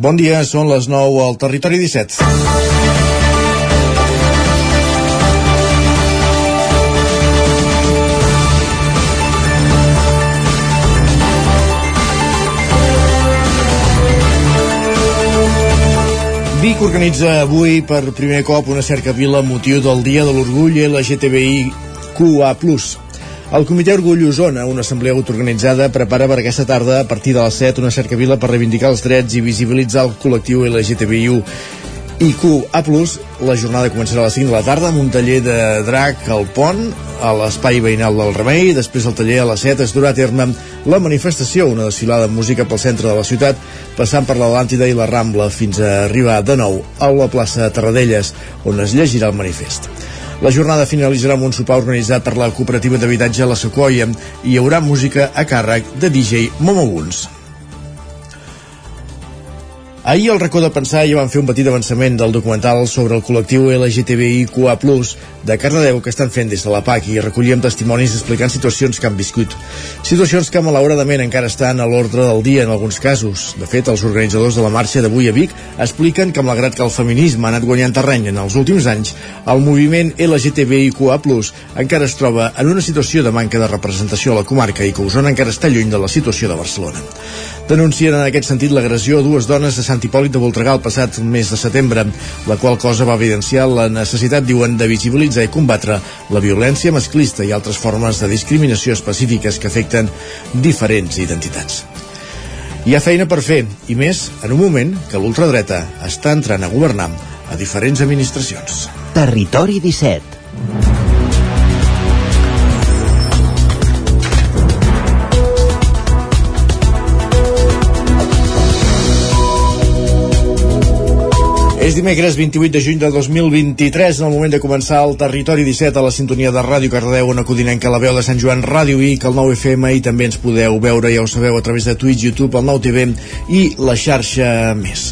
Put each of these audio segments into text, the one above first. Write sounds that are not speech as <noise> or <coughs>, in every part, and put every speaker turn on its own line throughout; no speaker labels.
Bon dia, són les 9 al Territori 17. Vic organitza avui per primer cop una cercavila motiu del Dia de l'Orgull LGTBI QA+. El Comitè Orgull Osona, una assemblea autoorganitzada, prepara per aquesta tarda, a partir de les 7, una cercavila per reivindicar els drets i visibilitzar el col·lectiu LGTBIU IQA+, la jornada començarà a les 5 de la tarda amb un taller de drac al pont, a l'espai veïnal del Remei, després el taller a les 7 es durà a terme la manifestació, una desfilada de música pel centre de la ciutat, passant per l'Atlàntida i la Rambla fins a arribar de nou a la plaça Tarradellas, on es llegirà el manifest. La jornada finalitzarà amb un sopar organitzat per la cooperativa d'habitatge La Sequoia i hi haurà música a càrrec de DJ Momo Guns. Ahir al racó de pensar ja van fer un petit avançament del documental sobre el col·lectiu LGTBIQA+, de Cardedeu que estan fent des de la PAC i recollíem testimonis explicant situacions que han viscut. Situacions que malauradament encara estan a l'ordre del dia en alguns casos. De fet, els organitzadors de la marxa d'avui a Vic expliquen que malgrat que el feminisme ha anat guanyant terreny en els últims anys, el moviment LGTBIQA+, encara es troba en una situació de manca de representació a la comarca i que Osona encara està lluny de la situació de Barcelona. Denuncien en aquest sentit l'agressió a dues dones de Sant Hipòlit de Voltregà el passat mes de setembre, la qual cosa va evidenciar la necessitat, diuen, de visibilitzar i combatre la violència masclista i altres formes de discriminació específiques que afecten diferents identitats. Hi ha feina per fer, i més en un moment que l'ultradreta està entrant a governar a diferents administracions.
Territori 17
És dimecres 28 de juny de 2023, en el moment de començar el Territori 17 a la sintonia de Ràdio Cardedeu, on acudinem que la veu de Sant Joan, Ràdio Vic, el 9 FM, i també ens podeu veure, ja ho sabeu, a través de Twitch, YouTube, el 9 TV i la xarxa més.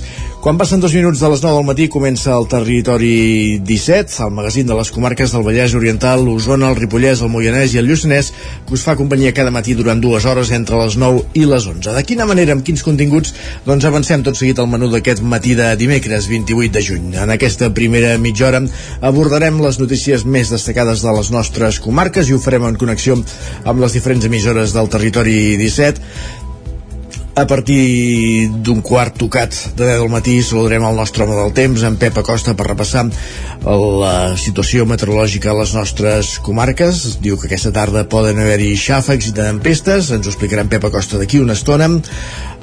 Quan passen dos minuts de les 9 del matí comença el Territori 17, el magazín de les comarques del Vallès Oriental, l'Osona, el Ripollès, el Moianès i el Lluçanès, que us fa companyia cada matí durant dues hores entre les 9 i les 11. De quina manera, amb quins continguts? Doncs avancem tot seguit al menú d'aquest matí de dimecres 28 de juny. En aquesta primera mitja hora abordarem les notícies més destacades de les nostres comarques i ho farem en connexió amb les diferents emissores del Territori 17 a partir d'un quart tocat de 10 del matí saludarem el nostre home del temps, en Pep Acosta, per repassar la situació meteorològica a les nostres comarques. Diu que aquesta tarda poden haver-hi xàfecs i tempestes, ens ho explicarà en Pep Acosta d'aquí una estona.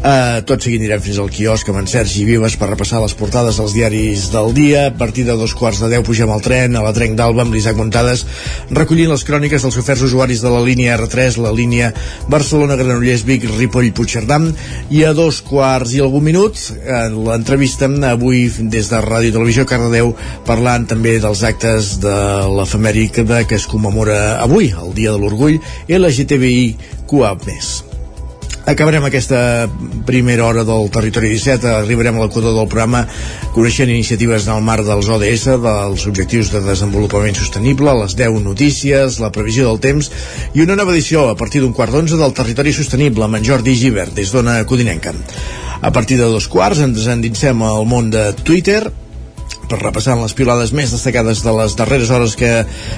Uh, tot seguint anirem fins al quiosc amb en Sergi Vives per repassar les portades dels diaris del dia. A partir de dos quarts de deu pugem al tren a la Trenc d'Alba amb l'Isaac Montades recollint les cròniques dels oferts usuaris de la línia R3, la línia Barcelona-Granollers-Vic, Ripoll-Puigcerdà i a dos quarts i algun minut l'entrevista avui des de Ràdio i Televisió Cardedeu parlant també dels actes de l'efemèrica que es commemora avui, el Dia de l'Orgull LGTBI QA+. Acabarem aquesta primera hora del Territori 17, arribarem a l'equador del programa coneixent iniciatives en el marc dels ODS, dels Objectius de Desenvolupament Sostenible, les 10 notícies, la previsió del temps i una nova edició a partir d'un quart d'onze del Territori Sostenible amb en Jordi Givert des d'Ona Codinenca. A partir de dos quarts ens endinsem al món de Twitter, per repassar les pilades més destacades de les darreres hores que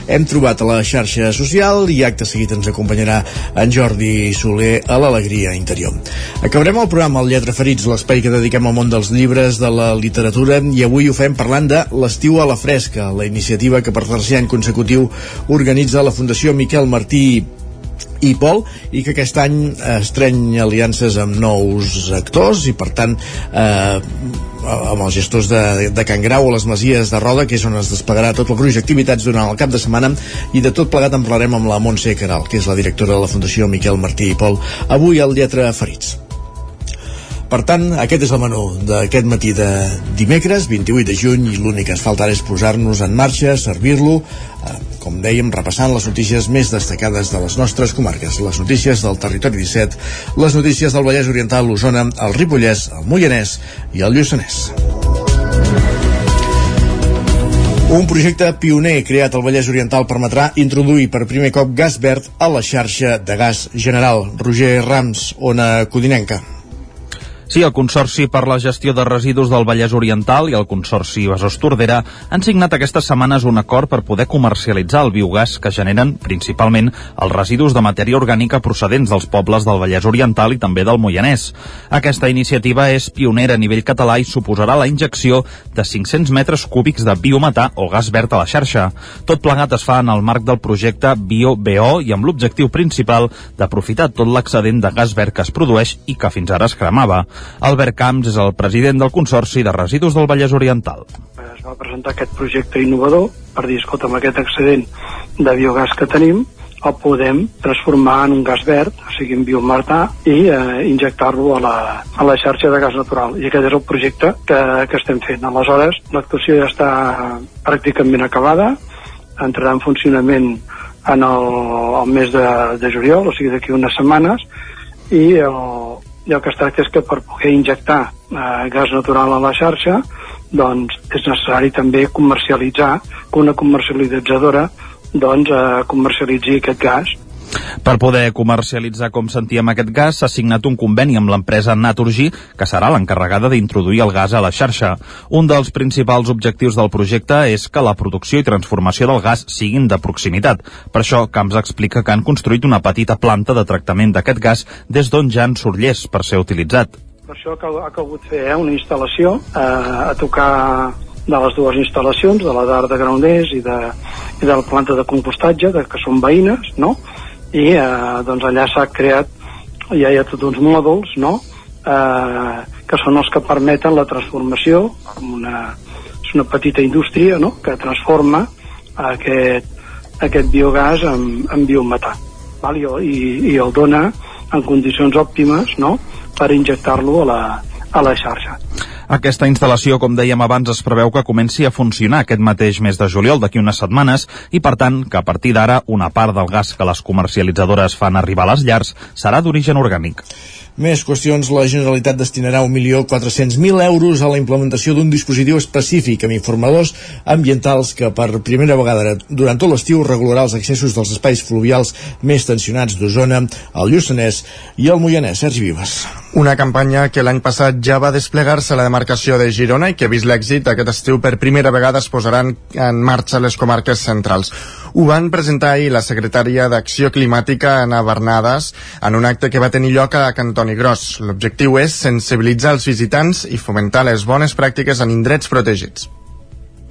hem trobat a la xarxa social i acte seguit ens acompanyarà en Jordi Soler a l'Alegria Interior. Acabarem el programa al Lletra Ferits, l'espai que dediquem al món dels llibres, de la literatura i avui ho fem parlant de l'Estiu a la Fresca, la iniciativa que per tercer any consecutiu organitza la Fundació Miquel Martí i Pol i que aquest any estreny aliances amb nous actors i per tant eh, amb els gestors de, de Can Grau o les Masies de Roda, que és on es desplegarà tot el gruix d'activitats durant el cap de setmana i de tot plegat en parlarem amb la Montse Caral, que és la directora de la Fundació Miquel Martí i Pol, avui al Lletra Ferits. Per tant, aquest és el menú d'aquest matí de dimecres, 28 de juny, i l'únic que ens falta és posar-nos en marxa, servir-lo, eh, com dèiem, repassant les notícies més destacades de les nostres comarques, les notícies del Territori 17, les notícies del Vallès Oriental, l'Osona, el Ripollès, el Moianès i el Lluçanès. Un projecte pioner creat al Vallès Oriental permetrà introduir per primer cop gas verd a la xarxa de gas general. Roger Rams, Ona Codinenca.
Sí, el Consorci per la Gestió de Residus del Vallès Oriental i el Consorci Besòs Tordera han signat aquestes setmanes un acord per poder comercialitzar el biogàs que generen principalment els residus de matèria orgànica procedents dels pobles del Vallès Oriental i també del Moianès. Aquesta iniciativa és pionera a nivell català i suposarà la injecció de 500 metres cúbics de biometà o gas verd a la xarxa. Tot plegat es fa en el marc del projecte BioBO i amb l'objectiu principal d'aprofitar tot l'excedent de gas verd que es produeix i que fins ara es cremava. Albert Camps és el president del Consorci de Residus del Vallès Oriental.
Es va presentar aquest projecte innovador per dir, escolta, amb aquest excedent de biogàs que tenim, el podem transformar en un gas verd, o sigui, en biomartà, i eh, injectar-lo a, la, a la xarxa de gas natural. I aquest és el projecte que, que estem fent. Aleshores, l'actuació ja està pràcticament acabada, entrarà en funcionament en el, el mes de, de juliol, o sigui, d'aquí unes setmanes, i el, i el que es tracta és que per poder injectar eh, gas natural a la xarxa doncs és necessari també comercialitzar que una comercialitzadora doncs eh, comercialitzi aquest gas
per poder comercialitzar com sentíem aquest gas, s'ha signat un conveni amb l'empresa Naturgy, que serà l'encarregada d'introduir el gas a la xarxa. Un dels principals objectius del projecte és que la producció i transformació del gas siguin de proximitat. Per això, Camps explica que han construït una petita planta de tractament d'aquest gas des d'on ja en surt llest per ser utilitzat.
Per això ha calgut fer eh, una instal·lació eh, a tocar de les dues instal·lacions, de la d'Art de Graunders i de, i de la planta de compostatge, de, que són veïnes, no? I eh, doncs allà s'ha creat ja hi ha tots uns mòduls no? eh, que són els que permeten la transformació una, és una petita indústria no? que transforma aquest, aquest biogàs en, en biometà val? I, i, i el dona en condicions òptimes no? per injectar-lo a, la, a la xarxa
aquesta instal·lació, com dèiem abans, es preveu que comenci a funcionar aquest mateix mes de juliol d'aquí unes setmanes i, per tant, que a partir d'ara una part del gas que les comercialitzadores fan arribar a les llars serà d'origen orgànic.
Més qüestions. La Generalitat destinarà 1.400.000 euros a la implementació d'un dispositiu específic amb informadors ambientals que per primera vegada durant tot l'estiu regularà els accessos dels espais fluvials més tensionats d'Osona, el Lluçanès i el Moianès. Sergi Vives.
Una campanya que l'any passat ja va desplegar-se a la demarcació de Girona i que vist l'èxit aquest estiu per primera vegada es posaran en marxa les comarques centrals. Ho van presentar ahir la secretària d'Acció Climàtica, Anna Bernades, en un acte que va tenir lloc a Cantoni Gros. L'objectiu és sensibilitzar els visitants i fomentar les bones pràctiques en indrets protegits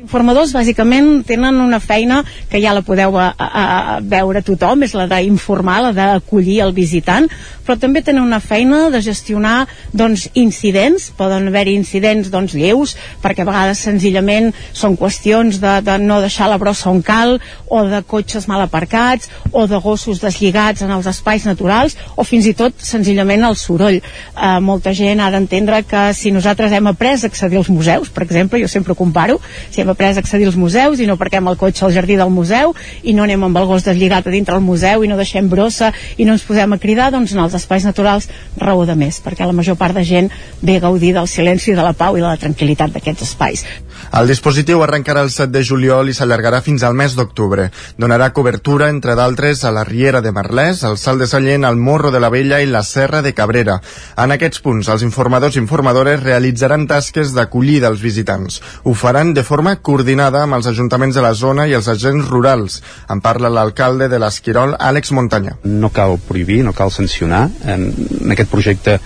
informadors bàsicament tenen una feina que ja la podeu a, a, a veure tothom, és la d'informar, la d'acollir el visitant, però també tenen una feina de gestionar doncs, incidents, poden haver-hi incidents doncs, lleus, perquè a vegades senzillament són qüestions de, de no deixar la brossa on cal, o de cotxes mal aparcats, o de gossos deslligats en els espais naturals, o fins i tot senzillament el soroll. Eh, molta gent ha d'entendre que si nosaltres hem après a accedir als museus, per exemple, jo sempre comparo, si hem après accedir als museus i no parquem el cotxe al jardí del museu i no anem amb el gos deslligat a dintre el museu i no deixem brossa i no ens posem a cridar, doncs en els espais naturals raó de més, perquè la major part de gent ve a gaudir del silenci, de la pau i de la tranquil·litat d'aquests espais.
El dispositiu arrencarà el 7 de juliol i s'allargarà fins al mes d'octubre. Donarà cobertura, entre d'altres, a la Riera de Merlès, al Salt de Sallent, al Morro de la Vella i la Serra de Cabrera. En aquests punts, els informadors i informadores realitzaran tasques d'acollida als visitants. Ho faran de forma coordinada amb els ajuntaments de la zona i els agents rurals. En parla l'alcalde de l'Esquirol, Àlex Montanya.
No cal prohibir, no cal sancionar. En, en aquest projecte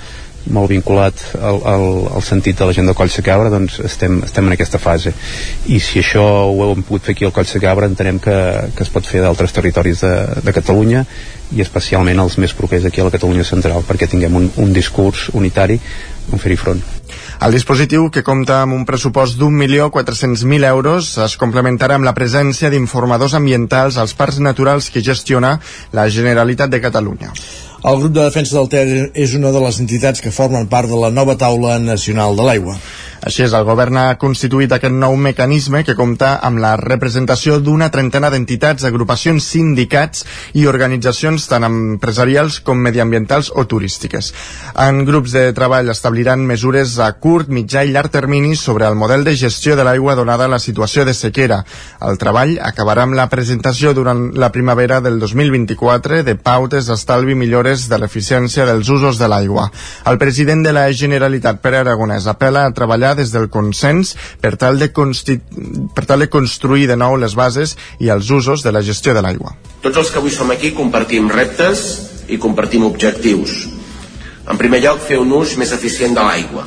molt vinculat al, al, al sentit de la gent de Coll Cabra doncs estem, estem en aquesta fase i si això ho hem pogut fer aquí al Coll Cabra entenem que, que es pot fer d'altres territoris de, de Catalunya i especialment els més propers aquí a la Catalunya central perquè tinguem un, un discurs unitari on fer-hi front
el dispositiu, que compta amb un pressupost d'un milió 400.000 euros, es complementarà amb la presència d'informadors ambientals als parcs naturals que gestiona la Generalitat de Catalunya.
El grup de defensa del Ter és una de les entitats que formen part de la nova taula nacional de l'aigua.
Així és, el govern ha constituït aquest nou mecanisme que compta amb la representació d'una trentena d'entitats, agrupacions, sindicats i organitzacions tant empresarials com mediambientals o turístiques. En grups de treball establiran mesures a curt, mitjà i llarg termini sobre el model de gestió de l'aigua donada la situació de sequera. El treball acabarà amb la presentació durant la primavera del 2024 de pautes d'estalvi i millores de l'eficiència dels usos de l'aigua. El president de la Generalitat, Pere Aragonès, apela a treballar des del consens per tal de, per tal de construir de nou les bases i els usos de la gestió de l'aigua.
Tots els que avui som aquí compartim reptes i compartim objectius. En primer lloc, fer un ús més eficient de l'aigua.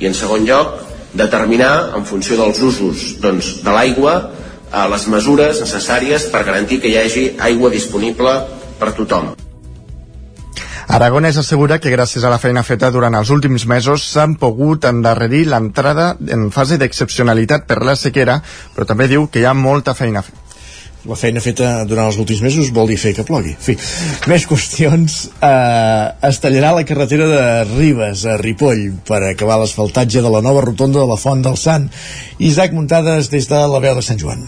I en segon lloc, determinar, en funció dels usos doncs, de l'aigua, eh, les mesures necessàries per garantir que hi hagi aigua disponible per tothom.
Aragonès assegura que gràcies a la feina feta durant els últims mesos s'han pogut endarrerir l'entrada en fase d'excepcionalitat per la sequera, però també diu que hi ha molta feina a fer
la feina feta durant els últims mesos vol dir fer que plogui. En fi, més qüestions. Eh, es tallarà la carretera de Ribes a Ripoll per acabar l'asfaltatge de la nova rotonda de la Font del Sant. Isaac Muntades des de la veu de Sant Joan.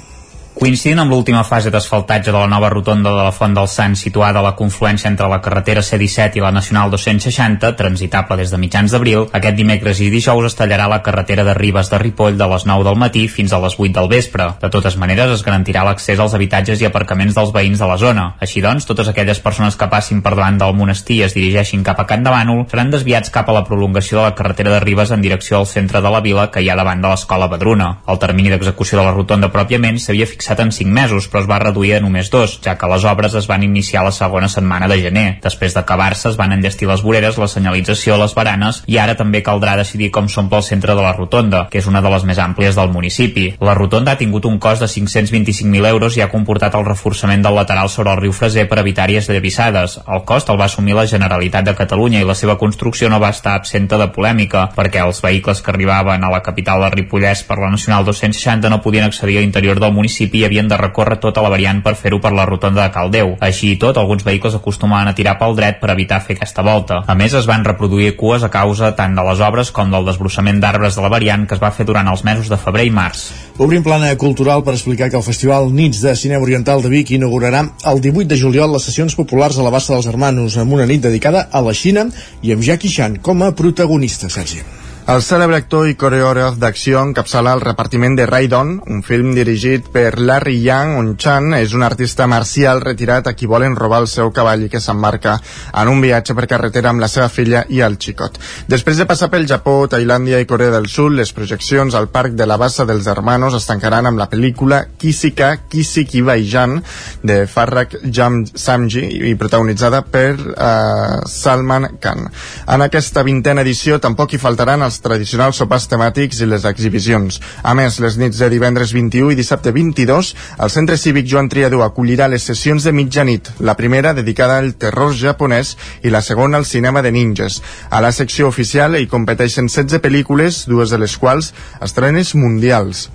Coincidint amb l'última fase d'asfaltatge de la nova rotonda de la Font del Sant situada a la confluència entre la carretera C-17 i la Nacional 260, transitable des de mitjans d'abril, aquest dimecres i dijous es tallarà la carretera de Ribes de Ripoll de les 9 del matí fins a les 8 del vespre. De totes maneres, es garantirà l'accés als habitatges i aparcaments dels veïns de la zona. Així doncs, totes aquelles persones que passin per davant del monestir i es dirigeixin cap a Can de Bànol seran desviats cap a la prolongació de la carretera de Ribes en direcció al centre de la vila que hi ha davant de l'escola Badruna. El termini d'execució de la rotonda pròpiament s'havia fixat fixat en 5 mesos, però es va reduir a només dos, ja que les obres es van iniciar la segona setmana de gener. Després d'acabar-se es van enllestir les voreres, la senyalització, les baranes i ara també caldrà decidir com són pel centre de la rotonda, que és una de les més àmplies del municipi. La rotonda ha tingut un cost de 525.000 euros i ha comportat el reforçament del lateral sobre el riu Freser per evitar àrees llavissades. El cost el va assumir la Generalitat de Catalunya i la seva construcció no va estar absenta de polèmica, perquè els vehicles que arribaven a la capital de Ripollès per la Nacional 260 no podien accedir a l'interior del municipi i havien de recórrer tota la variant per fer-ho per la rotonda de Caldeu. Així i tot, alguns vehicles acostumaven a tirar pel dret per evitar fer aquesta volta. A més, es van reproduir cues a causa tant de les obres com del desbrossament d'arbres de la variant que es va fer durant els mesos de febrer i març.
Obrim plana cultural per explicar que el Festival Nits de Cinema Oriental de Vic inaugurarà el 18 de juliol les sessions populars a la Bassa dels Hermanos amb una nit dedicada a la Xina i amb Jackie Chan com a protagonista, Sergi.
El cèlebre actor i coreògraf d'acció encapçala el repartiment de Raidon, un film dirigit per Larry Yang, on Chan és un artista marcial retirat a qui volen robar el seu cavall i que s'emmarca en un viatge per carretera amb la seva filla i el xicot. Després de passar pel Japó, Tailàndia i Corea del Sud, les projeccions al Parc de la Bassa dels Hermanos es tancaran amb la pel·lícula Kisika Kisiki Baijan de Farrak Jam Samji i protagonitzada per uh, Salman Khan. En aquesta vintena edició tampoc hi faltaran els els tradicionals sopars temàtics i les exhibicions. A més, les nits de divendres 21 i dissabte 22, el Centre Cívic Joan Triadú acollirà les sessions de mitjanit, la primera dedicada al terror japonès i la segona al cinema de ninjas. A la secció oficial hi competeixen 16 pel·lícules, dues de les quals estrenes mundials.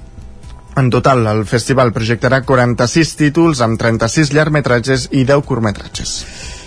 En total, el festival projectarà 46 títols amb 36 llargmetratges i 10 curtmetratges.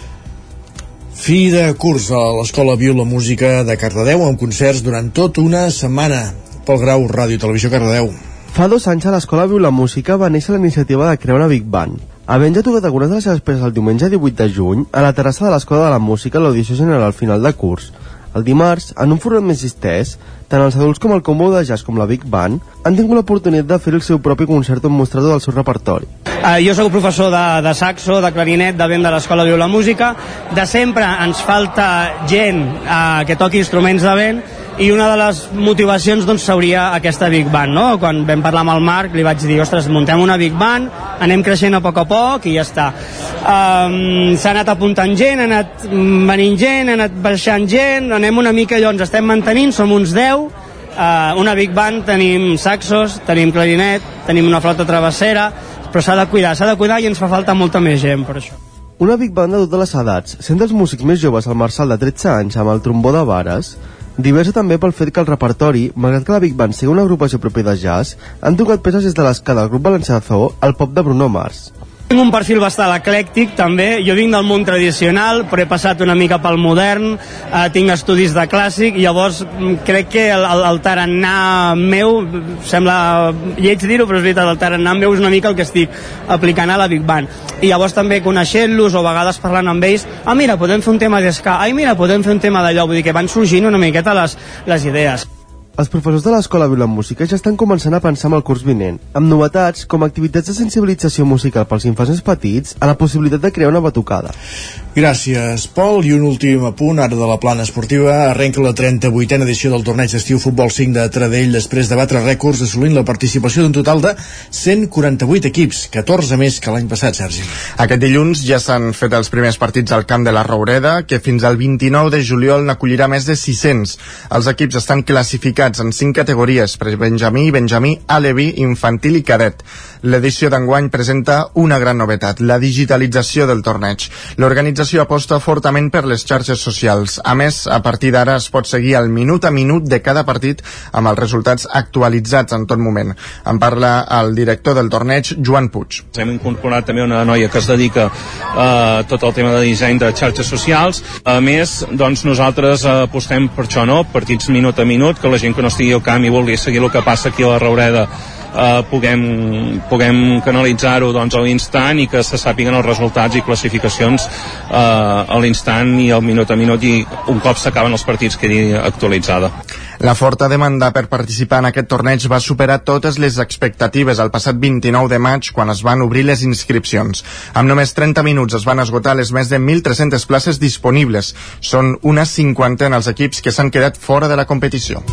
Fi de curs a l'Escola Viola Música de Cardedeu amb concerts durant tot una setmana. Pel Grau, Ràdio Televisió Cardedeu.
Fa dos anys a l'Escola Viu la Música va néixer la iniciativa de crear una Big Band. Havent ja tocat algunes de les seves peces el diumenge 18 de juny, a la terrassa de l'Escola de la Música l'audició general final de curs, el dimarts, en un format més distès, tant els adults com el combo de jazz com la Big Band han tingut l'oportunitat de fer el seu propi concert on mostrador del seu repertori.
Uh, jo sóc professor de, de saxo, de clarinet, de vent de l'Escola Viu la Música. De sempre ens falta gent uh, que toqui instruments de vent i una de les motivacions doncs seria aquesta Big Band, no? Quan vam parlar amb el Marc li vaig dir, ostres, muntem una Big Band, anem creixent a poc a poc i ja està. Um, S'ha anat apuntant gent, ha anat venint gent, ha anat baixant gent, anem una mica allò, ens estem mantenint, som uns 10, uh, una Big Band, tenim saxos, tenim clarinet, tenim una flauta travessera, però s'ha de cuidar, s'ha de cuidar i ens fa falta molta més gent per això.
Una Big Band de totes les edats, sent dels músics més joves el Marçal de 13 anys amb el trombó de vares, Diversa també pel fet que el repertori, malgrat que la Big Band sigui una agrupació pròpia de jazz, han tocat peces des de l'escala del grup valencià Zoo al pop de Bruno Mars.
Tinc un perfil bastant eclèctic, també. Jo vinc del món tradicional, però he passat una mica pel modern, eh, tinc estudis de clàssic, i llavors mm, crec que el, el, el tarannà meu, sembla lleig dir-ho, però és veritat, el tarannà meu és una mica el que estic aplicant a la Big Band. I llavors també coneixent-los o a vegades parlant amb ells, ah, mira, podem fer un tema d'esca, ai, mira, podem fer un tema d'allò, vull dir que van sorgint una miqueta les, les idees.
Els professors de l'Escola Vila Música ja estan començant a pensar en el curs vinent, amb novetats com activitats de sensibilització musical pels infants més petits a la possibilitat de crear una batucada.
Gràcies, Pol. I un últim apunt, ara de la plana esportiva. Arrenca la 38a edició del torneig d'estiu Futbol 5 de Tradell després de batre rècords assolint la participació d'un total de 148 equips, 14 més que l'any passat, Sergi.
Aquest dilluns ja s'han fet els primers partits al camp de la Roureda, que fins al 29 de juliol n'acollirà més de 600. Els equips estan classificats en 5 categories, Benjamí, Benjamí, Alevi, Infantil i Cadet. L'edició d'enguany presenta una gran novetat, la digitalització del torneig. L'organització aposta fortament per les xarxes socials. A més, a partir d'ara es pot seguir el minut a minut de cada partit amb els resultats actualitzats en tot moment. En parla el director del torneig, Joan Puig.
Hem incorporat també una noia que es dedica a eh, tot el tema de disseny de xarxes socials. A més, doncs nosaltres eh, apostem per això, no? Partits minut a minut, que la gent que no estigui al camp i vulgui seguir el que passa aquí a la Raureda eh, puguem, puguem canalitzar-ho doncs, a l'instant i que se sàpiguen els resultats i classificacions eh, a l'instant i al minut a minut i un cop s'acaben els partits quedi actualitzada.
La forta demanda per participar en aquest torneig va superar totes les expectatives el passat 29 de maig quan es van obrir les inscripcions. Amb només 30 minuts es van esgotar les més de 1.300 places disponibles. Són una cinquantena els equips que s'han quedat fora de la competició.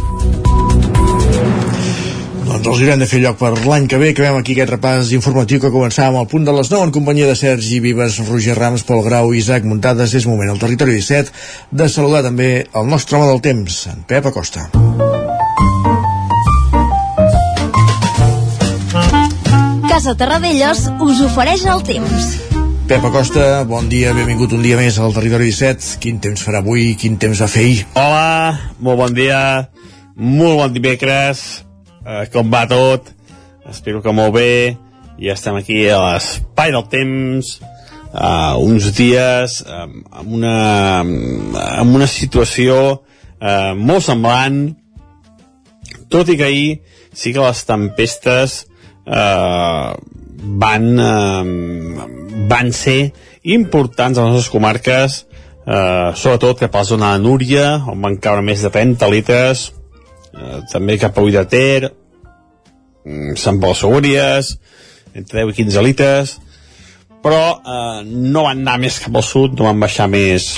Doncs els haurem de fer lloc per l'any que ve. Acabem aquí aquest repàs informatiu que començàvem al punt de les 9 en companyia de Sergi Vives, Roger Rams, Pol Grau i Isaac Muntades. És moment al territori 17 de saludar també el nostre home del temps, en Pep Acosta.
Casa Terradellos us ofereix el temps.
Pep Acosta, bon dia, benvingut un dia més al Territori 17. Quin temps farà avui, quin temps va fer ahir?
Hola, molt bon dia, molt bon dimecres, eh, com va tot? Espero que molt bé. Ja estem aquí a l'espai del temps uh, uns dies um, amb, una, amb una situació uh, molt semblant. Tot i que ahir sí que les tempestes uh, van uh, van ser importants a les nostres comarques uh, sobretot cap a la zona de Núria on van caure més de 30 litres eh, també cap a Ull mm, Sant Pol Segúries, entre 10 i 15 litres, però eh, no van anar més cap al sud, no van baixar més,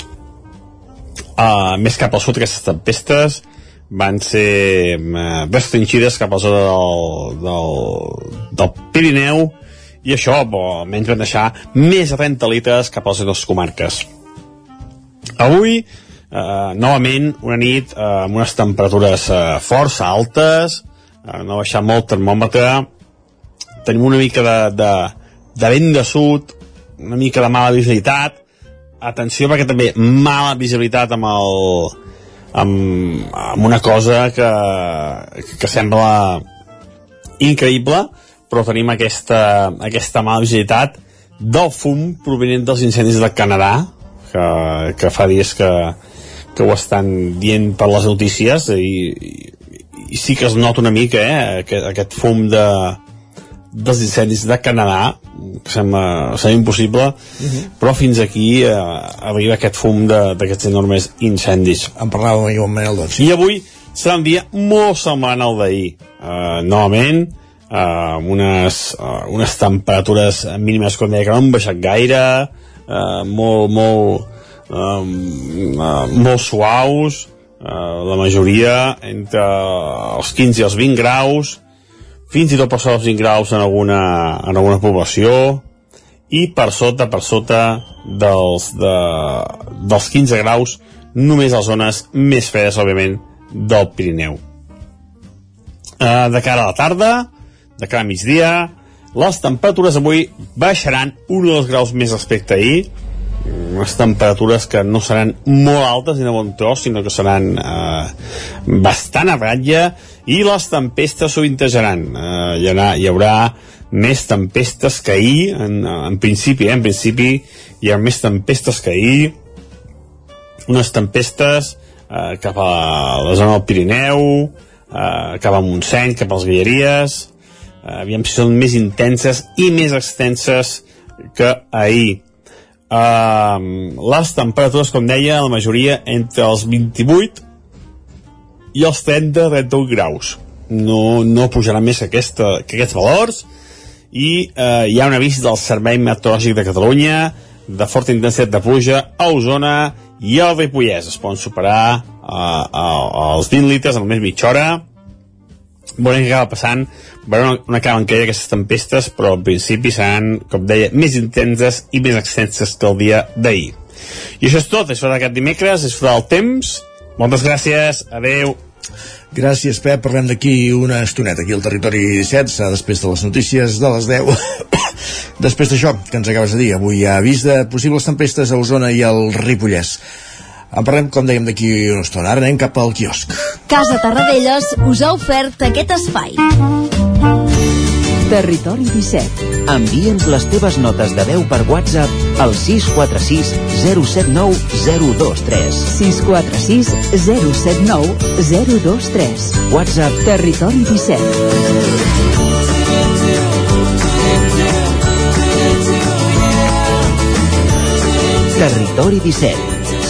eh, més cap al sud aquestes tempestes, van ser eh, restringides cap a la zona del, del, del Pirineu, i això, bo, almenys van deixar més de 30 litres cap a les nostres comarques. Avui, eh, novament una nit eh, amb unes temperatures eh, força altes eh, no ha baixat molt el termòmetre. Tenim una mica de, de, de vent de sud una mica de mala visibilitat. Atenció perquè també mala visibilitat amb el amb, amb una cosa que, que sembla increïble però tenim aquesta, aquesta mala visibilitat del fum provenent dels incendis del Canadà que, que fa dies que, que ho estan dient per les notícies i, i, i sí que es nota una mica eh, aquest, aquest fum de, dels incendis de Canadà que sembla, sembla impossible uh
Mhm.
-huh. però fins aquí eh, arriba aquest fum d'aquests enormes incendis
en parlàvem ahir amb Manel doncs
i avui serà un dia molt semblant al d'ahir uh, novament uh, amb unes, uh, unes temperatures mínimes com deia que no han baixat gaire uh, molt, molt um, uh, molt suaus. uh, la majoria entre els 15 i els 20 graus. Fins i tot per sota els 20 graus en alguna, en alguna població. I per sota, per sota dels, de, dels 15 graus només a les zones més fredes, òbviament, del Pirineu. Uh, de cara a la tarda, de cara a migdia, les temperatures avui baixaran un o dos graus més respecte a ahir, unes temperatures que no seran molt altes ni de bon tros, sinó que seran eh, bastant a ratlla i les tempestes sovintejaran. Eh, hi, haurà, hi haurà més tempestes que ahir, en, en principi, eh? en principi hi ha més tempestes que ahir, unes tempestes eh, cap a la zona del Pirineu, eh, cap a Montseny, cap als Guilleries, eh, aviam si són més intenses i més extenses que ahir. Uh, les temperatures, com deia, la majoria entre els 28 i els 30-31 graus. No, no pujarà més que, aquesta, que aquests valors i eh, hi ha un avís del Servei Meteorològic de Catalunya de forta intensitat de pluja a Osona i al Ripollès. Es poden superar eh, els 20 litres en només mitja hora. Veurem què acaba passant, veurem on acaben caient aquestes tempestes, però en principi seran, com deia, més intenses i més extenses que el dia d'ahir. I això és tot, això d'aquest dimecres, és del temps. Moltes gràcies, adeu.
Gràcies, Pep. Parlem d'aquí una estoneta, aquí al Territori 17, després de les notícies de les 10. <coughs> després d'això, que ens acabes de dir, avui hi ha avís de possibles tempestes a Osona i al Ripollès. En parlem, com dèiem, d'aquí una estona. Ara anem cap al quiosc.
Casa Tarradellas us ha ofert aquest espai.
Territori 17. Envia'ns les teves notes de veu per WhatsApp al 646 079 023.
646 079 023.
WhatsApp
Territori 17.
Territori 17.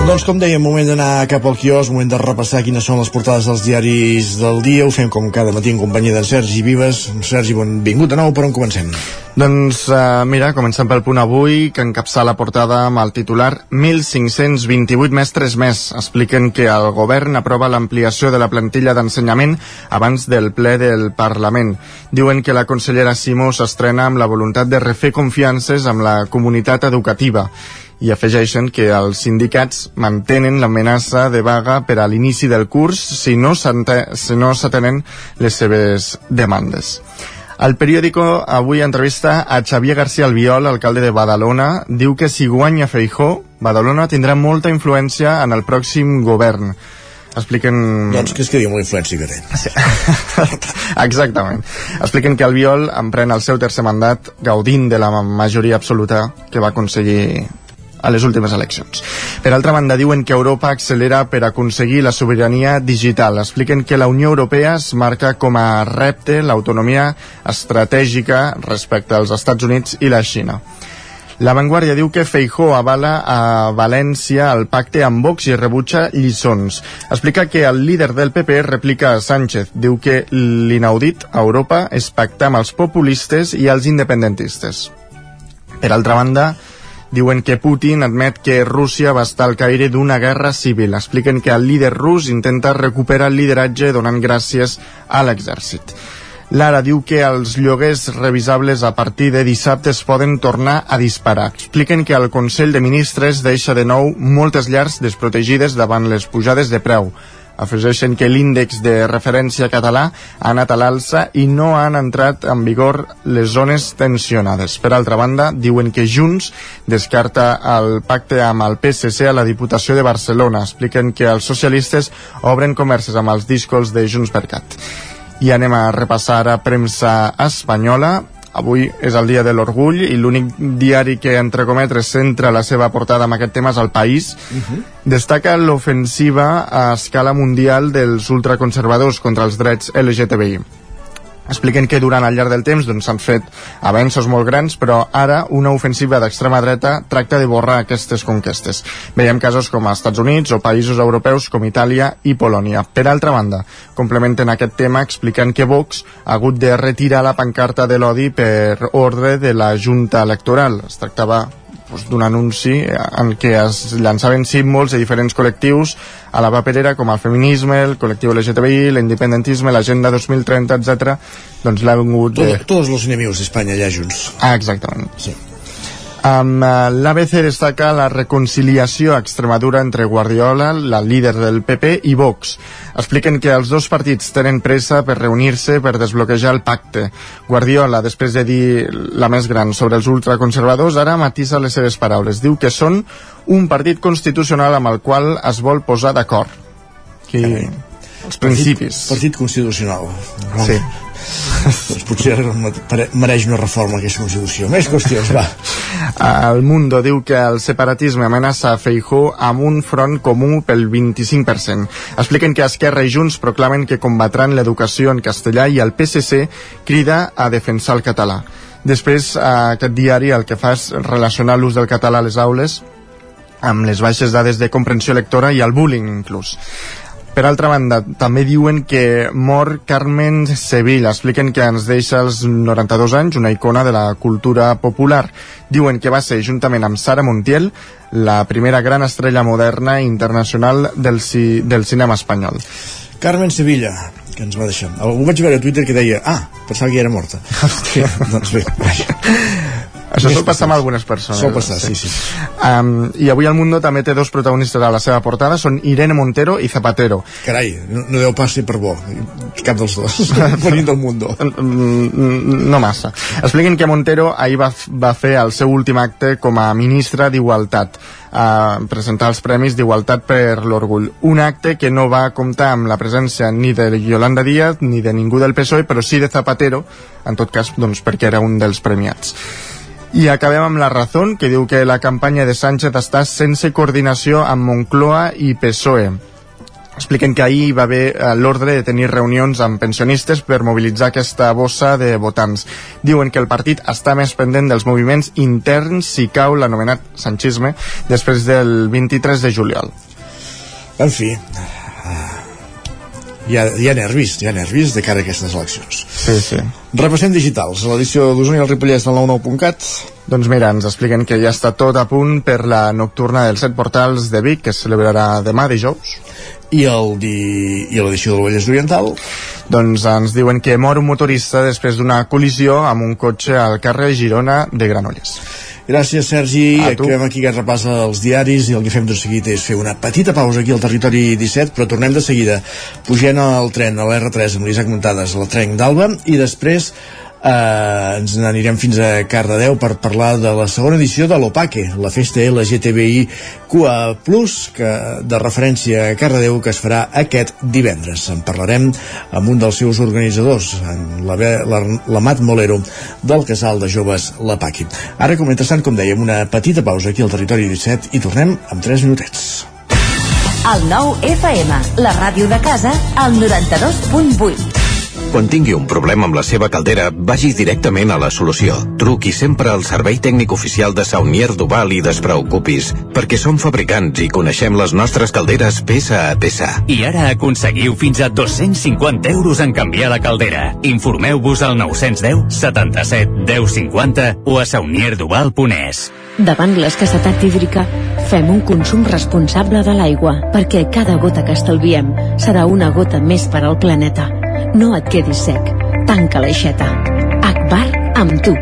Doncs com dèiem, moment d'anar cap al quios, moment de repassar quines són les portades dels diaris del dia. Ho fem com cada matí en companyia d'en Sergi Vives. Sergi, benvingut de nou, per on comencem?
Doncs uh, mira, comencem pel punt avui, que encapçala la portada amb el titular 1.528 mestres més. Expliquen que el govern aprova l'ampliació de la plantilla d'ensenyament abans del ple del Parlament. Diuen que la consellera Simó s'estrena amb la voluntat de refer confiances amb la comunitat educativa i afegeixen que els sindicats mantenen l'amenaça de vaga per a l'inici del curs si no si no s'atenen les seves demandes. El periòdico avui entrevista a Xavier García Albiol, alcalde de Badalona, diu que si guanya Feijó, Badalona tindrà molta influència en el pròxim govern. Expliquen...
Doncs que és que diu la influència que té.
Sí. <laughs> Exactament. Expliquen que Albiol emprèn el seu tercer mandat gaudint de la majoria absoluta que va aconseguir a les últimes eleccions. Per altra banda, diuen que Europa accelera per aconseguir la sobirania digital. Expliquen que la Unió Europea es marca com a repte l'autonomia estratègica respecte als Estats Units i la Xina. La Vanguardia diu que Feijó avala a València el pacte amb Vox i rebutja lliçons. Explica que el líder del PP replica a Sánchez. Diu que l'inaudit a Europa és pactar amb els populistes i els independentistes. Per altra banda, diuen que Putin admet que Rússia va estar al caire d'una guerra civil. Expliquen que el líder rus intenta recuperar el lideratge donant gràcies a l'exèrcit. Lara diu que els lloguers revisables a partir de dissabte es poden tornar a disparar. Expliquen que el Consell de Ministres deixa de nou moltes llars desprotegides davant les pujades de preu afegeixen que l'índex de referència català ha anat a l'alça i no han entrat en vigor les zones tensionades. Per altra banda, diuen que Junts descarta el pacte amb el PSC a la Diputació de Barcelona. Expliquen que els socialistes obren comerços amb els discos de Junts per Cat. I anem a repassar a premsa espanyola avui és el dia de l'orgull i l'únic diari que, entre cometres, centra la seva portada amb aquest tema és el País. Uh -huh. Destaca l'ofensiva a escala mundial dels ultraconservadors contra els drets LGTBI. Expliquen que durant el llarg del temps doncs, s'han fet avenços molt grans, però ara una ofensiva d'extrema dreta tracta de borrar aquestes conquestes. Veiem casos com a Estats Units o països europeus com Itàlia i Polònia. Per altra banda, complementen aquest tema explicant que Vox ha hagut de retirar la pancarta de l'odi per ordre de la Junta Electoral. Es tractava doncs, d'un anunci en què es llançaven símbols de diferents col·lectius a la paperera com el feminisme, el col·lectiu LGTBI, l'independentisme, l'agenda 2030, etc. doncs l'han hagut de...
Todos, todos los enemigos d'Espanya allà junts.
Ah, exactament.
Sí.
Amb uh, l'ABC destaca la reconciliació a Extremadura entre Guardiola, la líder del PP, i Vox. Expliquen que els dos partits tenen pressa per reunir-se per desbloquejar el pacte. Guardiola, després de dir la més gran sobre els ultraconservadors, ara matisa les seves paraules. Diu que són un partit constitucional amb el qual es vol posar d'acord. Que...
Els principis. Partit, partit constitucional. Sí. doncs potser mereix una reforma aquesta Constitució. Més qüestions, va. <laughs>
El Mundo diu que el separatisme amenaça a Feijó amb un front comú pel 25%. Expliquen que Esquerra i Junts proclamen que combatran l'educació en castellà i el PSC crida a defensar el català. Després, aquest diari el que fa és relacionar l'ús del català a les aules amb les baixes dades de comprensió lectora i el bullying inclús. Per altra banda, també diuen que mor Carmen Sevilla. Expliquen que ens deixa als 92 anys una icona de la cultura popular. Diuen que va ser, juntament amb Sara Montiel, la primera gran estrella moderna internacional del, ci del cinema espanyol.
Carmen Sevilla, que ens va deixar. Algú vaig veure a Twitter que deia ah, pensava que ja era morta. Hòstia. <laughs> doncs bé, vaja.
Això sol passar amb algunes persones.
Sol passar, sí, sí.
Um, I avui el Mundo també té dos protagonistes a la seva portada, són Irene Montero i Zapatero.
Carai, no, no deu pas ser per bo, cap dels dos, <laughs> venint del Mundo. <laughs>
No massa. Expliquen que Montero ahir va, va fer el seu últim acte com a ministra d'Igualtat a presentar els Premis d'Igualtat per l'Orgull. Un acte que no va comptar amb la presència ni de Yolanda Díaz ni de ningú del PSOE, però sí de Zapatero, en tot cas doncs, perquè era un dels premiats. I acabem amb la Razón, que diu que la campanya de Sánchez està sense coordinació amb Moncloa i PSOE. Expliquen que ahir va haver eh, l'ordre de tenir reunions amb pensionistes per mobilitzar aquesta bossa de votants. Diuen que el partit està més pendent dels moviments interns si cau l'anomenat sanchisme després del 23 de juliol.
En fi, hi ha, hi ha nervis, hi ha nervis de cara a aquestes eleccions.
Sí, sí.
Repassem digitals, l'edició d'Osona i el Ripollès del 99.cat.
Doncs mira, ens expliquen que ja està tot a punt per la nocturna dels set portals de Vic, que es celebrarà demà dijous.
I el di... i l'edició del Vallès Oriental?
Doncs ens diuen que mor un motorista després d'una col·lisió amb un cotxe al carrer Girona de Granollers.
Gràcies, Sergi. Acabem aquí aquest repàs als diaris i el que fem tot seguit és fer una petita pausa aquí al territori 17, però tornem de seguida pugant al tren, a l'R3 amb l'Isaac Muntades, al tren d'Alba, i després eh, ens n'anirem fins a Cardedeu per parlar de la segona edició de l'OPACE, la festa LGTBI QA+, que, de referència a Cardedeu, que es farà aquest divendres. En parlarem amb un dels seus organitzadors, l'Amat Molero, del casal de joves l'APACI. Ara, com interessant, com dèiem, una petita pausa aquí al territori 17 i tornem amb 3 minutets.
El nou FM, la ràdio de casa, al 92.8.
Quan tingui un problema amb la seva caldera, vagi directament a la solució. Truqui sempre al servei tècnic oficial de Saunier Duval i despreocupis, perquè som fabricants i coneixem les nostres calderes peça a peça.
I ara aconseguiu fins a 250 euros en canviar la caldera. Informeu-vos al 910 77 10 50 o a saunierduval.es.
Davant l'escassetat hídrica, fem un consum responsable de l'aigua, perquè cada gota que estalviem serà una gota més per al planeta. No et quedis sec. Tanca l'aixeta. Akbar amb tu.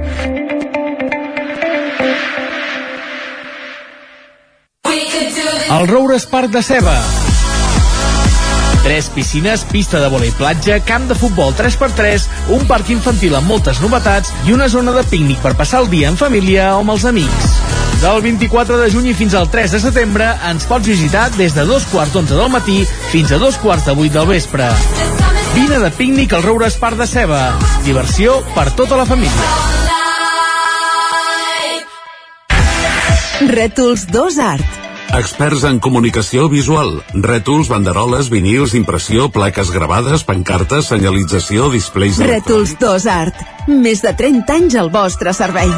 El Roures Parc de Ceba. Tres piscines, pista de volei platja, camp de futbol 3x3, un parc infantil amb moltes novetats i una zona de pícnic per passar el dia en família o amb els amics. Del 24 de juny fins al 3 de setembre ens pots visitar des de dos quarts d'onze del matí fins a dos quarts de vuit del vespre. Vine de pícnic al Roure Espar de Ceba. Diversió per tota la família.
Rètols 2 Art.
Experts en comunicació visual, rètols, banderoles, vinils, impressió, plaques gravades, pancartes, senyalització, displays...
Rètols 2 Art. Més de 30 anys al vostre servei.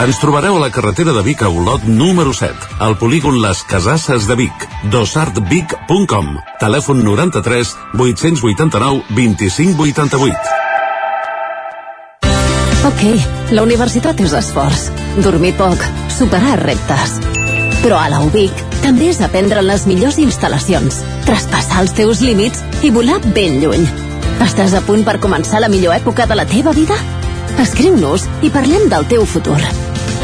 Ens trobareu a la carretera de Vic a Olot número 7, al polígon Les Casasses de Vic, dosartvic.com, telèfon 93 889 2588.
Ok, la universitat és esforç, dormir poc, superar reptes. Però a la UBIC també és aprendre les millors instal·lacions, traspassar els teus límits i volar ben lluny. Estàs a punt per començar la millor època de la teva vida? Escriu-nos i parlem del teu futur.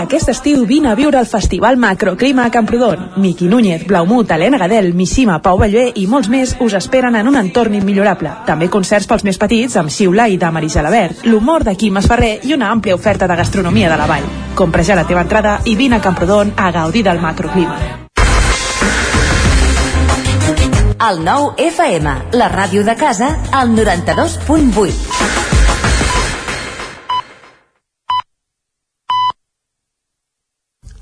Aquest estiu vine a viure el Festival Macroclima a Camprodon. Miqui Núñez, Blaumut, Helena Gadel, Missima, Pau Ballvé i molts més us esperen en un entorn immillorable. També concerts pels més petits amb Xiula i de Marisa Labert, l'humor de Quim Esferrer i una àmplia oferta de gastronomia de la vall. Compra ja la teva entrada i vine a Camprodon a gaudir del macroclima.
El nou FM, la ràdio de casa, al 92.8.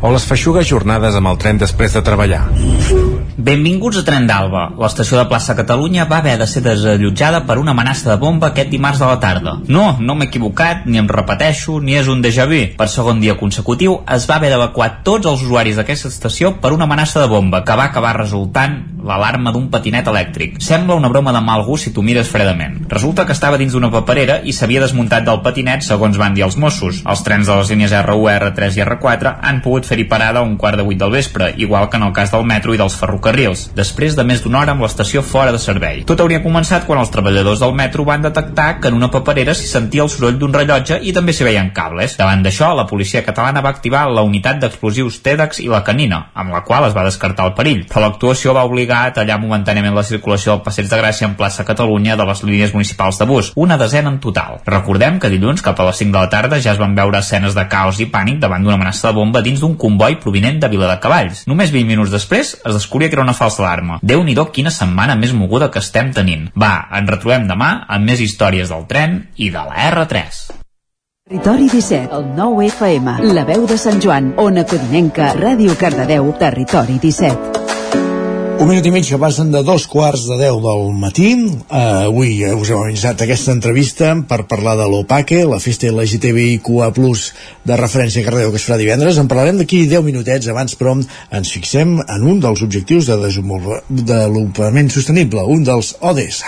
o les feixugues jornades amb el tren després de treballar.
Benvinguts a Tren d'Alba. L'estació de plaça Catalunya va haver de ser desallotjada per una amenaça de bomba aquest dimarts de la tarda. No, no m'he equivocat, ni em repeteixo, ni és un déjà vu. Per segon dia consecutiu es va haver d'evacuar tots els usuaris d'aquesta estació per una amenaça de bomba que va acabar resultant l'alarma d'un patinet elèctric. Sembla una broma de mal gust si tu mires fredament. Resulta que estava dins d'una paperera i s'havia desmuntat del patinet segons van dir els Mossos. Els trens de les línies R1, R3 i R4 han pogut fer-hi parada a un quart de vuit del vespre, igual que en el cas del metro i dels ferrocarrils, després de més d'una hora amb l'estació fora de servei. Tot hauria començat quan els treballadors del metro van detectar que en una paperera s'hi sentia el soroll d'un rellotge i també s'hi veien cables. Davant d'això, la policia catalana va activar la unitat d'explosius TEDx i la canina, amb la qual es va descartar el perill. Però l'actuació va obligar a tallar momentàniament la circulació del Passeig de Gràcia en plaça Catalunya de les línies municipals de bus, una desena en total. Recordem que dilluns, cap a les 5 de la tarda, ja es van veure escenes de caos i pànic davant d'una amenaça de bomba dins d'un comboi provinent de Viladecavalls. Només 20 minuts després es descobria que era una falsa alarma. déu nhi quina setmana més moguda que estem tenint. Va, ens retrobem demà amb més històries del tren i de la R3.
Territori 17, el 9 FM, la veu de Sant Joan, Ona Codinenca, Ràdio Cardedeu, Territori 17.
Un minut i mig que passen de dos quarts de deu del matí. Uh, avui us hem organitzat aquesta entrevista per parlar de l'OPACE, la festa LGTBIQA+, de referència a Cardeu, que es farà divendres. En parlarem d'aquí 10 minutets abans, però ens fixem en un dels objectius de desenvolupament sostenible, un dels ODS.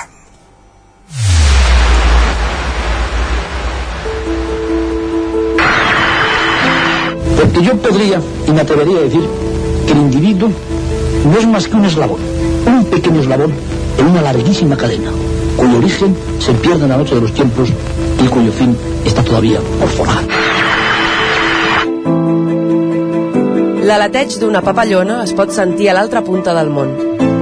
Porque yo podría, y me atrevería a decir, que el individuo no es más que un eslabón, un pequeño eslabón en una larguísima cadena, cuyo origen se pierde en la noche de los tiempos y cuyo fin está todavía por forjar.
L'aleteig d'una papallona es pot sentir a l'altra punta del món.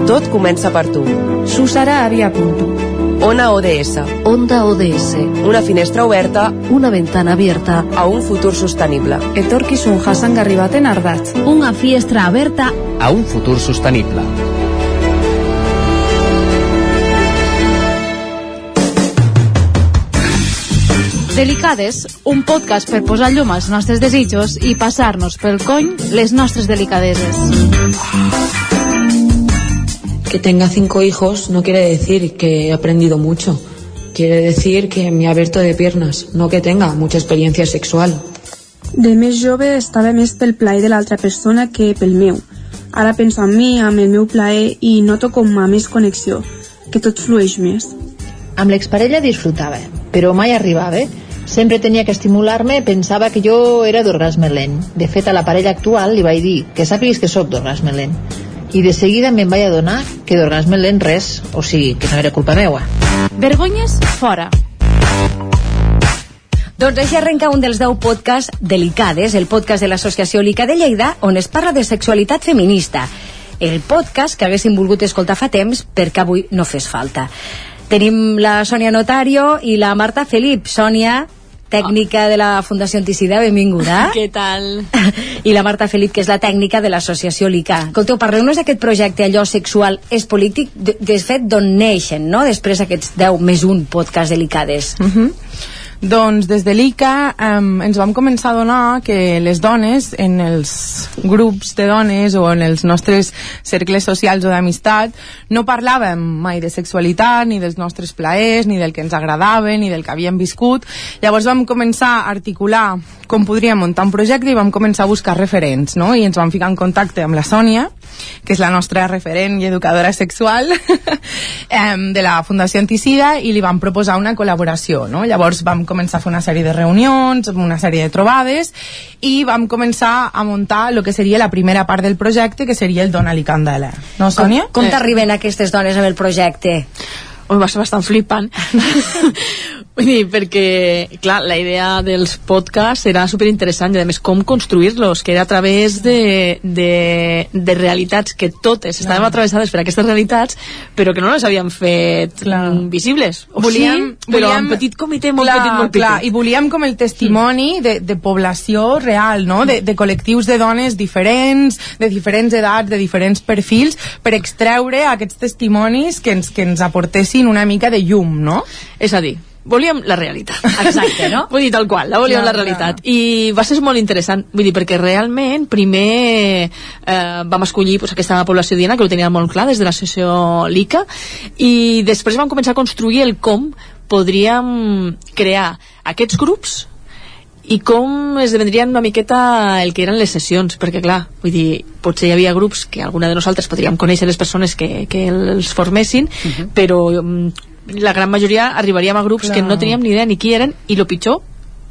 Tot comença per tu.
Susara Avia Punto.
Ona ODS.
Onda ODS.
Una finestra oberta.
Una ventana abierta.
A un futur sostenible.
Etorkizun jasangarri baten ardatz.
Una fiestra aberta
a un futur sostenible.
Delicades, un podcast per posar llum als nostres desitjos i passar-nos pel cony les nostres delicadeses.
Que tenga cinco hijos no quiere decir que he aprendido mucho. Quiere decir que me ha abierto de piernas, no que tenga mucha experiencia sexual.
De més jove estava més pel plaer de l'altra persona que pel meu. Ara penso en mi, amb el meu plaer i noto com a més connexió, que tot flueix més.
Amb l'exparella disfrutava, però mai arribava. Sempre tenia que estimular-me, pensava que jo era d'orgasme lent. De fet, a la parella actual li vaig dir que sàpigues que sóc d'orgasme lent. I de seguida me'n vaig adonar que d'orgasme lent res, o sigui, que no era culpa meua.
Vergonyes fora.
Doncs així arrenca un dels 10 podcasts Delicades, el podcast de l'Associació Lica de Lleida, on es parla de sexualitat feminista. El podcast que haguéssim volgut escoltar fa temps perquè avui no fes falta. Tenim la Sònia Notario i la Marta Felip. Sònia, tècnica de la Fundació Anticida, benvinguda. <laughs>
Què tal?
I la Marta Felip, que és la tècnica de l'Associació LICA. Escolteu, parleu-nos d'aquest projecte Allò sexual és polític, de, de fet, d'on neixen, no?, després aquests 10 més un podcast delicades.
Uh -huh.
Doncs des de l'ICA um, ens vam començar a donar que les dones en els grups de dones o en els nostres cercles socials o d'amistat no parlàvem mai de sexualitat, ni dels nostres plaers, ni del que ens agradava, ni del que havíem viscut. Llavors vam començar a articular com podríem muntar un projecte i vam començar a buscar referents, no? I ens vam ficar en contacte amb la Sònia, que és la nostra referent i educadora sexual <laughs> de la Fundació Anticida i li vam proposar una col·laboració, no? Llavors vam començar a fer una sèrie de reunions, una sèrie de trobades i vam començar a muntar el que seria la primera part del projecte, que seria el Dona-li Candela. No, Sònia?
Com, com t'arriben aquestes dones amb el projecte?
Ui, va ser bastant flipant. <laughs> Vull dir, perquè, clar, la idea dels podcasts era superinteressant i, a més, com construir-los, que era a través de, de, de realitats que totes estàvem atravessades per aquestes realitats, però que no les havíem fet clar. visibles. O volíem, sí, però volíem, en petit comitè, molt clar, petit, molt clar,
petit. I volíem com el testimoni de, de població real, no? De, de col·lectius de dones diferents, de diferents edats, de diferents perfils, per extreure aquests testimonis que ens, que ens aportessin una mica de llum, no?
És a dir, volíem la realitat.
Exacte, no?
Vull dir, tal qual, la volíem ja, la realitat. Ja. I va ser molt interessant, vull dir, perquè realment primer eh, vam escollir pues, aquesta població diana, que ho tenia molt clar des de l'associació LICA, i després vam començar a construir el com podríem crear aquests grups i com esdevendrien una miqueta el que eren les sessions, perquè clar, vull dir, potser hi havia grups que alguna de nosaltres podríem conèixer les persones que, que els formessin, uh -huh. però mm, la gran majoria arribaríem a grups clar. que no teníem ni idea ni qui eren i lo pitjor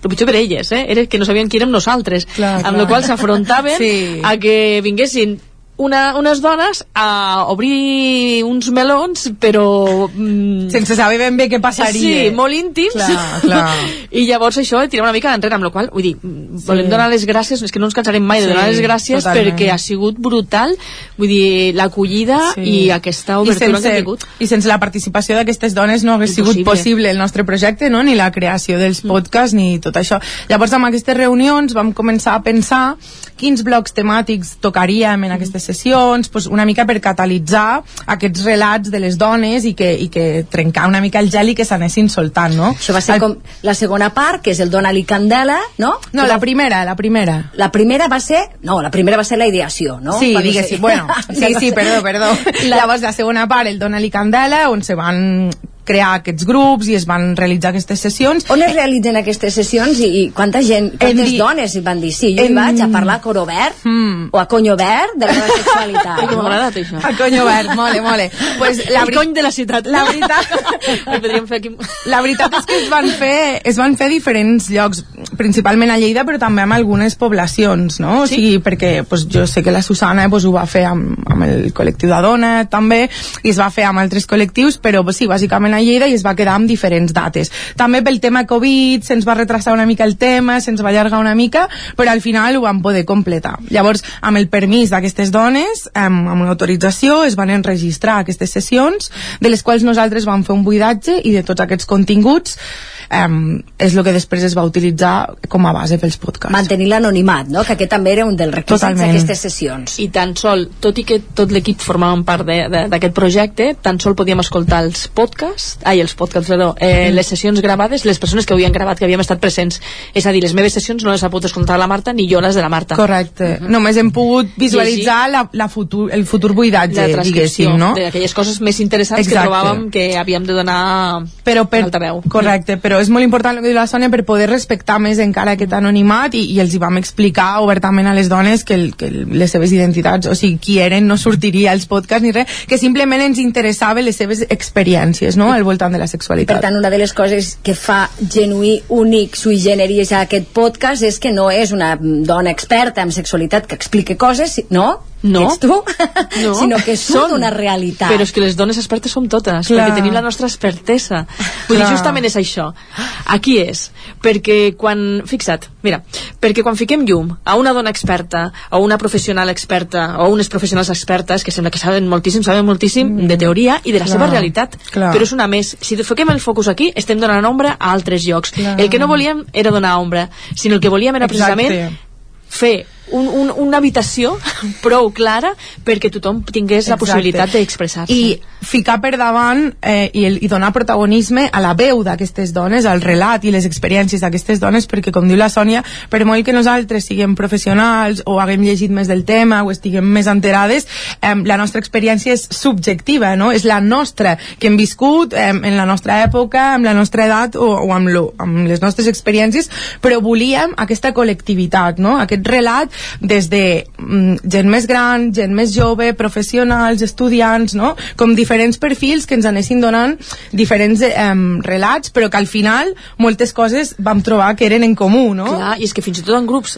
el pitjor per elles, eh? era que no sabien qui érem nosaltres clar, amb clar. la qual s'afrontaven sí. a que vinguessin una, unes dones a obrir uns melons però...
Mm, sense saber ben bé què passaria
sí, molt íntims clar, clar. <laughs> i llavors això tirar una mica enrere amb la qual vull dir, sí. volem donar les gràcies és que no ens cansarem mai sí, de donar les gràcies totalment. perquè ha sigut brutal vull dir, l'acollida sí. i aquesta obertura I sense, que ha tingut
i sense la participació d'aquestes dones no hagués sigut possible el nostre projecte no? ni la creació dels mm. podcasts mm. ni tot això llavors amb aquestes reunions vam començar a pensar quins blocs temàtics tocaríem en aquestes sessions, pues una mica per catalitzar aquests relats de les dones i que, i que trencar una mica el gel i que s'anessin soltant, no?
Això va ser el... com la segona part, que és el Dona-li Candela, no?
No, la primera, la primera.
La primera va ser... No, la primera va ser la ideació, no?
Sí, diguéssim, bueno, sí, <laughs> sí, perdó, perdó. La... Llavors, la segona part, el Dona-li Candela, on se van crear aquests grups i es van realitzar aquestes sessions.
On es realitzen aquestes sessions i, i quanta gent, quantes di... dones hi van dir sí, jo en... hi vaig a parlar a coro verd mm. o a conyo verd de la sexualitat. <laughs>
Ai, que m'ha agradat això.
A conyo verd, mole, mole.
Pues la El cony de la ciutat.
La veritat... <laughs>
fer aquí.
La veritat és que es van fer, es van fer diferents llocs, principalment a Lleida, però també amb algunes poblacions, no? O sigui, perquè pues, jo sé que la Susana pues, ho va fer amb, amb el col·lectiu de dona també, i es va fer amb altres col·lectius, però pues, sí, bàsicament a Lleida i es va quedar amb diferents dates. També pel tema Covid se'ns va retrasar una mica el tema, se'ns va allargar una mica, però al final ho vam poder completar. Llavors, amb el permís d'aquestes dones, amb, amb l'autorització, es van enregistrar aquestes sessions, de les quals nosaltres vam fer un buidatge i de tots aquests continguts um, és el que després es va utilitzar com a base pels podcasts.
Mantenir l'anonimat, no? que aquest també era un dels requisits d'aquestes sessions.
I tan sol, tot i que tot l'equip formàvem part d'aquest projecte, tan sol podíem escoltar els podcasts, ai, els podcasts, perdó, eh, les sessions gravades, les persones que havien gravat, que havíem estat presents. És a dir, les meves sessions no les ha pogut escoltar la Marta ni jo les de la Marta.
Correcte. Uh -huh. Només hem pogut visualitzar la, la futur, el futur buidatge, la diguéssim, no?
D'aquelles coses més interessants Exacte. que trobàvem que havíem de donar
però per, altaveu. Correcte, però és molt important el que diu la Sònia per poder respectar més encara aquest anonimat i, i els hi vam explicar obertament a les dones que, el, que les seves identitats, o sigui, qui eren no sortiria als podcasts ni res, que simplement ens interessava les seves experiències, no?, al voltant de la sexualitat.
Per tant, una de les coses que fa genuí, únic, sui generis a aquest podcast és que no és una dona experta en sexualitat que explique coses, no?
No.
ets tu, <laughs> no. sinó que són una realitat.
Però és que les dones expertes som totes, Clar. perquè tenim la nostra expertesa. Vull dir, justament és això. Aquí és, perquè quan... Fixa't, mira, perquè quan fiquem llum a una dona experta, o una professional experta, o unes professionals expertes, que sembla que saben moltíssim, saben moltíssim mm. de teoria i de la Clar. seva realitat, Clar. però és una més. Si fiquem el focus aquí, estem donant ombra a altres llocs. Clar. El que no volíem era donar ombra, sinó el que volíem era precisament Exacte. fer un, un, una habitació <laughs> prou clara perquè tothom tingués la
Exacte.
possibilitat d'expressar-se.
i ficar per davant eh, i, el, i donar protagonisme a la veu d'aquestes dones, al relat i les experiències d'aquestes dones, perquè com diu la Sònia, per molt que nosaltres siguem professionals o haguem llegit més del tema o estiguem més enterades, eh, la nostra experiència és subjectiva, no? és la nostra, que hem viscut eh, en la nostra època, amb la nostra edat o, o amb, lo, amb les nostres experiències, però volíem aquesta col·lectivitat, no? aquest relat des de mm, gent més gran, gent més jove, professionals, estudiants, no? com diferents perfils que ens anessin donant diferents eh, relats, però que al final moltes coses vam trobar que eren en comú, no?
Clar, i és que fins i tot en grups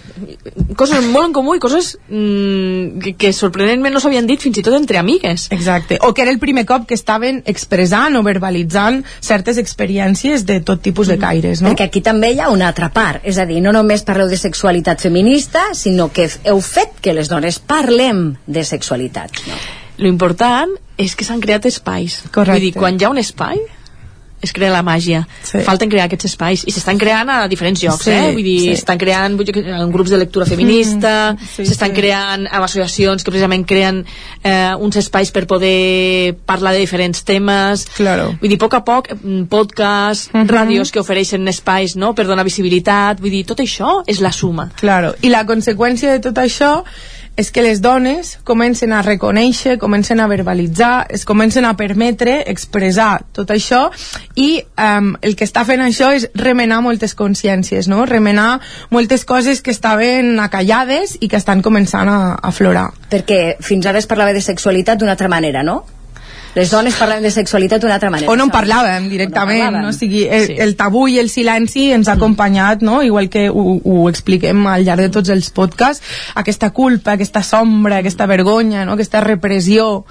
coses molt en comú i coses mm, que, que sorprenentment no s'havien dit fins i tot entre amigues.
Exacte, o que era el primer cop que estaven expressant o verbalitzant certes experiències de tot tipus de caires, no?
Perquè aquí també hi ha una altra part, és a dir, no només parleu de sexualitat feminista, sinó que heu fet que les dones parlem de sexualitat. No?
Lo important és que s'han creat espais.
Correcte.
Vull dir, quan hi ha un espai, es crea la màgia.
Sí.
Falten crear aquests espais. I s'estan creant a diferents llocs,
Sí,
eh? Vull dir,
sí.
s'estan creant vull dir, que en grups de lectura feminista,
Mm, sí,
s'estan
sí.
creant amb associacions que precisament creen eh, uns espais per poder parlar de diferents temes.
Claro.
Vull dir, a poc a poc, mm, podcasts,
Mhm.
ràdios que ofereixen espais no? per donar visibilitat. Vull dir, tot això és la suma.
Claro. I la conseqüència de tot això és que les dones comencen a reconèixer, comencen a verbalitzar, es comencen a permetre expressar tot això i um, el que està fent això és remenar moltes consciències, no? remenar moltes coses que estaven acallades i que estan començant a, aflorar.
Perquè fins ara es parlava de sexualitat d'una altra manera, no? Les dones parlen de sexualitat d'una altra manera.
o no en parlàvem directament,
O no parlàvem.
no? O sigui, el,
Sí.
sí. el tabú i el silenci ens ha acompanyat, no? igual que ho, ho expliquem al llarg de tots els podcasts, aquesta culpa, aquesta sombra, aquesta vergonya, no? aquesta repressió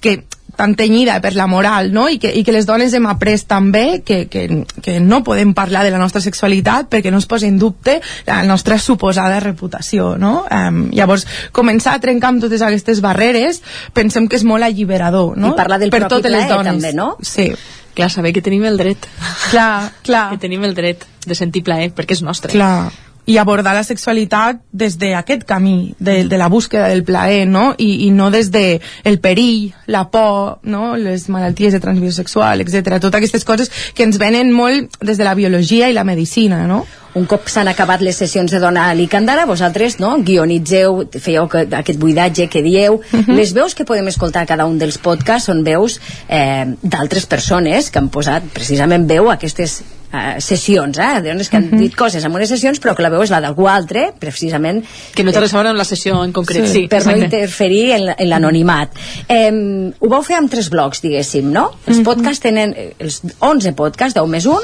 que tan tenyida per la moral, no? I que, i que les dones hem après també que, que, que no podem parlar de la nostra sexualitat perquè no es posa en dubte la nostra suposada reputació, no? Um, llavors, començar a trencar amb totes aquestes barreres pensem que és molt alliberador, no?
I parlar del
per
propi
les
plaer,
dones.
també, no?
Sí.
Clar, saber que tenim el dret.
Clar, clar.
Que tenim el dret de sentir plaer, perquè és nostre.
Clar, i abordar la sexualitat des d'aquest camí, de, de la búsqueda del plaer, no? I, i no des de el perill, la por, no? les malalties de transmissió sexual, etc. Totes aquestes coses que ens venen molt des de la biologia i la medicina, no?
Un cop s'han acabat les sessions de Dona a Licandara, vosaltres no, guionitzeu, fèieu que, aquest buidatge que dieu.
Mhm.
Les veus que podem escoltar a cada un dels podcasts són veus eh, d'altres persones que han posat precisament veu a aquestes eh, sessions, eh? de dones que han dit coses en unes sessions però que la veu és la d'algú altre, precisament
Que no té res a veure amb la sessió en concret, sí.
per no
exacte.
interferir en, en l'anonimat. Eh, ho vau fer amb tres blocs, diguéssim, no? Els
Mhm.
podcasts tenen, eh, els 11 podcasts, 10 més 1,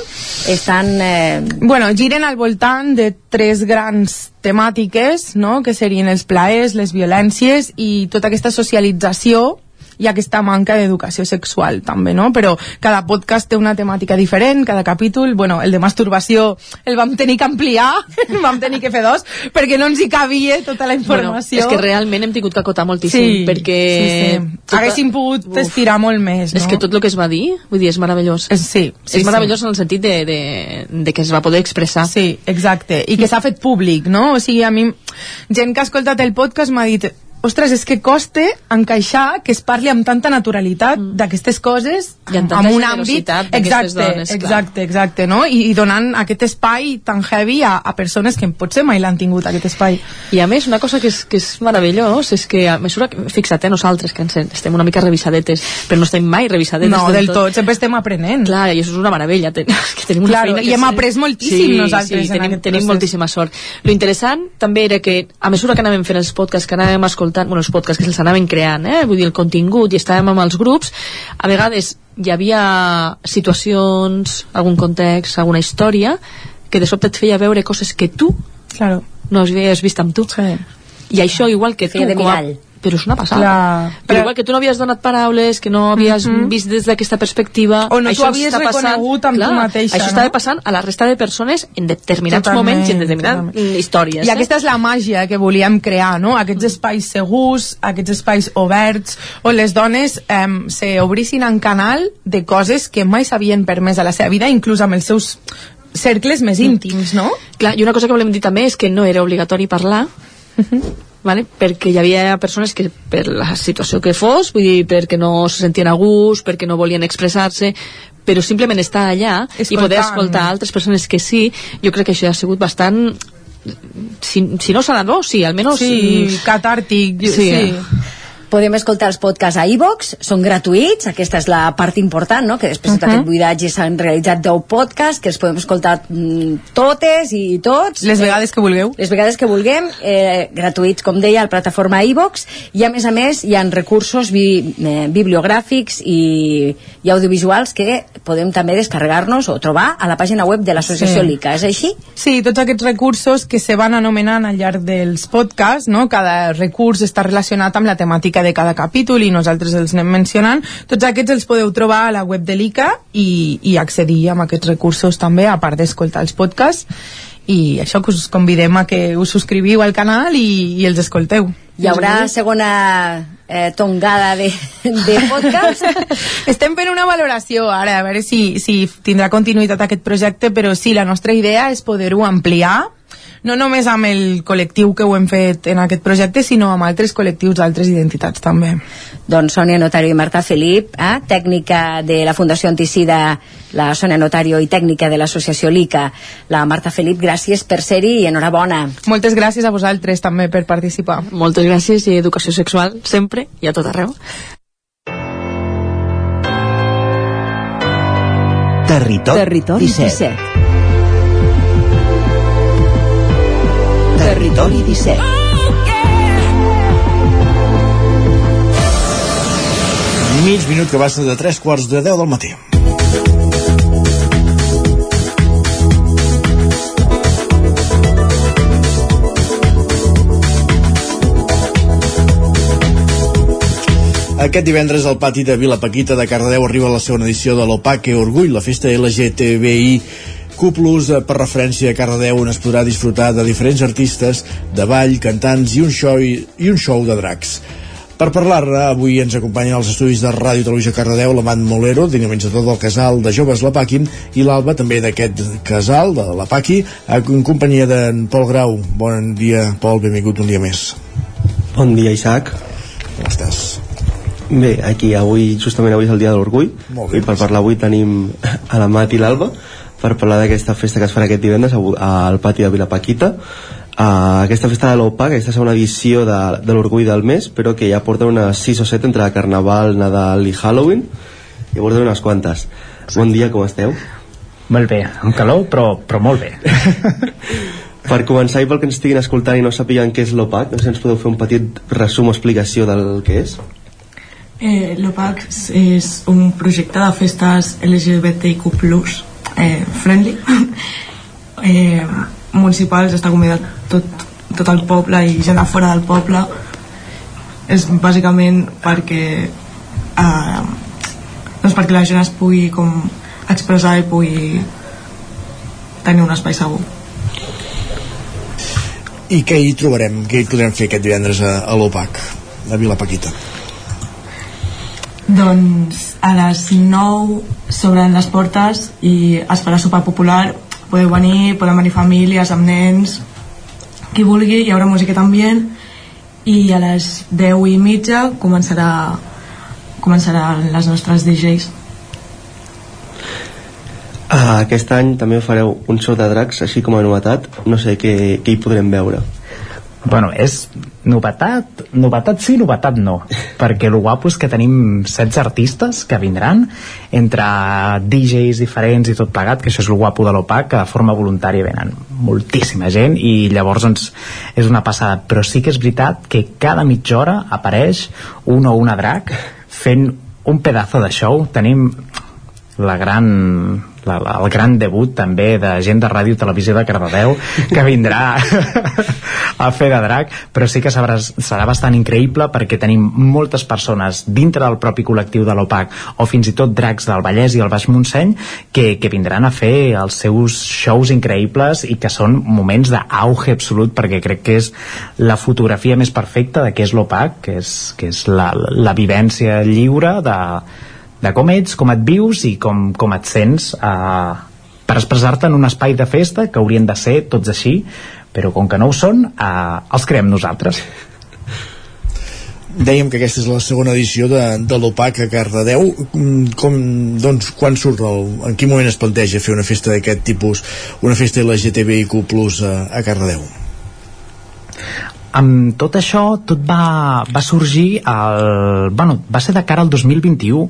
estan... Eh,
Bueno, giren al voltant de tres grans temàtiques, no?, que serien els plaers, les violències i tota aquesta socialització i aquesta manca d'educació sexual també, no? Però cada podcast té una temàtica diferent, cada capítol, bueno, el de masturbació el vam tenir que ampliar, el <laughs> vam tenir que fer dos, perquè no ens hi cabia tota la informació.
Bueno, és que realment hem tingut que acotar moltíssim,
Sí,
perquè...
sí, sí. Haguéssim pogut estirar molt més, no?
És que tot el que es va dir, vull dir, és meravellós.
És, sí, sí,
és meravellós
sí.
en el sentit de, de, de que es va poder expressar.
Sí, exacte. I que s'ha fet públic, no? O sigui, a mi, gent que ha escoltat el podcast m'ha dit ostres, és que costa encaixar que es parli amb tanta naturalitat mm. d'aquestes coses
I amb
en un àmbit exacte,
dones, clar.
exacte, exacte, no? I, i donant aquest espai tan heavy a, a persones que potser mai l'han tingut aquest espai.
I a més, una cosa que és, que és meravellós és que a mesura que, fixa't, eh, nosaltres que ens, estem una mica revisadetes, però no estem mai revisadetes
No, del tot, sempre estem aprenent.
Clar, i això és una meravella, ten, <laughs> que tenim una
Claro,
feina
i
que
hem
és-
après moltíssim
sí,
nosaltres
sí,
en
tenim, tenim
procés.
moltíssima sort. Lo interessant també era que a mesura que anàvem fent els podcasts, que anàvem escoltant, bueno, els podcasts que se'ls anaven creant, eh, vull dir, el contingut, i estàvem amb els grups, a vegades hi havia situacions, algun context, alguna història, que de sobte et feia veure coses que tu
claro.
no havies vist amb tu.
Sí.
I això, igual que tu...
Feia de
com a-. Però és una passada.
Clar.
Però igual que tu no havies donat paraules, que no havies
Mhm.
vist des d'aquesta perspectiva...
O no t'ho havies reconegut amb tu
clar,
mateixa,
Això
no?
estava passant a la resta de persones en determinats
Totalment,
moments i en determinades
totalment.
històries.
I aquesta és la màgia que volíem crear, no? Aquests espais segurs, aquests espais oberts, on les dones eh, se obrissin en canal de coses que mai s'havien permès a la seva vida, inclús amb els seus cercles més íntims, no?
Clar, i una cosa que volem dir també és que no era obligatori parlar, vale? perquè hi havia persones que per la situació que fos, vull dir, perquè no se sentien a gust, perquè no volien expressar-se, però simplement estar allà
Escoltant.
i poder escoltar altres persones que sí, jo crec que això ha sigut bastant si, si no sanador, sí, almenys
Sí, catàrtic, jo- sí.
Podem escoltar els podcasts a iVox, són gratuïts, aquesta és la part important, no? que després de tot
Mhm.
aquest buidatge s'han realitzat 10 podcasts, que els podem escoltar mm, totes i tots.
Les vegades que vulgueu.
Les vegades que vulguem, eh, gratuïts, com deia, a la plataforma iVox, i a més a més hi ha recursos bi eh, bibliogràfics i, i audiovisuals que podem també descarregar-nos o trobar a la pàgina web de l'associació
Sí.
LICA, és així?
Sí, tots aquests recursos que se van anomenant al llarg dels podcasts, no? cada recurs està relacionat amb la temàtica de cada capítol i nosaltres els anem mencionant. Tots aquests els podeu trobar a la web de l'ICA i, i accedir a aquests recursos també, a part d'escoltar els podcasts. I això que us convidem a que us subscriviu al canal i, i els escolteu.
Hi haurà segona eh, tongada de, de podcast? <laughs>
Estem fent una valoració ara, a veure si, si tindrà continuïtat aquest projecte, però sí, la nostra idea és poder-ho ampliar no només amb el col·lectiu que ho hem fet en aquest projecte, sinó amb altres col·lectius d'altres identitats també.
Doncs Sònia Notario i Marta Felip, eh? tècnica de la Fundació Anticida, la Sònia Notario i tècnica de l'associació LICA, la Marta Felip, gràcies per ser-hi i enhorabona.
Moltes gràcies a vosaltres també per participar.
Moltes gràcies i educació sexual sempre i a tot arreu.
Territori,
Territori
17.
17.
Territori 17.
Mig minut que passa de 3 quarts de 10 del matí. Aquest divendres al pati de Vila Paquita de Cardedeu arriba la segona edició de l'Opaque Orgull, la festa LGTBI Q+, eh, per referència a Cardedeu, on es podrà disfrutar de diferents artistes, de ball, cantants i un show, i un show de dracs. Per parlar-ne, avui ens acompanyen als estudis de Ràdio Televisió Cardedeu l'Amant Molero, dinamitzador del casal de joves La Paquin, i l'Alba, també d'aquest casal, de La Paqui, en companyia d'en Pol Grau. Bon dia, Pol, benvingut un dia més.
Bon dia, Isaac.
Com estàs?
Bé, aquí avui, justament avui és el dia de l'orgull i per parlar avui tenim a la Mat i l'Alba per parlar d'aquesta festa que es farà aquest divendres al pati de Vilapaquita uh, aquesta festa de l'OPA, aquesta segona edició de, de l'orgull del mes però que ja porta unes 6 o 7 entre Carnaval, Nadal i Halloween i porta unes quantes bon dia, com esteu?
Molt bé, amb calor, però, però molt bé. <laughs>
Per començar i pel que ens estiguin escoltant i no sàpiguen què és l'OPAC, no sé si ens podeu fer un petit resum o explicació del que és?
Eh, L'OPAC és un projecte de festes LGBTIQ+, eh, friendly, <laughs> eh, municipals, està convidat tot, tot el poble i gent de fora del poble. És bàsicament perquè eh, doncs perquè la gent es pugui com expressar i pugui tenir un espai segur.
I què hi trobarem? Què hi podrem fer aquest divendres a, a l'OPAC, a Vila Paquita?
Doncs a les 9 s'obren les portes i es farà sopar popular. Podeu venir, poden venir famílies amb nens, qui vulgui, hi haurà música ambient i a les 10 i mitja començarà començaran les nostres DJs.
Uh, aquest any també fareu un show de dracs, així com a novetat. No sé què, què hi podrem veure.
Bueno, és novetat, novetat sí, novetat no, perquè el guapo és que tenim 16 artistes que vindran entre DJs diferents i tot plegat, que això és el guapo de l'OPAC, que de forma voluntària venen moltíssima gent i llavors doncs, és una passada, però sí que és veritat que cada mitja hora apareix un o una drac fent un pedazo de show, tenim la gran, la, el gran debut també de gent de ràdio i televisió de Cardedeu que vindrà <laughs> a fer de drac però sí que serà, serà bastant increïble perquè tenim moltes persones dintre del propi col·lectiu de l'OPAC o fins i tot dracs del Vallès i el Baix Montseny que, que vindran a fer els seus shows increïbles i que són moments d'auge absolut perquè crec que és la fotografia més perfecta de què és l'OPAC que és, que és la, la vivència lliure de, de com ets, com et vius i com, com et sents eh, per expressar-te en un espai de festa que haurien de ser tots així però com que no ho són eh, els creem nosaltres
dèiem que aquesta és la segona edició de, de l'OPAC a Cardedeu mm, com, doncs, quan surt el, en quin moment es planteja fer una festa d'aquest tipus una festa LGTBIQ+, a, a Cardedeu?
Amb tot això tot va, va sorgir el, bueno, va ser de cara al 2021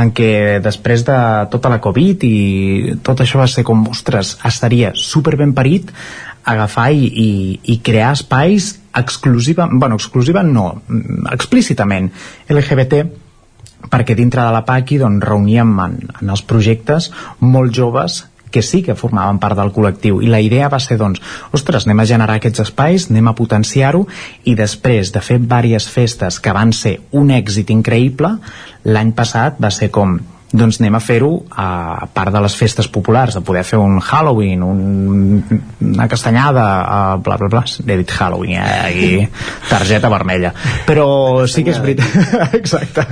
en què després de tota la Covid i tot això va ser com, ostres, estaria super ben parit agafar i, i, i crear espais exclusiva, bueno, exclusiva no, explícitament LGBT perquè dintre de la PACI doncs, reuníem en, en els projectes molt joves que sí que formaven part del col·lectiu. I la idea va ser doncs, ostres, anem a generar aquests espais, anem a potenciar-ho i després de fer diverses festes que van ser un èxit increïble l'any passat va ser com doncs anem a fer-ho a part de les festes populars, de poder fer un Halloween, un, una castanyada, uh, bla, bla, bla, he dit Halloween, eh, i targeta vermella. Però sí que és veritat... <laughs> Exacte.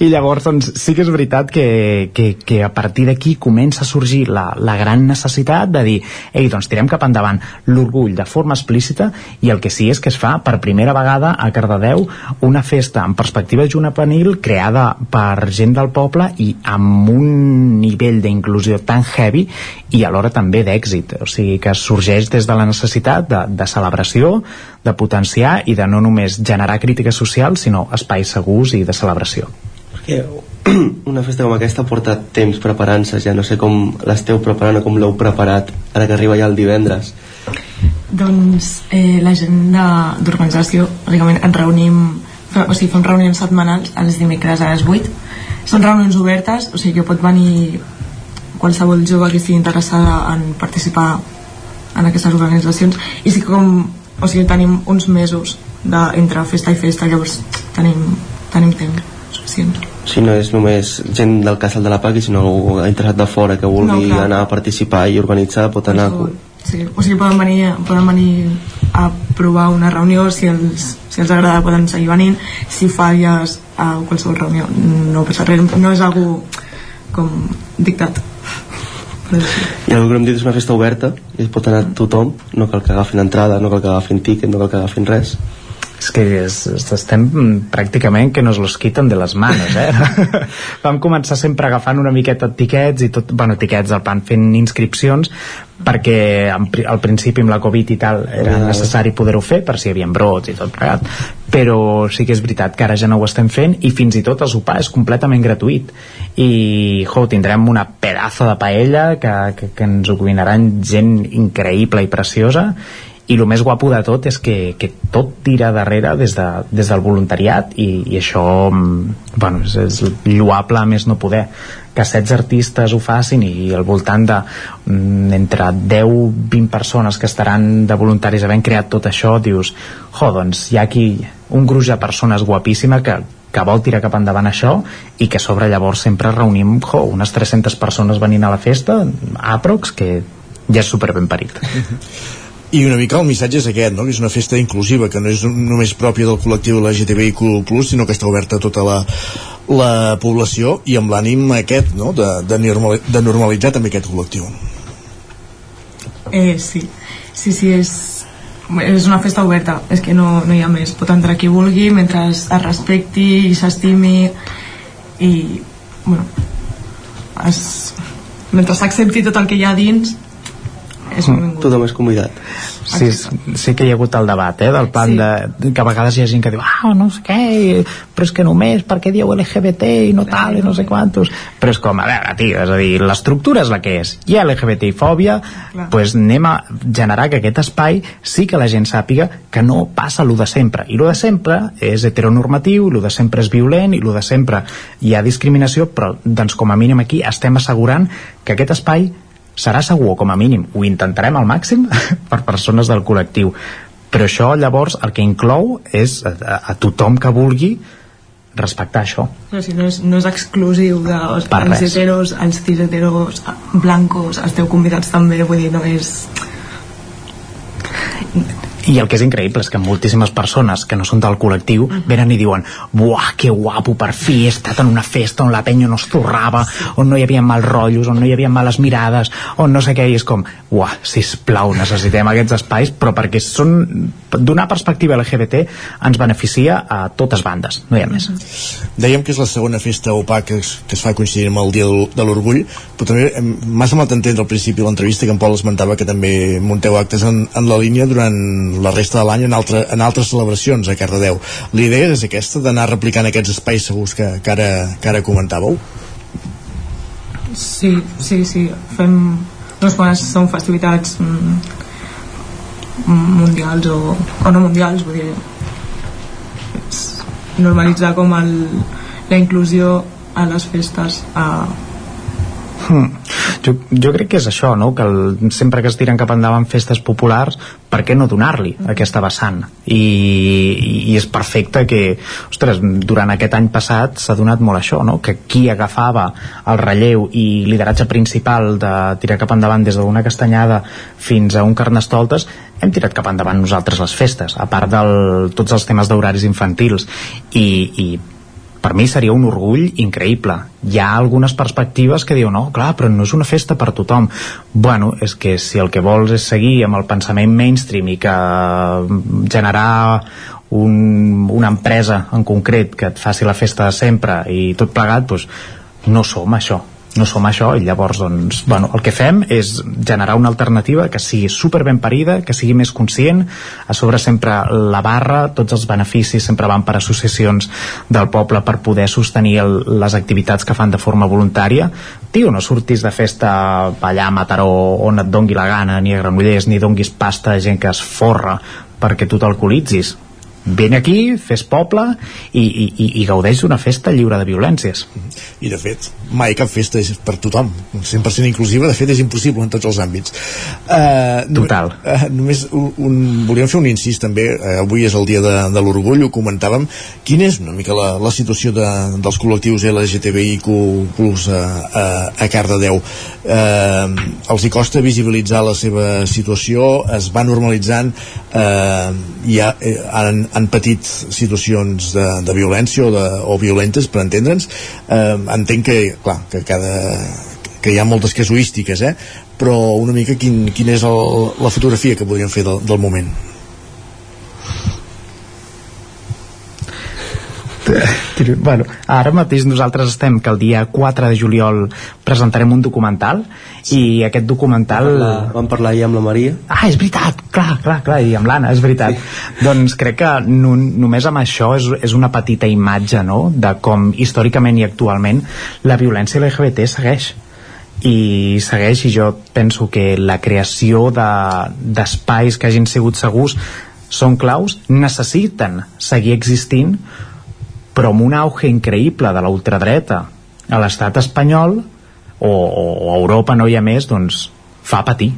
I llavors, doncs, sí que és veritat que, que, que a partir d'aquí comença a sorgir la, la gran necessitat de dir, ei, doncs tirem cap endavant l'orgull de forma explícita i el que sí és que es fa per primera vegada a Cardedeu una festa en perspectiva juvenil creada per gent del poble i amb amb un nivell d'inclusió tan heavy i alhora també d'èxit, o sigui que sorgeix des de la necessitat de, de celebració, de potenciar i de no només generar crítica social, sinó espais segurs i de celebració.
Perquè <clears throat> una festa com aquesta porta temps preparant-se, ja no sé com l'esteu preparant o com l'heu preparat ara que arriba ja el divendres.
Doncs eh, la gent d'organització, bàsicament ens reunim, o sigui, fem reunions setmanals els dimecres a les 8 són reunions obertes, o sigui que pot venir qualsevol jove que estigui interessada en participar en aquestes organitzacions. I sí que com, o sigui, tenim uns mesos de, entre festa i festa llavors tenim, tenim temps suficient.
Si no és només gent del casal de la PAC sinó algú interessat de fora que vulgui no, anar a participar i organitzar pot anar
sí, o sigui, poden venir, poden venir a provar una reunió si els, si els agrada poden seguir venint. Si falles a qualsevol reunió no passa res, no és algo com dictat
i el que hem dit és una festa oberta i pot anar tothom, no cal que agafin entrada no cal que agafin tiquet, no cal que agafin res
és que és, estem pràcticament que nos los quiten de les manos eh? <laughs> vam començar sempre agafant una miqueta tiquets i tot, bueno, tiquets al pan fent inscripcions perquè al principi amb la Covid i tal era necessari poder-ho fer per si hi havia brots i tot plegat però sí que és veritat que ara ja no ho estem fent i fins i tot el sopar és completament gratuït i jo, tindrem una pedazo de paella que, que, que ens ho cuinaran gent increïble i preciosa i el més guapo de tot és que, que tot tira darrere des, de, des del voluntariat i, i això mm, bueno, és, és lloable més no poder que 16 artistes ho facin i al voltant de mm, entre 10-20 persones que estaran de voluntaris havent creat tot això dius, jo, doncs hi ha aquí un gruix de persones guapíssima que, que vol tirar cap endavant això i que sobre llavors sempre reunim jo, unes 300 persones venint a la festa aprox que ja és super ben parit <laughs>
I una mica el missatge és aquest, no? que és una festa inclusiva, que no és només pròpia del col·lectiu LGTBIQ+, sinó que està oberta a tota la, la població i amb l'ànim aquest, no? de, de, de normalitzar també aquest col·lectiu.
Eh, sí, sí, sí, és, és una festa oberta, és que no, no hi ha més. Pot entrar qui vulgui mentre es respecti i s'estimi i, bueno, es, mentre s'accepti tot el que hi ha dins és benvingut.
Tothom és convidat.
Sí, sí que hi ha hagut el debat, eh, del plan sí. de, que a vegades hi ha gent que diu, ah, no sé què, però és que només, per què dieu LGBT i no tal, i no sé quantos, però és com, a veure, tio, és a dir, l'estructura és la que és, hi ha LGBTI-fòbia, doncs pues anem a generar que aquest espai sí que la gent sàpiga que no passa lo de sempre, i lo de sempre és heteronormatiu, lo de sempre és violent, i lo de sempre hi ha discriminació, però doncs com a mínim aquí estem assegurant que aquest espai serà segur, com a mínim, ho intentarem al màxim <laughs> per persones del col·lectiu. Però això llavors el que inclou és a, a, tothom que vulgui respectar això.
No, si no, és, no és exclusiu de, els, els heteros, els cis heteros blancos, esteu convidats també vull dir, no és
i el que és increïble és que moltíssimes persones que no són del col·lectiu uh -huh. venen i diuen buah, que guapo, per fi he estat en una festa on la penya no es torrava on no hi havia mals rotllos, on no hi havia males mirades on no sé què, i és com buah, sisplau, necessitem aquests espais però perquè són, d'una perspectiva LGBT ens beneficia a totes bandes, no hi ha més uh -huh.
Dèiem que és la segona festa OPA que es, que es fa coincidir amb el Dia de l'Orgull però també m'ha semblat entendre al principi l'entrevista que en Pol esmentava que també munteu actes en, en la línia durant la resta de l'any en, altre, en altres celebracions a Cardedeu. L'idea és aquesta d'anar replicant aquests espais segurs que, que, ara, que ara comentàveu?
Sí, sí, sí. Fem doncs quan són festivitats mm, mundials o, o no mundials, vull dir normalitzar com el, la inclusió a les festes a.
Jo, jo crec que és això, no? que el, sempre que es tiren cap endavant festes populars, per què no donar-li aquesta vessant? I, I és perfecte que, ostres, durant aquest any passat s'ha donat molt això, no? que qui agafava el relleu i lideratge principal de tirar cap endavant des d'una castanyada fins a un carnestoltes hem tirat cap endavant nosaltres les festes, a part de tots els temes d'horaris infantils i, i per mi seria un orgull increïble. Hi ha algunes perspectives que diuen, no, clar, però no és una festa per tothom. Bueno, és que si el que vols és seguir amb el pensament mainstream i que generar un, una empresa en concret que et faci la festa de sempre i tot plegat, doncs no som això no som això i llavors doncs, bueno, el que fem és generar una alternativa que sigui super ben parida, que sigui més conscient. A sobre sempre la barra tots els beneficis sempre van per associacions del poble per poder sostenir el, les activitats que fan de forma voluntària. Tio, no surtis de festa allà a Mataró on et dongui la gana ni a Granollers ni donguis pasta a gent que es forra perquè tu t'alcoholitzis ven aquí, fes poble i, i, i gaudeix d'una festa lliure de violències.
I de fet, mai cap festa és per tothom. 100% inclusiva, de fet, és impossible en tots els àmbits.
Uh, Total.
Uh, només un, un, volíem fer un incís també, uh, avui és el dia de, de l'orgull, ho comentàvem. Quina és una mica la, la situació de, dels col·lectius LGTBIQ plus a, a, a Cardedeu? Uh, els hi costa visibilitzar la seva situació, es va normalitzant, uh, i ha, han, han patit situacions de, de violència o, de, o violentes, per entendre'ns. Eh, entenc que, clar, que cada que hi ha moltes casuístiques, eh? però una mica quin, quina és el, la fotografia que podríem fer del, del moment.
Bueno, ara mateix nosaltres estem que el dia 4 de juliol presentarem un documental sí. i aquest documental...
Vam parlar, vam parlar ahir amb la Maria.
Ah, és veritat, clar, clar, clar, i amb l'Anna, és veritat. Sí. Doncs crec que no, només amb això és, és una petita imatge, no?, de com històricament i actualment la violència LGBT segueix i segueix i jo penso que la creació d'espais de, que hagin sigut segurs són claus, necessiten seguir existint però amb un auge increïble de la ultradreta. A l'estat espanyol o, o a Europa no hi ha més doncs fa patir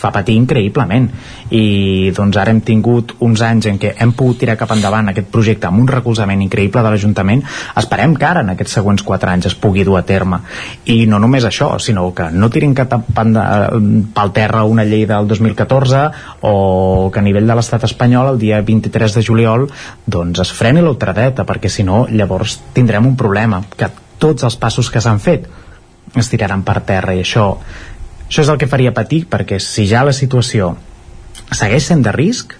fa patir increïblement. I doncs ara hem tingut uns anys en què hem pogut tirar cap endavant aquest projecte amb un recolzament increïble de l'Ajuntament. Esperem que ara en aquests següents 4 anys es pugui dur a terme. I no només això, sinó que no tirin cap pel terra una llei del 2014 o que a nivell de l'estat espanyol el dia 23 de juliol doncs es freni l'ultradeta perquè si no llavors tindrem un problema que tots els passos que s'han fet es tiraran per terra. I això això és el que faria patir, perquè si ja la situació segueix sent de risc,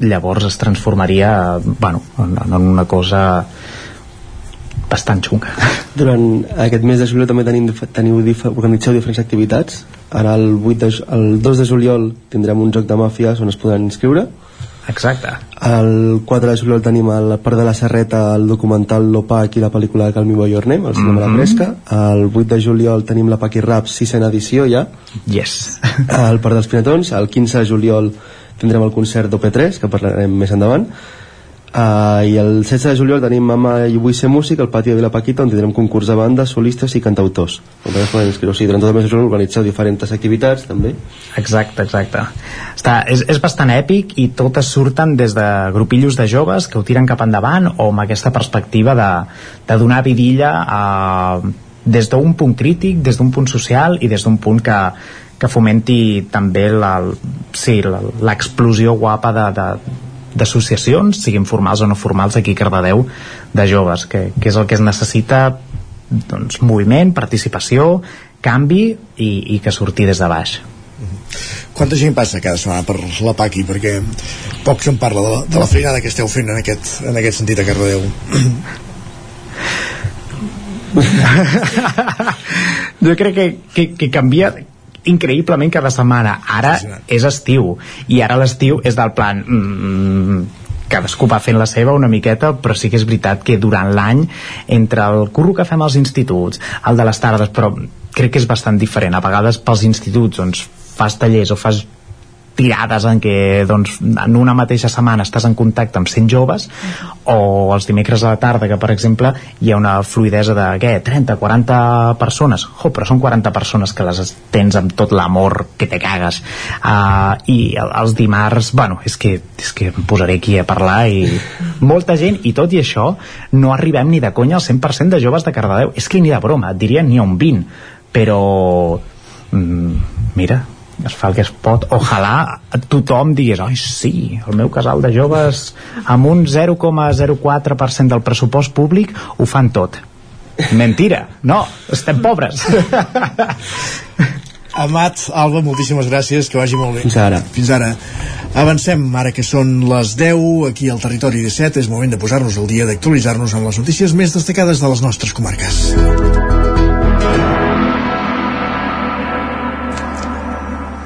llavors es transformaria bueno, en, en una cosa bastant xunga. <laughs>
Durant aquest mes de juliol també tenim, teniu organitzeu diferents activitats. Ara el, 8 de, el 2 de juliol tindrem un joc de màfies on es podran inscriure
Exacte.
El 4 de juliol tenim el Parc de la Serreta, el documental L'Opac i la pel·lícula de Calmi Boyornem, al cinema mm -hmm. La mhm. Fresca. El 8 de juliol tenim la Paqui Rap, sisena edició ja.
Yes.
El Parc dels Pinatons. El 15 de juliol tindrem el concert d'OP3, que parlarem més endavant Uh, I el 16 de juliol tenim Mama i vull ser músic al pati de Vilapaquita on tindrem concurs de bandes, solistes i cantautors. On també poden inscriure, o sigui, durant tot el mes de juliol organitzeu diferents activitats també.
Exacte, exacte. Està, és, és bastant èpic i totes surten des de grupillos de joves que ho tiren cap endavant o amb aquesta perspectiva de, de donar vidilla a, des d'un punt crític, des d'un punt social i des d'un punt que, que fomenti també la, sí, l'explosió guapa de, de, d'associacions, siguin formals o no formals aquí a Cardedeu, de joves que, que és el que es necessita doncs, moviment, participació canvi i, i que surti des de baix
Quanta gent passa cada setmana per la PACI? Perquè poc se'n parla de la, de la feinada que esteu fent en aquest, en aquest sentit a Cardedeu. <laughs>
jo crec que, que, que canvia increïblement cada setmana ara és estiu i ara l'estiu és del plan mm, cadascú va fent la seva una miqueta, però sí que és veritat que durant l'any, entre el curro que fem als instituts, el de les tardes, però crec que és bastant diferent. A vegades pels instituts doncs, fas tallers o fas tirades en què doncs, en una mateixa setmana estàs en contacte amb 100 joves o els dimecres a la tarda que per exemple hi ha una fluidesa de què, 30, 40 persones. Oh, però són 40 persones que les tens amb tot l'amor que te cagues. Uh, i els dimarts bueno, és que, és que em posaré aquí a parlar i molta gent i tot i això no arribem ni de conya al 100% de joves de Cardedeu. És que ni de broma, et diria ni a un 20 però mm, mira, es fa el que es pot ojalà tothom digués oi sí, el meu casal de joves amb un 0,04% del pressupost públic ho fan tot mentira, no, estem pobres <laughs>
Amat, Alba, moltíssimes gràcies, que vagi molt bé.
Fins ara.
Fins ara. Avancem, ara que són les 10, aquí al Territori 17, és moment de posar-nos al dia, d'actualitzar-nos amb les notícies més destacades de les nostres comarques.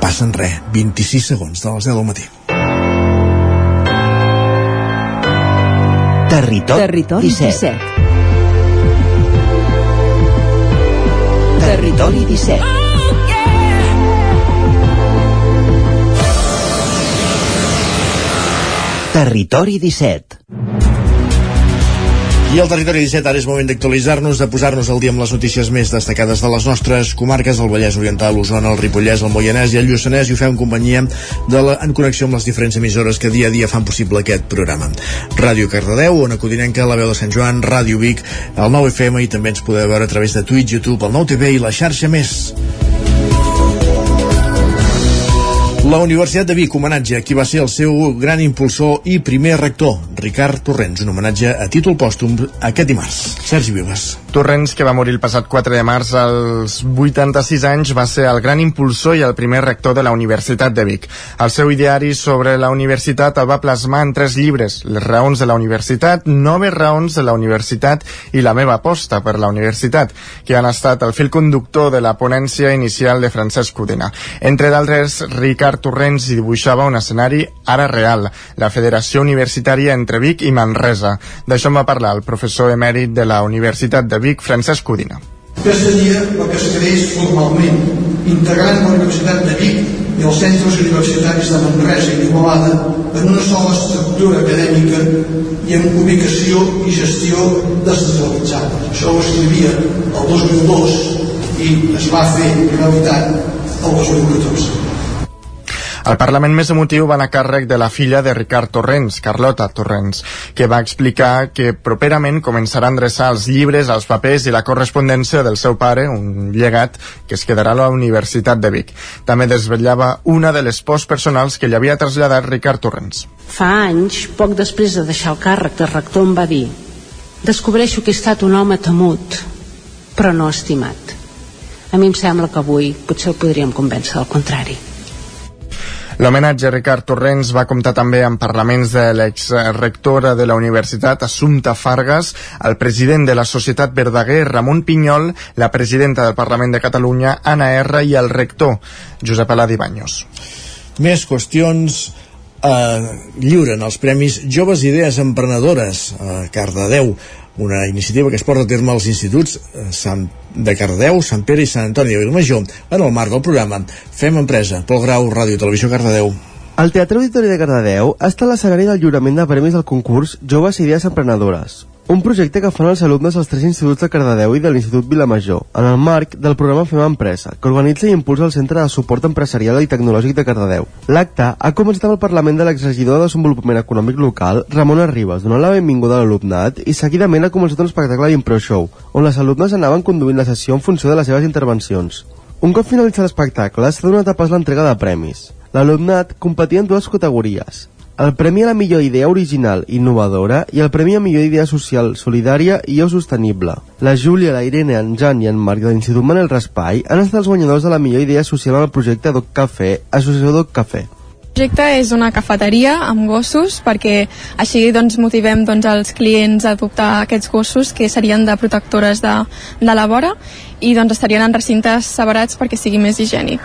Passen res, 26 segons de les 10 del matí.
Territori,
Territori 17.
17. Territori 17. Territori 17.
I al territori 17 ara és moment d'actualitzar-nos, de posar-nos al dia amb les notícies més destacades de les nostres comarques, el Vallès Oriental, l'Osona, el Ripollès, el Moianès i el Lluçanès, i ho fem en companyia de la, en connexió amb les diferents emissores que dia a dia fan possible aquest programa. Ràdio Cardedeu, Ona Codinenca, la veu de Sant Joan, Ràdio Vic, el 9 FM i també ens podeu veure a través de Twitch, YouTube, el 9 TV i la xarxa més. La Universitat de Vic, homenatge a qui va ser el seu gran impulsor i primer rector, Ricard Torrents, un homenatge a títol pòstum aquest dimarts. Sergi Vives.
Torrents, que va morir el passat 4 de març als 86 anys, va ser el gran impulsor i el primer rector de la Universitat de Vic. El seu ideari sobre la universitat el va plasmar en tres llibres, Les raons de la universitat, Noves raons de la universitat i La meva aposta per la universitat, que han estat el fil conductor de la ponència inicial de Francesc Codina. Entre d'altres, Ricard Torrents hi dibuixava un escenari ara real, la Federació Universitària entre Vic i Manresa. D'això en va parlar el professor emèrit de la Universitat de Vic, Francesc Codina.
Aquest seria el que es creix formalment, integrant la Universitat de Vic i els centres universitaris de Manresa i d'Igualada en una sola estructura acadèmica i amb ubicació i gestió descentralitzada. Això ho escrivia el 2002 i es va fer realitat el 2014.
El Parlament més emotiu va anar a càrrec de la filla de Ricard Torrents, Carlota Torrents, que va explicar que properament començarà a endreçar els llibres, els papers i la correspondència del seu pare, un llegat que es quedarà a la Universitat de Vic. També desvetllava una de les pors personals que li havia traslladat Ricard Torrents.
Fa anys, poc després de deixar el càrrec de rector, em va dir descobreixo que he estat un home temut, però no estimat. A mi em sembla que avui potser el podríem convèncer del contrari.
L'homenatge a Ricard Torrents va comptar també amb parlaments de l'exrectora de la Universitat, Assumpta Fargas, el president de la Societat Verdaguer, Ramon Pinyol, la presidenta del Parlament de Catalunya, Anna R, i el rector, Josep Aladi Baños.
Més qüestions eh, lliuren els Premis Joves Idees Emprenedores a Cardedeu una iniciativa que es porta a terme als instituts eh, Sant de Cardedeu, Sant Pere i Sant Antoni de Vilamajor en el marc del programa Fem Empresa, pel Grau, Ràdio Televisió Cardedeu.
El Teatre Auditori de Cardedeu està a l'escenari del lliurament de premis del concurs Joves Idees Emprenedores, un projecte que fan els alumnes dels tres instituts de Cardedeu i de l'Institut Vilamajor, en el marc del programa Fem Empresa, que organitza i impulsa el Centre de Suport Empresarial i Tecnològic de Cardedeu. L'acte ha començat amb el Parlament de l'exregidor de Desenvolupament Econòmic Local, Ramona Ribas, donant la benvinguda a l'alumnat i seguidament ha començat un espectacle d'impro show, on les alumnes anaven conduint la sessió en funció de les seves intervencions. Un cop finalitzat l'espectacle, s'ha donat a pas l'entrega de premis. L'alumnat competia en dues categories. El Premi a la millor idea original innovadora i el Premi a millor idea social solidària i o sostenible. La Júlia, la Irene, en Jan i en Marc de l'Institut Manel Raspai han estat els guanyadors de la millor idea social en el projecte Doc Cafè, Associació Doc Cafè.
El projecte és una cafeteria amb gossos perquè així doncs, motivem doncs, els clients a adoptar aquests gossos que serien de protectores de, de la vora i doncs, estarien en recintes separats perquè sigui més higiènic.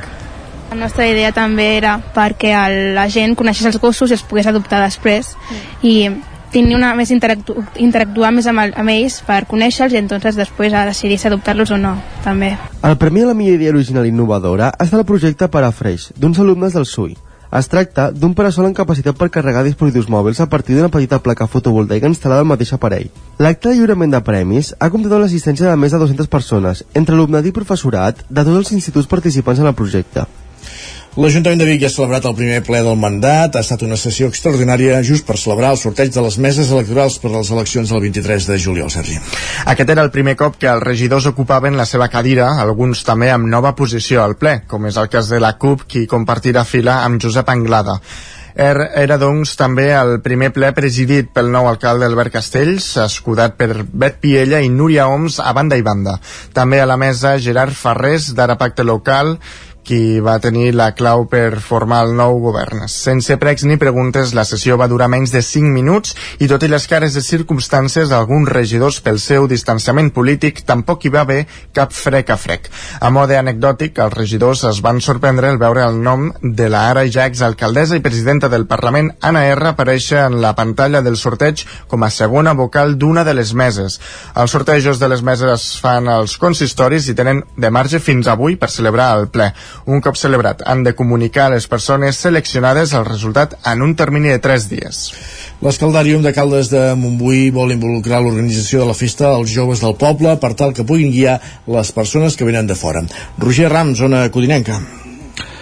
La nostra idea també era perquè el, la gent coneixés els gossos i els pogués adoptar després mm. i tenir una més interactu interactuar més amb, el, amb ells per conèixer-los i entonces després a decidir si adoptar-los o no, també.
El Premi a la millor idea original innovadora ha estat el projecte Parafresh, d'uns alumnes del SUI. Es tracta d'un parasol amb capacitat per carregar dispositius mòbils a partir d'una petita placa fotovoltaica instal·lada al mateix aparell. L'acte de lliurament de premis ha comptat amb l'assistència de més de 200 persones, entre alumnat i professorat de tots els instituts participants en el projecte.
L'Ajuntament de Vic ja ha celebrat el primer ple del mandat. Ha estat una sessió extraordinària just per celebrar el sorteig de les meses electorals per a les eleccions del 23 de juliol, Sergi.
Aquest era el primer cop que els regidors ocupaven la seva cadira, alguns també amb nova posició al ple, com és el cas de la CUP, qui compartirà fila amb Josep Anglada. Er, era, doncs, també el primer ple presidit pel nou alcalde Albert Castells, escudat per Bet Piella i Núria Oms a banda i banda. També a la mesa Gerard Farrés, d'Ara Pacte Local, qui va tenir la clau per formar el nou govern. Sense pregs ni preguntes, la sessió va durar menys de 5 minuts i tot i les cares de circumstàncies d'alguns regidors pel seu distanciament polític, tampoc hi va haver cap frec a frec. A mode anecdòtic, els regidors es van sorprendre al veure el nom de la ara ja exalcaldessa i presidenta del Parlament, Anna R, aparèixer en la pantalla del sorteig com a segona vocal d'una de les meses. Els sortejos de les meses es fan als consistoris i tenen de marge fins avui per celebrar el ple. Un cop celebrat, han de comunicar a les persones seleccionades el resultat en un termini de 3 dies.
L'Escaldàrium de Caldes de Montbui vol involucrar l'organització de la festa als joves del poble per tal que puguin guiar les persones que venen de fora. Roger Ram, zona codinenca.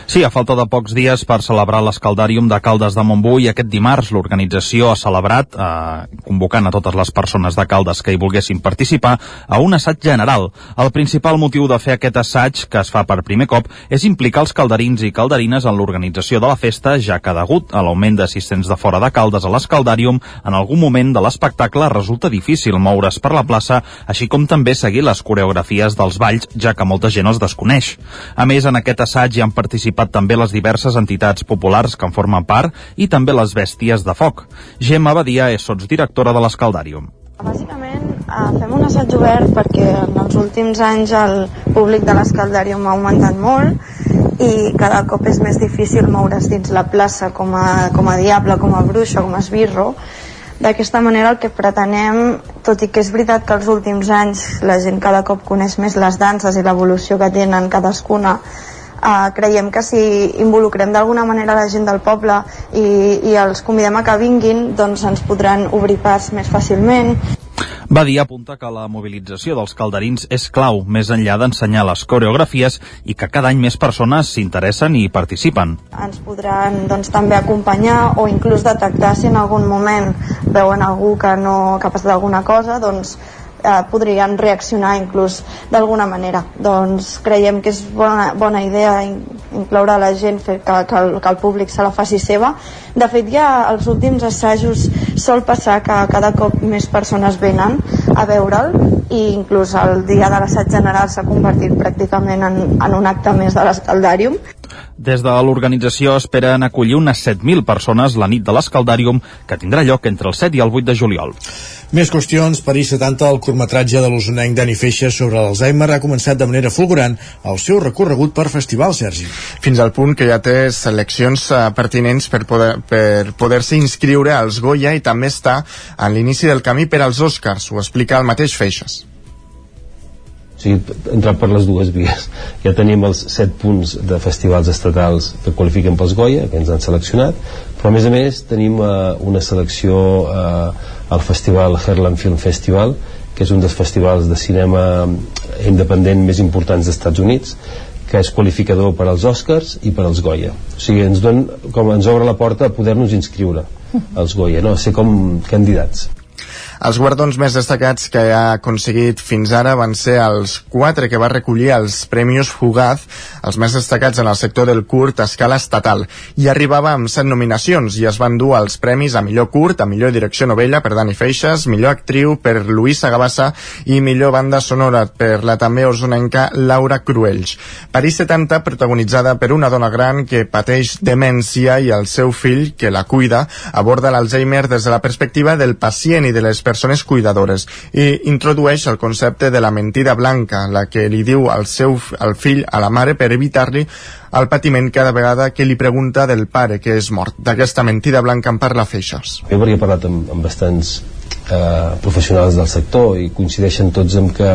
Sí, a falta de pocs dies per celebrar l'escaldàrium de Caldes de Montbui, aquest dimarts l'organització ha celebrat, eh, convocant a totes les persones de Caldes que hi volguessin participar, a un assaig general. El principal motiu de fer aquest assaig, que es fa per primer cop, és implicar els calderins i calderines en l'organització de la festa, ja que degut a l'augment d'assistents de fora de Caldes a l'escaldàrium, en algun moment de l'espectacle resulta difícil moure's per la plaça, així com també seguir les coreografies dels balls, ja que molta gent els desconeix. A més, en aquest assaig hi han participat participat també les diverses entitats populars que en formen part i també les bèsties de foc. Gemma Badia és sotsdirectora de l'Escaldàrium.
Bàsicament eh, fem un assaig obert perquè en els últims anys el públic de l'Escaldàrium ha augmentat molt i cada cop és més difícil moure's dins la plaça com a, com a diable, com a bruixa, com a esbirro d'aquesta manera el que pretenem, tot i que és veritat que els últims anys la gent cada cop coneix més les danses i l'evolució que tenen cadascuna Uh, creiem que si involucrem d'alguna manera la gent del poble i, i els convidem a que vinguin doncs ens podran obrir pas més fàcilment
va dir apunta que la mobilització dels calderins és clau, més enllà d'ensenyar les coreografies i que cada any més persones s'interessen i participen.
Ens podran doncs, també acompanyar o inclús detectar si en algun moment veuen algú que, no, que ha passat alguna cosa, doncs eh, podrien reaccionar inclús d'alguna manera. Doncs creiem que és bona, bona idea incloure la gent, fer que, que, el, que el públic se la faci seva. De fet, ja als últims assajos sol passar que cada cop més persones venen a veure'l i inclús el dia de l'assaig general s'ha convertit pràcticament en, en un acte més de l'escaldàrium.
Des de l'organització esperen acollir unes 7.000 persones la nit de l'Escaldàrium, que tindrà lloc entre el 7 i el 8 de juliol.
Més qüestions. París 70, el curtmetratge de l'usonenc Dani Feixes sobre l'Alzheimer ha començat de manera fulgurant el seu recorregut per festival, Sergi.
Fins al punt que ja té seleccions uh, pertinents per poder, per poder-se inscriure als Goya i també està en l'inici del camí per als Oscars, ho explica el mateix Feixes
o sigui, entrar per les dues vies ja tenim els set punts de festivals estatals que qualifiquen pels Goya que ens han seleccionat, però a més a més tenim uh, una selecció uh, al festival Herland Film Festival que és un dels festivals de cinema independent més importants dels Estats Units que és qualificador per als Oscars i per als Goya o sigui, ens, don, com ens obre la porta a poder-nos inscriure als Goya, no? a ser com candidats
Els guardons més destacats que ha aconseguit fins ara van ser els quatre que va recollir els Premios Fugaz, els més destacats en el sector del curt a escala estatal, i arribava amb set nominacions i es van dur els premis a millor curt, a millor direcció novella per Dani Feixas, millor actriu per Luisa Gabassa i millor banda sonora per la també osonenca Laura Cruells. París 70, protagonitzada per una dona gran que pateix demència i el seu fill, que la cuida, aborda l'Alzheimer des de la perspectiva del pacient i de les persones cuidadores i introdueix el concepte de la mentida blanca, la que li diu al seu al fill, a la mare, per evitar-li el patiment cada vegada que li pregunta del pare que és mort. D'aquesta mentida blanca en parla Feixas.
Jo perquè he parlat amb, amb bastants eh, professionals del sector i coincideixen tots en que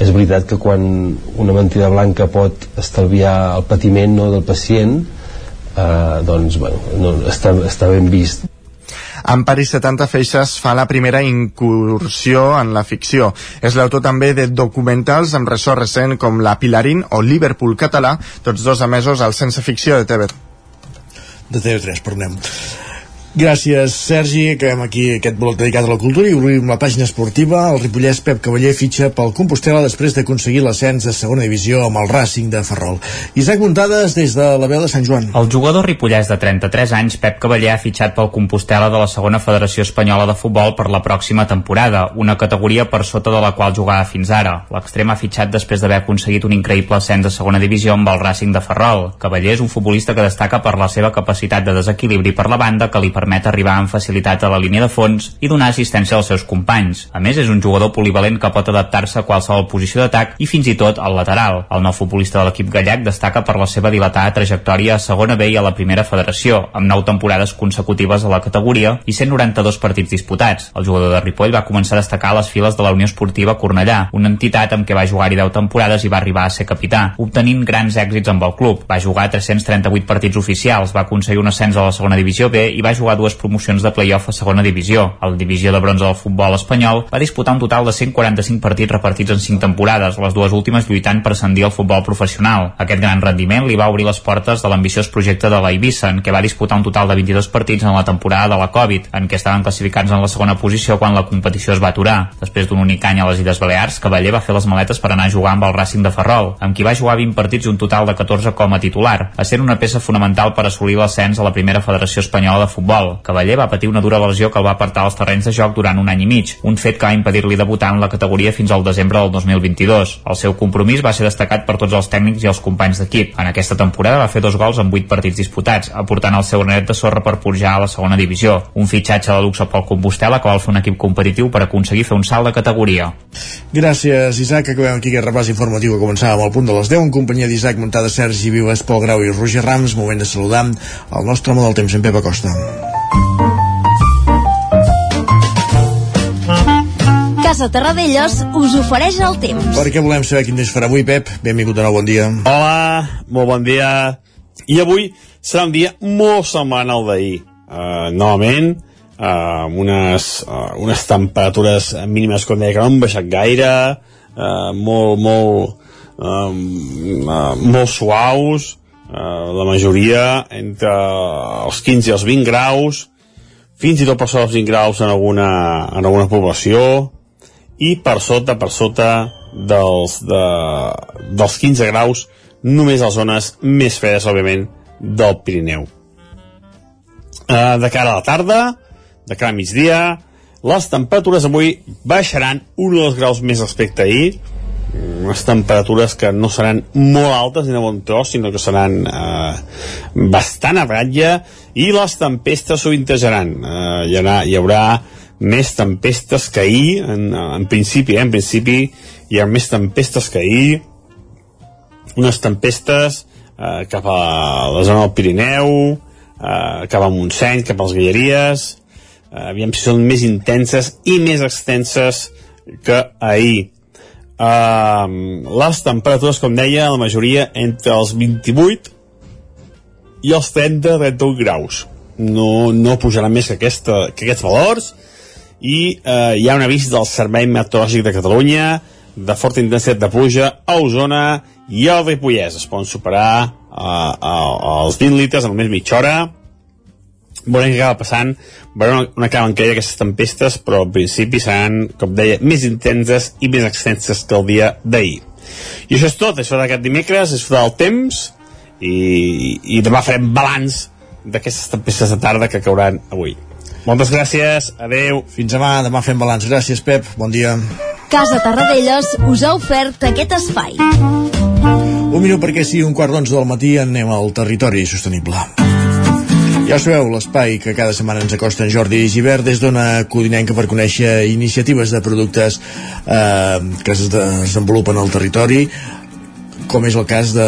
és veritat que quan una mentida blanca pot estalviar el patiment no, del pacient eh, doncs bueno, no, està, està ben vist
en Paris 70 Feixes fa la primera incursió en la ficció. És l'autor també de documentals amb ressò recent com La Pilarín o Liverpool català, tots dos emesos al Sense Ficció de TV.
De TV3, perdoneu. Gràcies, Sergi. Acabem aquí aquest bloc dedicat a la cultura i obrim la pàgina esportiva. El ripollès Pep Cavaller fitxa pel Compostela després d'aconseguir l'ascens de segona divisió amb el Racing de Ferrol. Isaac Muntades des de la veu de Sant Joan.
El jugador ripollès de 33 anys, Pep Cavaller, ha fitxat pel Compostela de la segona Federació Espanyola de Futbol per la pròxima temporada, una categoria per sota de la qual jugava fins ara. L'extrem ha fitxat després d'haver aconseguit un increïble ascens a segona divisió amb el Racing de Ferrol. Cavaller és un futbolista que destaca per la seva capacitat de desequilibri per la banda que li permet permet arribar amb facilitat a la línia de fons i donar assistència als seus companys. A més, és un jugador polivalent que pot adaptar-se a qualsevol posició d'atac i fins i tot al lateral. El nou futbolista de l'equip gallec destaca per la seva dilatada trajectòria a segona B i a la primera federació, amb nou temporades consecutives a la categoria i 192 partits disputats. El jugador de Ripoll va començar a destacar a les files de la Unió Esportiva Cornellà, una entitat amb què va jugar-hi 10 temporades i va arribar a ser capità, obtenint grans èxits amb el club. Va jugar 338 partits oficials, va aconseguir un ascens a la segona divisió B i va jugar dues promocions de play-off a segona divisió. La divisió de bronze del futbol espanyol va disputar un total de 145 partits repartits en 5 temporades, les dues últimes lluitant per ascendir al futbol professional. Aquest gran rendiment li va obrir les portes de l'ambiciós projecte de la en què va disputar un total de 22 partits en la temporada de la Covid, en què estaven classificats en la segona posició quan la competició es va aturar. Després d'un únic any a les Illes Balears, Cavaller va fer les maletes per anar a jugar amb el Racing de Ferrol, amb qui va jugar 20 partits i un total de 14 com a titular, ser una peça fonamental per assolir l'ascens a la primera Federació Espanyola de Futbol. Cavaller va patir una dura lesió que el va apartar als terrenys de joc durant un any i mig, un fet que va impedir-li debutar en la categoria fins al desembre del 2022. El seu compromís va ser destacat per tots els tècnics i els companys d'equip. En aquesta temporada va fer dos gols en vuit partits disputats, aportant el seu net de sorra per pujar a la segona divisió. Un fitxatge de luxe pel Compostela que vol fer un equip competitiu per aconseguir fer un salt de categoria.
Gràcies, Isaac. Acabem aquí aquest repàs informatiu que començava amb el punt de les 10 en companyia d'Isaac Montada, Sergi Vives, Pol Grau i Roger Rams. Moment de saludar el nostre home del temps, en Pep Acosta.
Casa Terradellos us ofereix el temps.
Perquè volem saber quin temps farà avui, Pep. Benvingut de nou, bon dia.
Hola, molt bon dia. I avui serà un dia molt semblant al d'ahir. Uh, novament, uh, amb unes, uh, unes temperatures mínimes, com deia, que no han baixat gaire, uh, molt, molt, um, uh, molt suaus, uh, la majoria entre els 15 i els 20 graus, fins i tot per sota els 20 graus en alguna, en alguna població, i per sota, per sota dels, de, dels 15 graus només a les zones més fredes, òbviament, del Pirineu. Eh, de cara a la tarda, de cara a migdia, les temperatures avui baixaran un o graus més respecte a ahir, unes temperatures que no seran molt altes ni de bon tros, sinó que seran eh, bastant a ratlla i les tempestes sovintejaran. Eh, hi, haurà, hi haurà més tempestes que ahir, en, en principi, eh? en principi hi ha més tempestes que ahir, unes tempestes eh, cap a la zona del Pirineu, eh, cap a Montseny, cap als Guilleries, eh, aviam si són més intenses i més extenses que ahir. Uh, les temperatures, com deia, la majoria entre els 28 i els 30-31 graus. No, no pujaran més que, aquesta, que aquests valors, i eh, hi ha un avís del Servei Meteorològic de Catalunya de forta intensitat de pluja a Osona i al Ripollès. Es poden superar eh, els 20 litres en només mitja hora
veurem què acaba passant, veurem on acaben caient aquestes tempestes, però al principi seran, com deia, més intenses i més extenses que el dia d'ahir. I això és tot, això d'aquest dimecres, és tot el temps, i, i demà farem balanç d'aquestes tempestes de tarda que cauran avui. Moltes gràcies, adeu.
Fins demà, demà fem balanç. Gràcies, Pep, bon dia.
Casa Tarradellas us ha ofert aquest espai.
Un minut perquè sí, un quart d'onze del matí anem al territori sostenible. Ja sabeu, l'espai que cada setmana ens acosta en Jordi Givert. Des d'una codinenca per conèixer iniciatives de productes eh, que es desenvolupen al territori com és el cas de,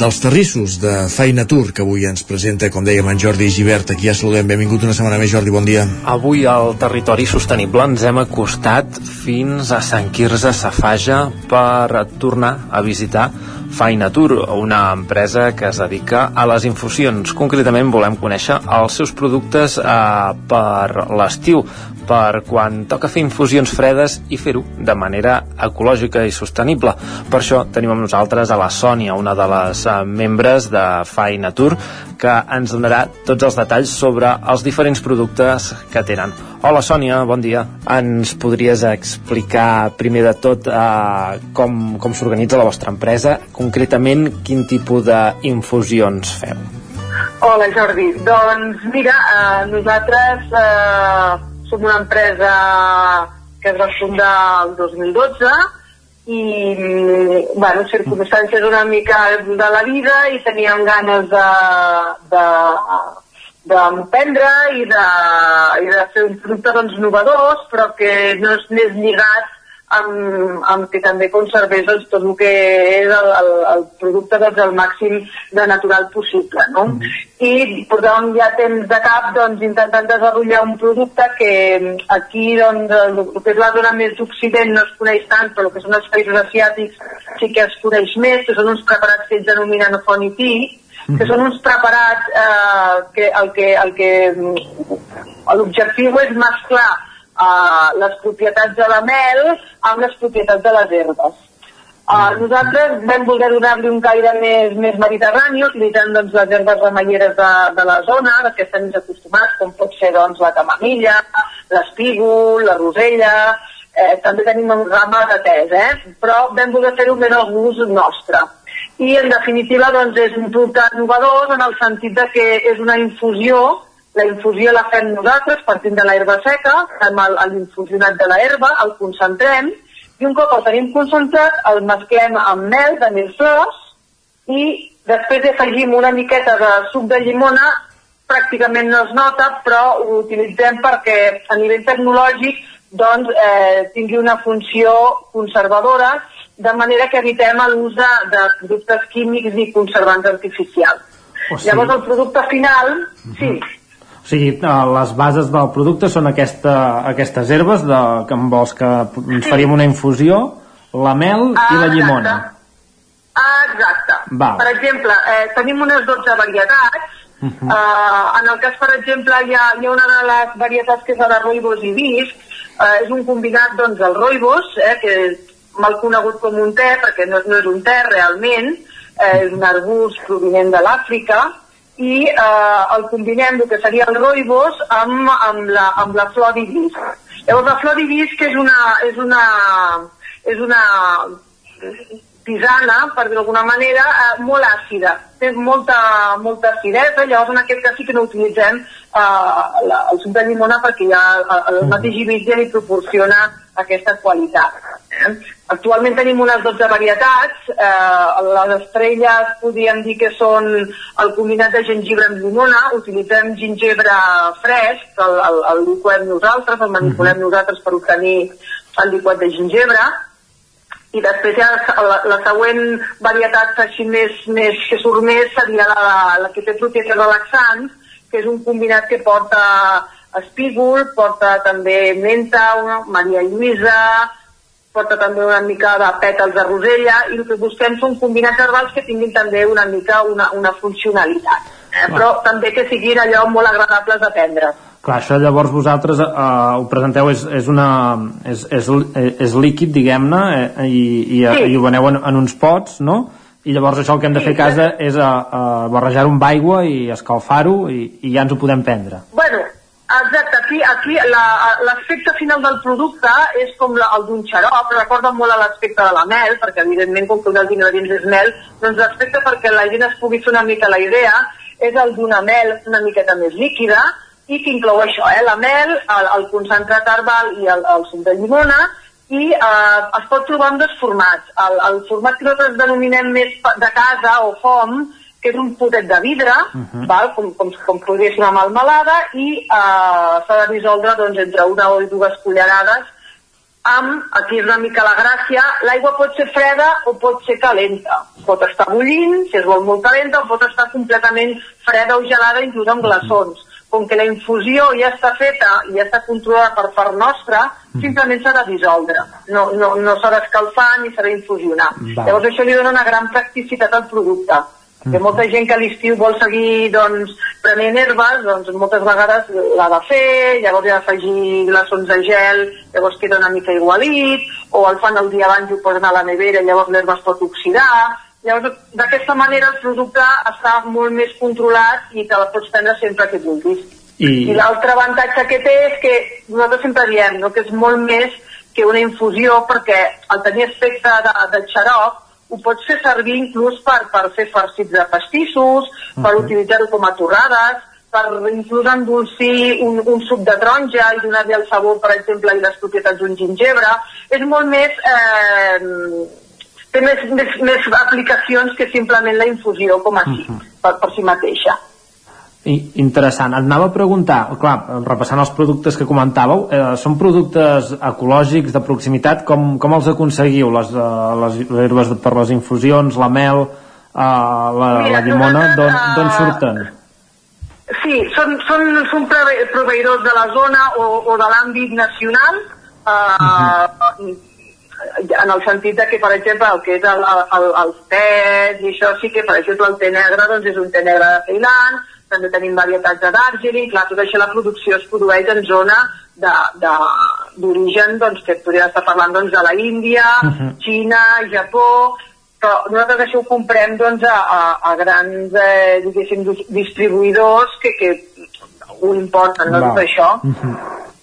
dels terrissos de Feina Tour, que avui ens presenta, com dèiem, en Jordi Givert. Aquí ja saludem. Benvingut una setmana més, Jordi, bon dia.
Avui al territori sostenible ens hem acostat fins a Sant Quirze Safaja per tornar a visitar Feina Tour, una empresa que es dedica a les infusions. Concretament volem conèixer els seus productes eh, per l'estiu, per quan toca fer infusions fredes i fer-ho de manera ecològica i sostenible. Per això tenim amb nosaltres a la Sònia, una de les eh, membres de Fai Natur, que ens donarà tots els detalls sobre els diferents productes que tenen. Hola Sònia, bon dia. Ens podries explicar primer de tot eh, com, com s'organitza la vostra empresa, concretament quin tipus d'infusions feu?
Hola Jordi, doncs mira, eh, nosaltres eh, som una empresa que es va fundar el 2012 i, bueno, circumstàncies una mica de la vida i teníem ganes de, de, d'emprendre i, de, i de fer un producte doncs, novedós però que no és més lligat amb, amb que també conservés doncs, tot el que és el, el, el producte doncs, el màxim de natural possible. No? Mm. I portàvem ja temps de cap doncs, intentant desenvolupar un producte que aquí doncs, el, el que és la zona més d'Occident no es coneix tant, però el que són els països asiàtics sí que es coneix més, que són uns preparats que ells denominen fonití, que són uns preparats eh, que el que, el que l'objectiu és mesclar uh, les propietats de la mel amb les propietats de les herbes. Uh, nosaltres vam voler donar-li un caire més, més mediterrani, utilitzant doncs, les herbes remeieres de, de la zona, les que estem acostumats, com pot ser doncs, la camamilla, l'espígol, la rosella, eh, també tenim un rama de tes, eh? però vam voler fer-ho més al gust nostre. I en definitiva doncs, és un producte innovador en el sentit de que és una infusió la infusió la fem nosaltres partint de l'herba seca, fem l'infusionat de l'herba, el concentrem, i un cop el tenim concentrat el mesclem amb mel de mil flors i després afegim una miqueta de suc de llimona, pràcticament no es nota, però ho utilitzem perquè a nivell tecnològic doncs, eh, tingui una funció conservadora, de manera que evitem l'ús de, de productes químics i conservants artificials. O sigui... Llavors el producte final, uh -huh. sí,
o sigui, eh, les bases del producte són aquesta, aquestes herbes de, que amb vols que ens faríem una infusió, la mel ah, i la llimona.
Ah, exacte.
Val.
Per exemple, eh, tenim unes 12 varietats. Uh -huh. uh, en el cas, per exemple, hi ha, hi ha una de les varietats que és la de roibos i visc. Uh, és un combinat, doncs, del roibos, eh, que és mal conegut com un te, perquè no, no és un te realment, eh, és un arbust provinent de l'Àfrica, i eh, el combinem el que seria el roibos amb, amb, la, amb la flor d'ibis. Llavors la flor que és una, és una, és una tisana, per dir d'alguna manera, eh, molt àcida. Té molta, molta acidesa, llavors en aquest cas sí que no utilitzem eh, la, el suc de llimona perquè ja el, el mateix ibis ja li proporciona aquesta qualitat. Eh? Actualment tenim unes 12 varietats, eh, les estrelles podríem dir que són el combinat de gengibre amb llimona, utilitzem gingebre fresc, el, el, el liquem nosaltres, el manipulem mhm. -huh. nosaltres per obtenir el liquat de gingebre, i després ja la, la següent varietat així més, més que surt més seria la, la que té propietats relaxants, que és un combinat que porta espígol, porta també menta, una, Maria Lluïsa, porta també una mica de pètals de rosella i el que busquem són combinats herbals que tinguin també una mica una, una funcionalitat eh? però també que siguin allò molt agradables de prendre
Clar, això llavors vosaltres eh, ho presenteu és, és, una, és, és, és líquid, diguem-ne, eh, i, i, sí. i ho veneu en, en uns pots, no?
i llavors això el que hem de fer a casa és a, a barrejar-ho amb aigua i escalfar-ho i, i ja ens ho podem prendre.
Bueno, exacte, aquí, aquí la- l'aspecte final del producte és com la, el d'un xarop, recorda molt a l'aspecte de la mel, perquè evidentment com que un dels ingredients és mel, doncs l'aspecte perquè la gent es pugui fer una mica la idea és el d'una mel una miqueta més líquida i que inclou això, eh, la mel, el, el concentrat herbal i el, el suc de llimona i eh, es pot trobar en dos formats. El, el format que nosaltres denominem més de casa o home, que és un potet de vidre, uh -huh. val? Com, com, com podria ser una melmelada, i eh, s'ha de dissoldre doncs, entre una o dues cullerades amb, aquí és una mica la gràcia, l'aigua pot ser freda o pot ser calenta. Pot estar bullint, si es vol molt calenta, o pot estar completament freda o gelada, inclús amb glaçons. Com que la infusió ja està feta i ja està controlada per part nostra, simplement s'ha de dissoldre. No, no, no s'ha d'escalfar ni s'ha d'infusionar. Llavors això li dona una gran practicitat al producte. Que molta gent que a l'estiu vol seguir doncs, prenent herbes, doncs moltes vegades l'ha de fer, llavors hi ha d'afegir glaçons de gel, llavors queda una mica igualit, o el fan el dia abans i ho posen a la nevera, llavors l'herba es pot oxidar. Llavors, d'aquesta manera el producte està molt més controlat i te la pots prendre sempre que vulguis. I, I l'altre avantatge que té és que nosaltres sempre diem no, que és molt més que una infusió perquè al tenir aspecte de, de xarop ho pots fer servir inclús per, per fer farcits de pastissos, per utilitzar-ho com a torrades, per inclús endolcir un, un suc de taronja i donar-li el sabor, per exemple, i les propietats d'un gingebre. És molt més... Eh, té més, més, més aplicacions que simplement la infusió com així, per, per si mateixa.
I, interessant. Et anava a preguntar, clar, repassant els productes que comentàveu, eh, són productes ecològics de proximitat, com, com els aconseguiu? Les, eh, les herbes per les infusions, la mel, eh, la,
Mira,
la llimona, d'on
eh,
surten?
Sí, són, són, són prove- proveïdors de la zona o, o de l'àmbit nacional, eh, en el sentit de que, per exemple, el que és el, el, els tés i això sí que, per exemple, el té negre doncs és un té negre de Ceilan, també tenim varietats de Darjeeling, clar, tot això la producció es produeix en zona d'origen, doncs, que podria estar parlant doncs, de la Índia, Xina, Japó, però nosaltres això ho comprem doncs, a, a, a grans eh, diguéssim, dis- distribuïdors que, que ho importen, no
Val.
tot això.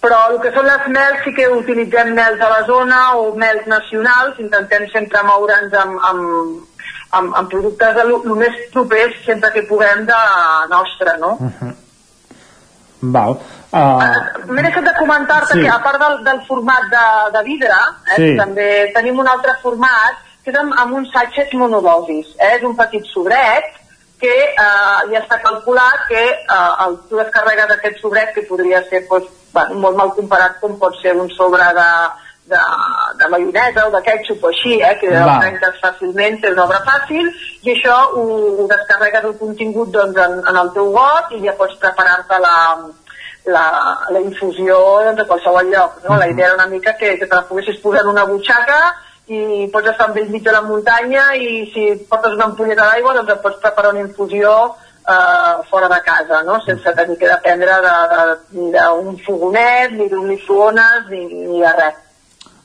Però el que són les mels sí que utilitzem mels de la zona o mels nacionals, intentem sempre moure'ns amb, amb, amb, amb productes de lo, lo més propers sempre que puguem de nostre, no?
Val. Uh,
M'he deixat de comentar-te
Sí.
que a part del, del format de, de vidre, eh,
Sí.
també tenim un altre format que és amb, amb uns sachets monodosis. Eh? És un petit sobret que eh, ja està calculat que eh, el, tu descarregues aquest sobret que podria ser doncs, bueno, molt mal comparat com pot ser un sobre de, de, de maionesa o de ketchup o així, eh, que el trenques fàcilment, és una obra fàcil, i això ho, ho descarregues el contingut doncs, en, en el teu got i ja pots preparar-te la, la, la infusió doncs, a qualsevol lloc. No? La idea era una mica que, que te la poguessis posar en una butxaca i pots estar amb ell mig de la muntanya i si portes una ampolleta d'aigua doncs et pots preparar una infusió eh, fora de casa, no? sense tenir que dependre de- de- d'un fogonet, ni d'un microones, ni, ni de res.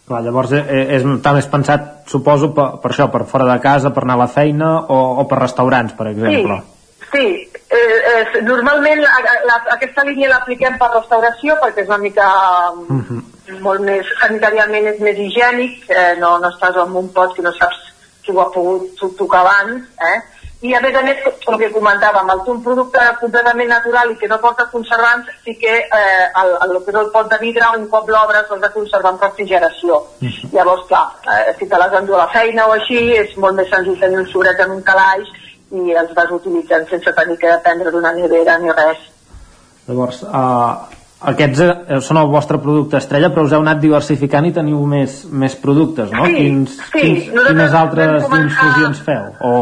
clar, llavors eh, és, està més pensat, suposo, per, per això, per fora de casa, per anar a la feina o, o per restaurants, per exemple.
Sí, eh, eh, normalment la, la, aquesta línia l'apliquem per restauració perquè és una mica molt més, sanitàriament és més higiènic, eh, no, no estàs en un pot que no saps si ho ha pogut to- tocar abans, eh? I a més a més, el que comentàvem, el un producte completament natural i que no porta conservants, sí que eh, el, el, el que és el pot de vidre, un cop l'obres, l'has de conservar en refrigeració. Llavors, clar, eh, si te l'has d'endur a la feina o així, és molt més senzill tenir un sobret en un calaix i els vas utilitzant sense tenir que dependre d'una nevera ni res.
Llavors, uh, aquests eh, són el vostre producte estrella, però us heu anat diversificant i teniu més, més productes, no?
Sí,
quins,
sí,
quins,
nosaltres
quines altres
començar-
infusions feu? O...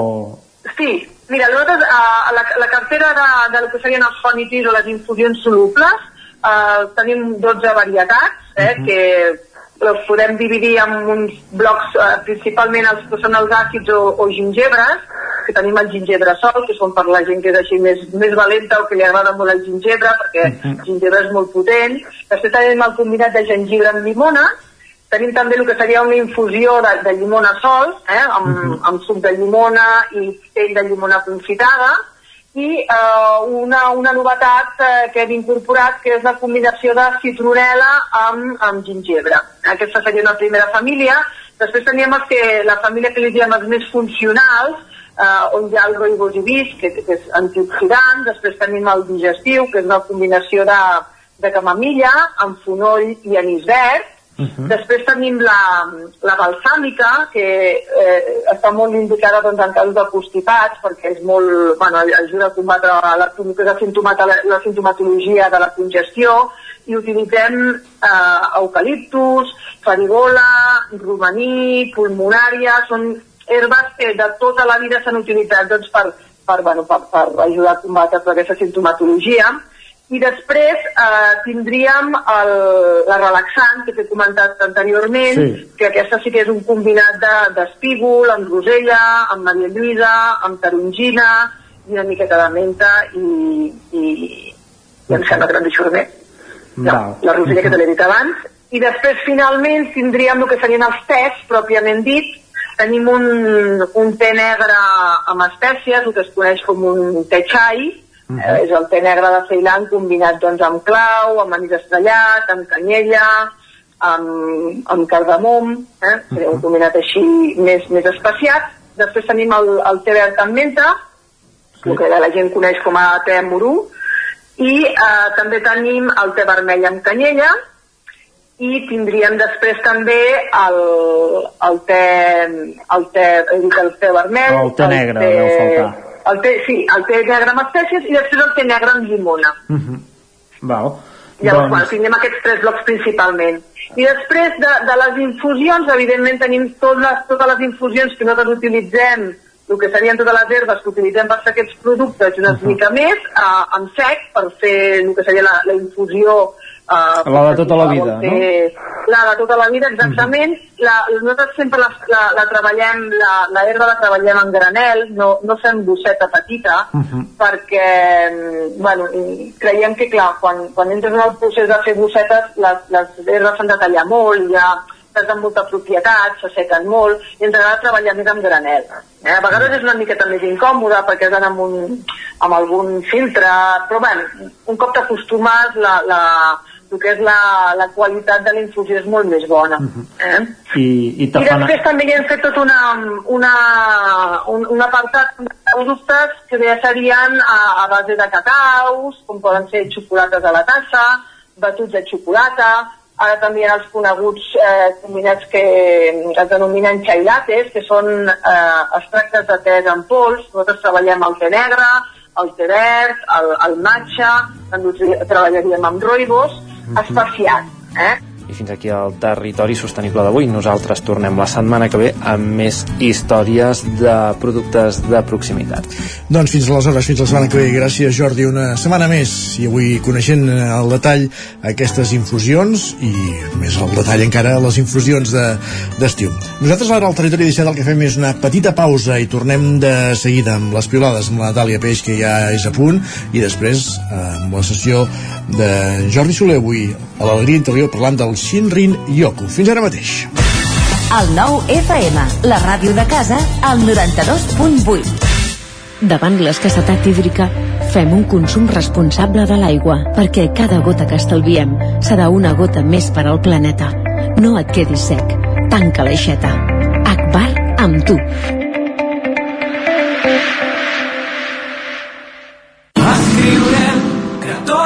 Sí, mira, nosaltres a la, la cartera de, de lo que serien els fonitis o les infusions solubles eh, tenim 12 varietats eh, que els podem dividir en uns blocs, eh, principalment els que són els àcids o, o gingebres, que tenim el gingebre sol, que són per la gent que és així més, més valenta o que li agrada molt el gingebre, perquè el gingebre és molt potent. Després tenim el combinat de jengibre amb llimona, Tenim també el que seria una infusió de, de llimona sols, eh, amb, uh -huh. amb suc de llimona i pell de llimona confitada, i eh, una, una novetat eh, que hem incorporat que és la combinació de citronela amb, amb gingebre. Aquesta seria una primera família. Després teníem que, la família que li diem els més funcionals, eh, on hi ha el roibos i vis, que, que és antioxidant, després tenim el digestiu, que és una combinació de, de camamilla amb fonoll i anís verd, Uh -huh. Després tenim la, la balsàmica, que eh, està molt indicada doncs, en casos de constipats, perquè és molt, bueno, ajuda a combatre la, la, la, la sintomatologia de la congestió, i utilitzem eh, eucaliptus, farigola, romaní, pulmonària, són herbes que de tota la vida s'han utilitzat doncs, per, per, bueno, per, per ajudar a combatre aquesta sintomatologia i després eh, tindríem el, la relaxant que t'he comentat anteriorment, sí. que aquesta sí que és un combinat d'espígol, de, amb rosella, amb Maria Lluïsa, amb tarongina, i una miqueta de menta i, i, i em sembla que no més. No, la rosella que te l'he dit abans. I després, finalment, tindríem el que serien els tests, pròpiament dit. Tenim un, un té negre amb espècies, el que es coneix com un té xai, Uh -huh. eh, és el té negre de Ceilan combinat doncs, amb clau, amb anís estrellat, amb canyella, amb, amb cardamom, eh? uh -huh. un combinat així més, més especiat. Després tenim el, el té verd amb menta, sí. el que la gent coneix com a té morú, i eh, també tenim el té vermell amb canyella, i tindríem després també el, el té, el té, el té, el té vermell,
el té negre, el té, deu faltar
el té, sí, el té negre amb espècies i després el té negre amb llimona.
Uh -huh. Val.
Llavors, doncs... bueno, tinguem aquests tres blocs principalment. I després de, de les infusions, evidentment tenim tot les, totes les infusions que nosaltres utilitzem, el que serien totes les herbes que utilitzem per fer aquests productes i una uh -huh. mica més, eh, en sec, per fer el que seria la, la infusió
Uh, la de tota la vida, no?
La de tota la vida, exactament. Uh -huh. la, nosaltres sempre la, la, la treballem, la, la herba la treballem en granel, no, no fem bosseta petita, uh -huh. perquè, bueno, creiem que, clar, quan, quan entres en el procés de fer bossetes, les, les herbes s'han de tallar molt, ja tenen molta propietat, s'assequen molt, i ens agrada treballar més amb granel. Eh? A vegades és una miqueta més incòmoda perquè has d'anar amb, un, amb algun filtre, però bé, un cop t'acostumes, la, la, el que és la, la qualitat de la infusió és molt més bona. Uh
-huh. eh? I, i,
I després també hi hem fet tot una, una, un, un apartat de productes que ja serien a, a base de cacaus, com poden ser xocolates a la tassa, batuts de xocolata, ara també hi ha els coneguts eh, combinats que es denominen xai lattes, que són eh, extractes de tés en pols, nosaltres treballem el té negre, el té verd, el, el matxa, també treballaríem amb roibos, espaciat. Eh?
I fins aquí el territori sostenible d'avui. Nosaltres tornem la setmana que ve amb més històries de productes de proximitat.
Doncs fins aleshores, fins la setmana que ve. Gràcies, Jordi, una setmana més. I avui coneixent al detall aquestes infusions i més al detall encara les infusions d'estiu. De, Nosaltres ara al Territori 17 el que fem és una petita pausa i tornem de seguida amb les piolades amb la Natàlia Peix, que ja és a punt, i després amb la sessió de Jordi Soler avui a l'Alegria Interior parlant del Shinrin Yoku. Fins ara mateix.
El nou FM, la ràdio de casa, al 92.8.
Davant l'escassetat hídrica, fem un consum responsable de l'aigua, perquè cada gota que estalviem serà una gota més per al planeta. No et quedis sec. Tanca l'aixeta. Akbar amb tu.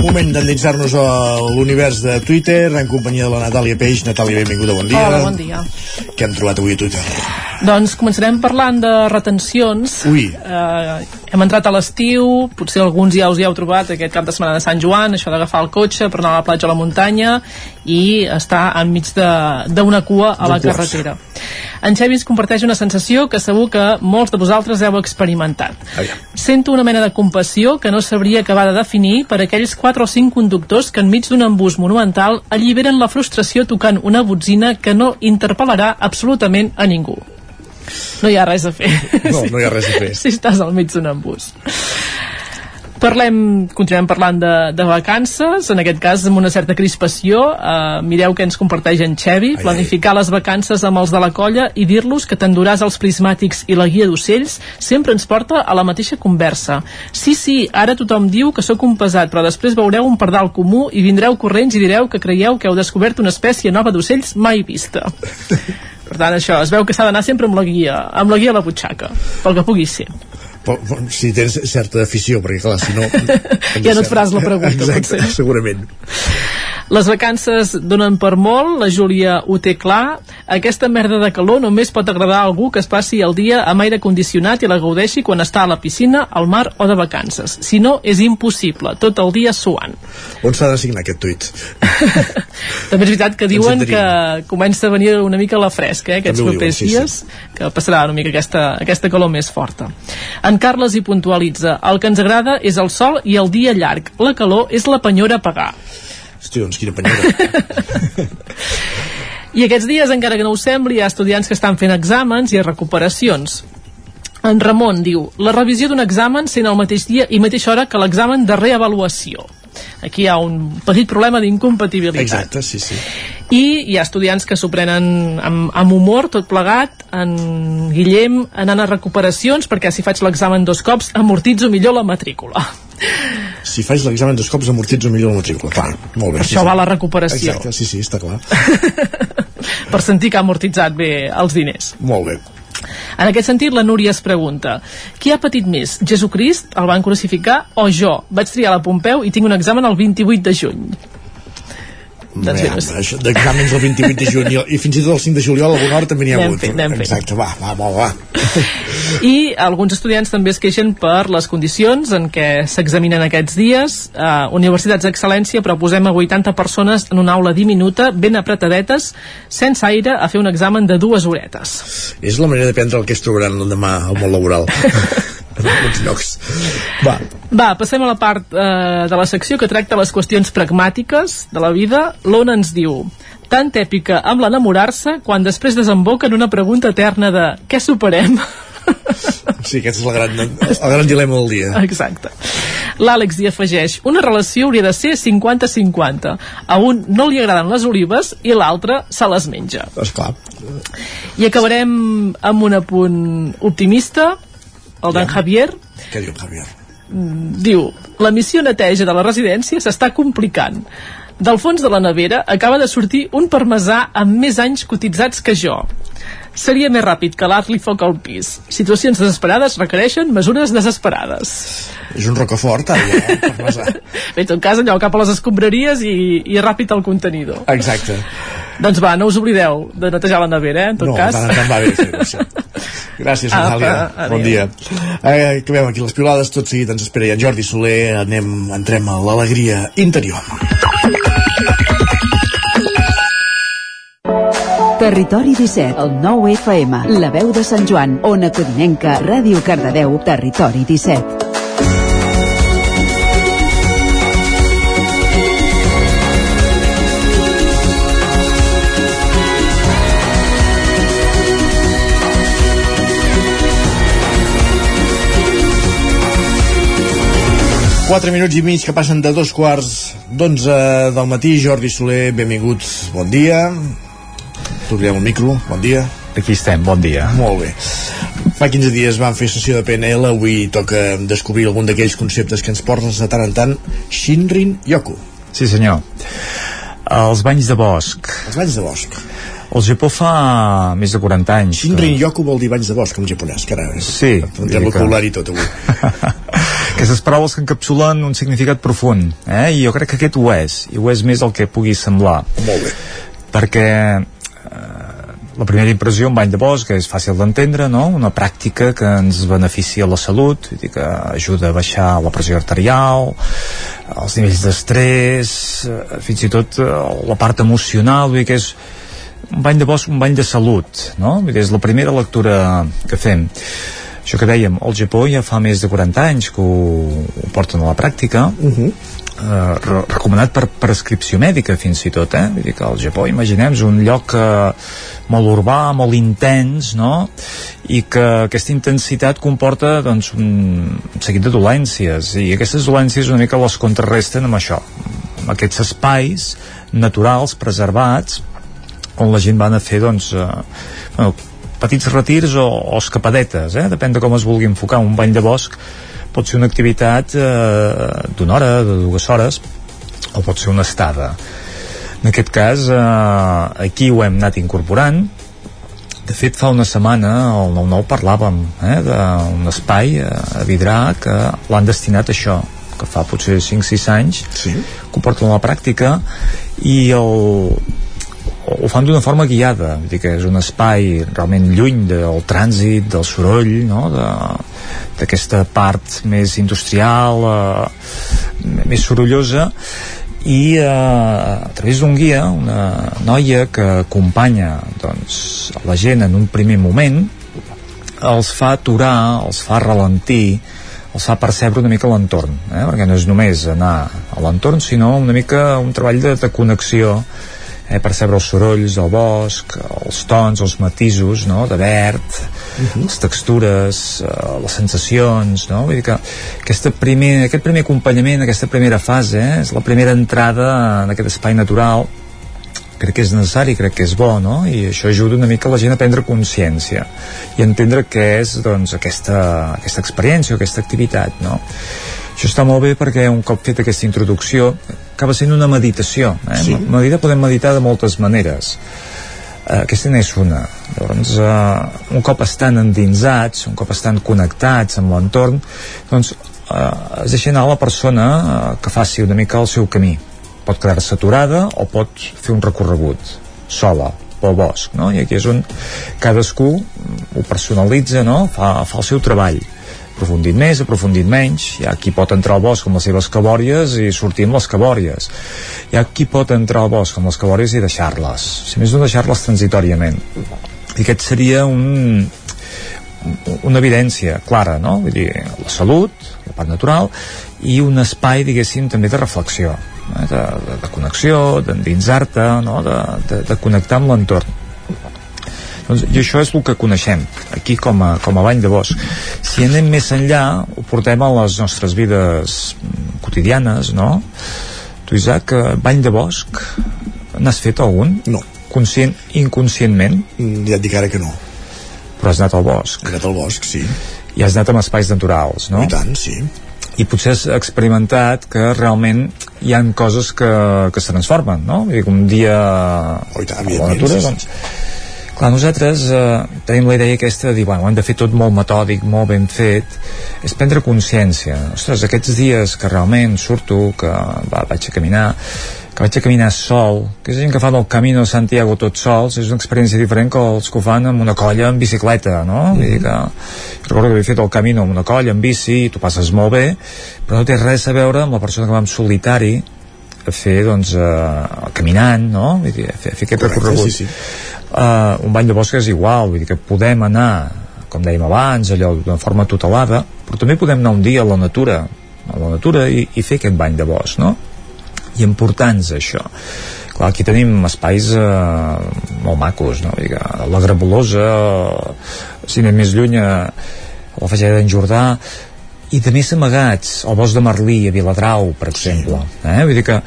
Moment d'endinsar-nos a l'univers de Twitter en companyia de la Natàlia Peix. Natàlia, benvinguda, bon dia.
Hola, bon dia.
Què hem trobat avui a Twitter?
Doncs començarem parlant de retencions.
Ui.
Eh, hem entrat a l'estiu, potser alguns ja us hi heu trobat aquest cap de setmana de Sant Joan, això d'agafar el cotxe per anar a la platja o a la muntanya i estar enmig d'una cua a la carretera. En Xavi ens comparteix una sensació que segur que molts de vosaltres heu experimentat. Sento una mena de compassió que no sabria acabar de definir per aquells 4 o 5 conductors que enmig d'un embús monumental alliberen la frustració tocant una botzina que no interpel·larà absolutament a ningú. No hi ha res a fer.
No, no hi ha res a fer.
si estàs al mig d'un embús. Parlem, continuem parlant de, de vacances, en aquest cas amb una certa crispació. Uh, mireu què ens comparteix en Xevi, planificar les vacances amb els de la colla i dir-los que t'enduràs els prismàtics i la guia d'ocells sempre ens porta a la mateixa conversa. Sí, sí, ara tothom diu que sóc un pesat, però després veureu un pardal comú i vindreu corrents i direu que creieu que heu descobert una espècie nova d'ocells mai vista. Per tant, això, es veu que s'ha d'anar sempre amb la guia, amb la guia a la butxaca, pel que pugui ser.
Si tens certa afició, perquè clar, si no... <laughs>
Ja no et faràs la pregunta,
Exacte,
potser.
segurament.
Les vacances donen per molt, la Júlia ho té clar. Aquesta merda de calor només pot agradar a algú que es passi el dia amb aire condicionat i la gaudeixi quan està a la piscina, al mar o de vacances. Si no, és impossible, tot el dia suant.
On s'ha de signar aquest tuit? <laughs>
També és veritat que diuen que comença a venir una mica la fresca, eh, aquests propers
diuen, sí,
dies, que passarà una mica aquesta, aquesta calor més forta. En Carles hi puntualitza, el que ens agrada és el sol i el dia llarg, la calor és la penyora a pagar.
Hosti, doncs quina penyora. <laughs>
I aquests dies, encara que no ho sembli, hi ha estudiants que estan fent exàmens i recuperacions. En Ramon diu, la revisió d'un examen sent el mateix dia i mateixa hora que l'examen de reavaluació. Aquí hi ha un petit problema d'incompatibilitat.
Exacte, sí, sí.
I hi ha estudiants que s'ho prenen amb, amb humor, tot plegat. En Guillem anant a recuperacions perquè si faig l'examen dos cops amortitzo millor la matrícula.
Si faig l'examen dos cops amortitzo millor la matrícula. Clar, molt bé.
Per això va la recuperació.
Exacte, sí, sí, està clar. <laughs>
per sentir que ha amortitzat bé els diners.
molt bé.
En aquest sentit, la Núria es pregunta qui ha patit més, Jesucrist, el van crucificar, o jo? Vaig triar la Pompeu i tinc un examen el 28 de juny. Doncs
d'exàmens el 28 de juny i fins i tot el 5 de juliol a alguna hora també n'hi ha hagut.
fent.
Exacte, va, va, va, va. <laughs>
I alguns estudiants també es queixen per les condicions en què s'examinen aquests dies. Uh, universitats d'excel·lència, però posem a 80 persones en una aula diminuta, ben apretadetes, sense aire, a fer un examen de dues horetes.
És la manera de prendre el que es trobaran demà al món laboral. <laughs> en alguns llocs. Va.
Va, passem a la part eh, de la secció que tracta les qüestions pragmàtiques de la vida. L'Ona ens diu tant èpica amb l'enamorar-se quan després desemboca en una pregunta eterna de què superem? <laughs>
Sí, aquest és el gran, el gran dilema del dia.
Exacte. L'Àlex hi afegeix una relació hauria de ser 50-50. A un no li agraden les olives i l'altre se les menja.
Esclar.
I acabarem amb un apunt optimista, el d'en Javier.
Què diu Javier?
Mm, Diu, la missió neteja de la residència s'està complicant. Del fons de la nevera acaba de sortir un parmesà amb més anys cotitzats que jo. Seria més ràpid que l'art li foc al pis. Situacions desesperades requereixen mesures desesperades.
És un rocafort, ara, eh? parmesà. <laughs>
Bé, en tot cas, allò cap a les escombraries i, i ràpid al contenidor.
Exacte.
Doncs va, no us oblideu de netejar la nevera, eh, en tot
no,
cas.
tant en tant va bé fer això. Gràcies,
Apa,
Natàlia. bon dia. Eh, acabem aquí les piulades, tot seguit ens espera ja en Jordi Soler, anem, entrem a l'alegria interior.
Territori 17, el 9 FM, la veu de Sant Joan, Ona Codinenca, Ràdio Cardedeu, Territori 17.
Quatre minuts i mig que passen de dos quarts d'onze del matí. Jordi Soler, benvinguts, bon dia. T'obrirem el micro, bon dia.
Aquí estem, bon dia.
Molt bé. Fa 15 dies vam fer sessió de PNL, avui toca descobrir algun d'aquells conceptes que ens portes de tant en tant. Shinrin Yoku.
Sí, senyor. Els banys de bosc.
Els banys de bosc.
El Japó fa més de 40 anys.
Shinrin Yoku vol dir banys de bosc en japonès, que ara
Sí.
Tindrem vocabulari tot avui. <laughs>
Aquestes paraules que encapsulen un significat profund, eh? i jo crec que aquest ho és, i ho és més del que pugui semblar.
Molt bé.
Perquè eh, la primera impressió, un bany de bosc, és fàcil d'entendre, no? Una pràctica que ens beneficia la salut, dir que ajuda a baixar la pressió arterial, els nivells d'estrès, eh, fins i tot eh, la part emocional, vull dir que és un bany de bosc, un bany de salut, no? Vull dir, és la primera lectura que fem. Això que dèiem, el Japó ja fa més de 40 anys que ho, ho porten a la pràctica,
Uh -huh.
eh, re recomanat per prescripció mèdica fins i tot, eh? Vull dir que al Japó, imaginem, és un lloc eh, molt urbà, molt intens, no? I que aquesta intensitat comporta doncs, un seguit de dolències i aquestes dolències una mica les contrarresten amb això, amb aquests espais naturals, preservats, on la gent va anar a fer doncs, eh, bueno, petits retirs o, o escapadetes, eh? depèn de com es vulgui enfocar. Un bany de bosc pot ser una activitat eh, d'una hora, de dues hores, o pot ser una estada. En aquest cas, eh, aquí ho hem anat incorporant. De fet, fa una setmana al 9-9 parlàvem eh, d'un espai eh, a Vidrà que l'han destinat a això que fa potser 5-6 anys
sí.
que ho porten a la pràctica i el, ho fan d'una forma guiada vull dir que és un espai realment lluny del trànsit, del soroll no? d'aquesta part més industrial eh, més sorollosa i eh, a través d'un guia una noia que acompanya doncs, la gent en un primer moment els fa aturar, els fa ralentir els fa percebre una mica l'entorn eh? perquè no és només anar a l'entorn sinó una mica un treball de, de connexió eh, percebre els sorolls del bosc, els tons, els matisos no? de verd, uh -huh. les textures, eh, les sensacions, no? Vull dir que aquesta primer, aquest primer acompanyament, aquesta primera fase, eh, és la primera entrada en aquest espai natural crec que és necessari, crec que és bo, no? I això ajuda una mica la gent a prendre consciència i entendre què és, doncs, aquesta, aquesta experiència o aquesta activitat, no? Això està molt bé perquè un cop fet aquesta introducció acaba sent una meditació. Eh?
Sí.
Meditar podem meditar de moltes maneres. Eh, aquesta n'és una. Llavors, eh, un cop estan endinsats, un cop estan connectats amb l'entorn, doncs eh, es deixa anar la persona eh, que faci una mica el seu camí. Pot quedar-se aturada o pot fer un recorregut sola pel bosc, no? I aquí és on cadascú ho personalitza, no? Fa, fa el seu treball aprofundit més, aprofundit menys hi ha qui pot entrar al bosc amb les seves cabòries i sortir amb les cabòries hi ha qui pot entrar al bosc amb les cabòries i deixar-les si més no deixar-les transitòriament i aquest seria un una evidència clara, no? Vull dir, la salut, la part natural, i un espai, diguéssim, també de reflexió, eh? de, de, de connexió, d'endinsar-te, no? de, de, de connectar amb l'entorn. Doncs, I això és el que coneixem aquí com a, com a bany de bosc. Si anem més enllà, ho portem a les nostres vides quotidianes, no? Tu, Isaac, eh, bany de bosc, n'has fet algun?
No.
Conscient, inconscientment?
Mm, Ja et dic ara que no.
Però has anat al bosc.
He anat al bosc, sí.
I has anat amb espais naturals, no?
I tant, sí.
i potser has experimentat que realment hi han coses que, que se transformen, no? Vull dir un dia
oh, tant,
a la natura, doncs, clar, nosaltres eh, tenim la idea aquesta de dir, bueno, ho hem de fer tot molt metòdic, molt ben fet, és prendre consciència. Ostres, aquests dies que realment surto, que va, vaig a caminar, que vaig a caminar sol, que és gent que fa del Camino de Santiago tot sols, és una experiència diferent que els que ho fan amb una colla en bicicleta, no? Mm -hmm. Vull dir que, recordo que havia fet el Camino amb una colla, en bici, i tu passes molt bé, però no té res a veure amb la persona que va en solitari a fer, doncs, eh, caminant, no? Vull dir, a fer, a fer aquest
Correcte,
recorregut.
sí, sí.
Uh, un bany de bosc és igual, vull dir que podem anar, com dèiem abans, allò d'una forma tutelada, però també podem anar un dia a la natura, a la natura i, i fer aquest bany de bosc, no? i importants això clar, aquí tenim espais eh, molt macos no? Vull dir que la Grabolosa si anem més lluny a la Fageda d'en Jordà i de més amagats al bosc de Merlí a Viladrau per exemple eh? vull dir que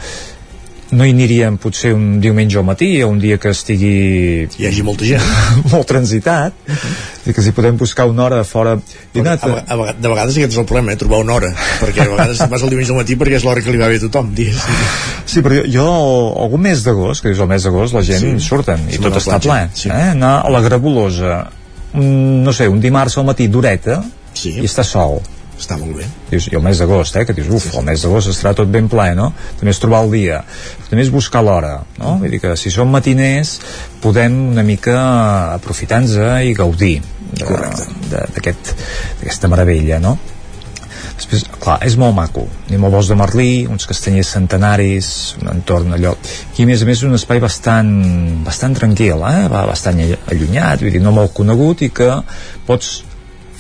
no hi aniríem potser un diumenge al matí o un dia que estigui
hi hagi molta gent <laughs>
molt transitat i que si podem buscar una hora fora
Però, a, a, vega- de vegades aquest és el problema, eh? trobar una hora perquè a vegades <laughs> vas al diumenge al matí perquè és l'hora que li va bé a tothom diguéssim.
Sí, però jo, jo algun mes d'agost, que és el mes d'agost, la gent
Sí.
sí. surten i tot
a
està ple.
sí.
Eh? Anar a la Grabolosa, un, no sé, un dimarts al matí d'horeta
sí.
i està sol.
Està molt bé.
Dius, I el mes d'agost, eh, que dius, uf, el mes d'agost estarà tot ben ple, no? També és trobar el dia, també és buscar l'hora, no? Vull dir que si som matiners podem una mica aprofitar-nos i gaudir d'aquesta meravella, no? Després, clar, és molt maco. Anem al bosc de Merlí, uns castanyers centenaris, un entorn allò... Aquí, a més a més, és un espai bastant, bastant tranquil, eh? Va bastant allunyat, vull dir, no molt conegut i que pots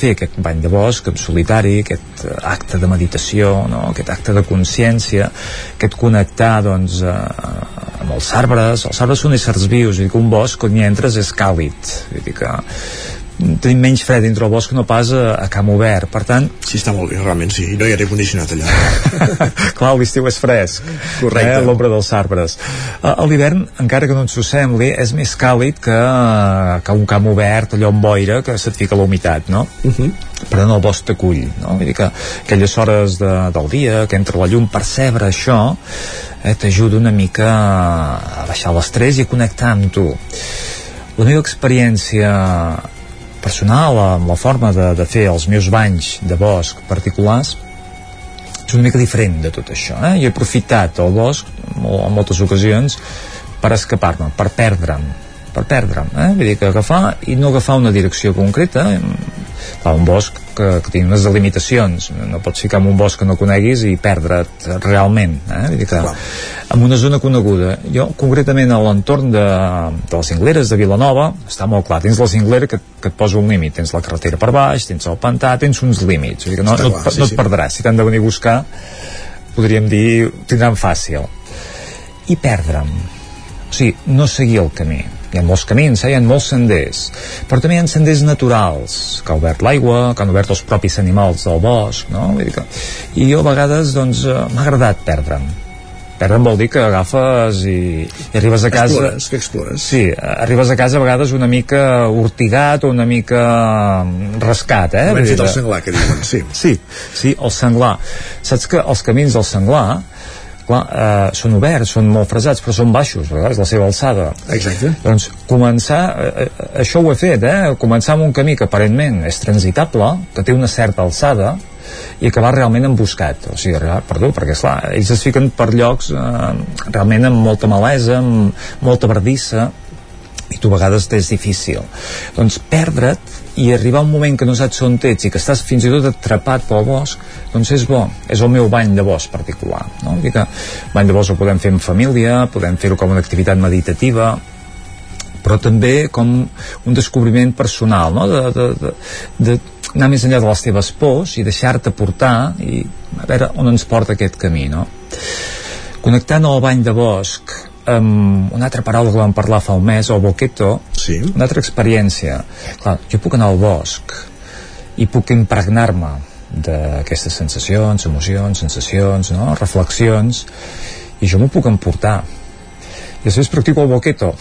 fer aquest bany de bosc en solitari, aquest eh, acte de meditació, no? aquest acte de consciència, aquest connectar doncs, eh, amb els arbres. Els arbres són éssers vius, dir que un bosc, quan hi entres, és càlid. Vull dir que tenim menys fred dintre el bosc que no pas a, a camp obert. Per tant,
Sí, està molt bé, realment, sí. No hi ha aire condicionat allà. <laughs>
clar, l'estiu és fresc
Correcte.
eh, l'ombra dels arbres a l'hivern, encara que no ens ho sembli és més càlid que, que un camp obert allò amb boira que se't fica la humitat no?
Uh -huh.
però no el bosc t'acull no? Vull dir que aquelles hores de, del dia que entra la llum, percebre això eh, t'ajuda una mica a baixar l'estrès i a connectar amb tu la meva experiència personal amb la forma de, de fer els meus banys de bosc particulars és una mica diferent de tot això eh? jo he aprofitat el bosc en moltes ocasions per escapar-me, per perdre'm per perdre'm, eh? vull dir que agafar i no agafar una direcció concreta Clar, un bosc que, que té unes delimitacions. No pots ficar en un bosc que no coneguis i perdre't realment eh? vull dir que en una zona coneguda. Jo concretament a l'entorn de, de les cingleres de Vilanova està molt clar, tens la cinglera que, que et posa un límit. Tens la carretera per baix, tens el pantà tens uns límits, vull dir que no, no,
clar,
et, no et perdràs. Si t'han de venir a buscar podríem dir, tindran fàcil. I perdre'm. O sigui, no seguir el camí hi ha molts camins, eh? hi ha molts senders però també hi ha senders naturals que ha obert l'aigua, que han obert els propis animals del bosc no? Vull dir que... i jo a vegades doncs eh, m'ha agradat perdre'm perdre'm vol dir que agafes i, i arribes a casa
Explores, que explores.
Sí, arribes a casa a vegades una mica ortigat o una mica mm, rascat, eh?
Hem fet el senglar, que diuen, sí.
Sí, sí, el senglar. Saps que els camins del senglar clar, eh, són oberts, són molt fresats, però són baixos, vegades, la seva alçada.
Exacte.
Doncs començar, eh, eh, això ho he fet, eh? començar amb un camí que aparentment és transitable, que té una certa alçada, i acabar realment emboscat o sigui, perdó, perquè esclar, ells es fiquen per llocs eh, realment amb molta malesa, amb molta verdissa i tu a vegades és difícil doncs perdre't i arribar a un moment que no saps on ets i que estàs fins i tot atrapat pel bosc doncs és bo, és el meu bany de bosc particular no? Vull dir que bany de bosc ho podem fer en família podem fer-ho com una activitat meditativa però també com un descobriment personal no? de, de, de, de anar més enllà de les teves pors i deixar-te portar i a veure on ens porta aquest camí no? connectant el bany de bosc amb una altra paraula que vam parlar fa un mes, el boqueto,
sí.
una altra experiència. Clar, jo puc anar al bosc i puc impregnar-me d'aquestes sensacions, emocions, sensacions, no? reflexions, i jo m'ho puc emportar. I després practico el boqueto,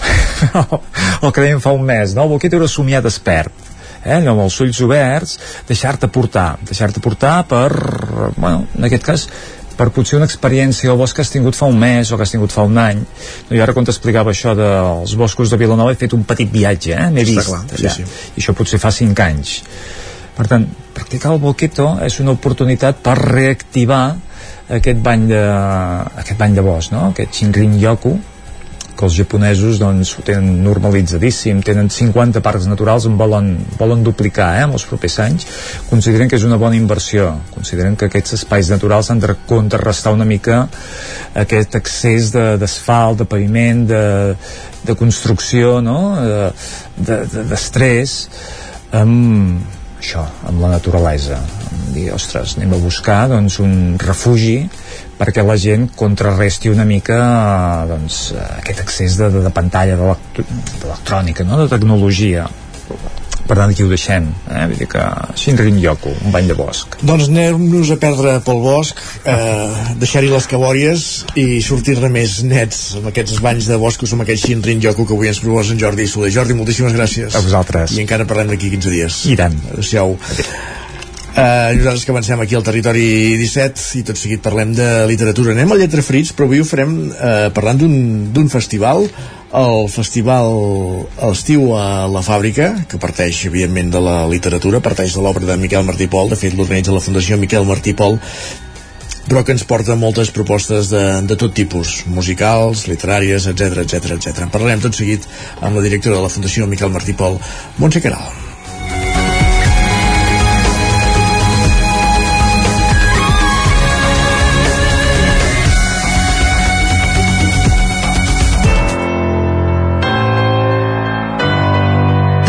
<laughs> el que dèiem fa un mes, no? el boqueto era somiar despert, eh, allò amb els ulls oberts, deixar-te portar, deixar-te portar per, bueno, en aquest cas, per potser una experiència al bosc que has tingut fa un mes o que has tingut fa un any. No, I ara quan t'explicava això dels boscos de Vilanova he fet un petit viatge, eh? m'he vist
clar,
allà.
sí, sí.
I això potser fa 5 anys. Per tant, practicar el boqueto és una oportunitat per reactivar aquest bany de, aquest bany de bosc, no? aquest Shinrin Yoku, que els japonesos doncs, ho tenen normalitzadíssim, tenen 50 parcs naturals en volen, volen duplicar eh, en els propers anys, consideren que és una bona inversió, consideren que aquests espais naturals han de contrarrestar una mica aquest excés d'asfalt, de, de paviment, de, de construcció, no? de- de- de- d'estrès, de, amb això, amb la naturalesa, dir, ostres, anem a buscar doncs, un refugi perquè la gent contrarresti una mica eh, doncs, eh, aquest excés de, de, de pantalla d'elect- d'electrònica, no? de tecnologia. Per tant, aquí ho deixem. Eh? Vull dir que Shinrin Yoku, un bany de bosc.
Doncs anem-nos a perdre pel bosc, eh, deixar-hi les cabòries i sortir-ne més nets amb aquests banys de boscos, amb aquest Shinrin Yoku que avui ens proposa en Jordi Soler. Jordi, moltíssimes gràcies.
A vosaltres.
I encara parlem d'aquí 15 dies.
I tant.
Adéu-siau. Uh, nosaltres que avancem aquí al territori 17 i tot seguit parlem de literatura anem a Lletra Frits però avui ho farem uh, parlant d'un- festival el festival a l'estiu a la fàbrica que parteix evidentment de la literatura parteix de l'obra de Miquel Martí Pol de fet l'organitza la Fundació Miquel Martí Pol però que ens porta moltes propostes de, de tot tipus, musicals, literàries, etc etc etc. Parlarem tot seguit amb la directora de la Fundació Miquel Martí Pol, Montse Caral.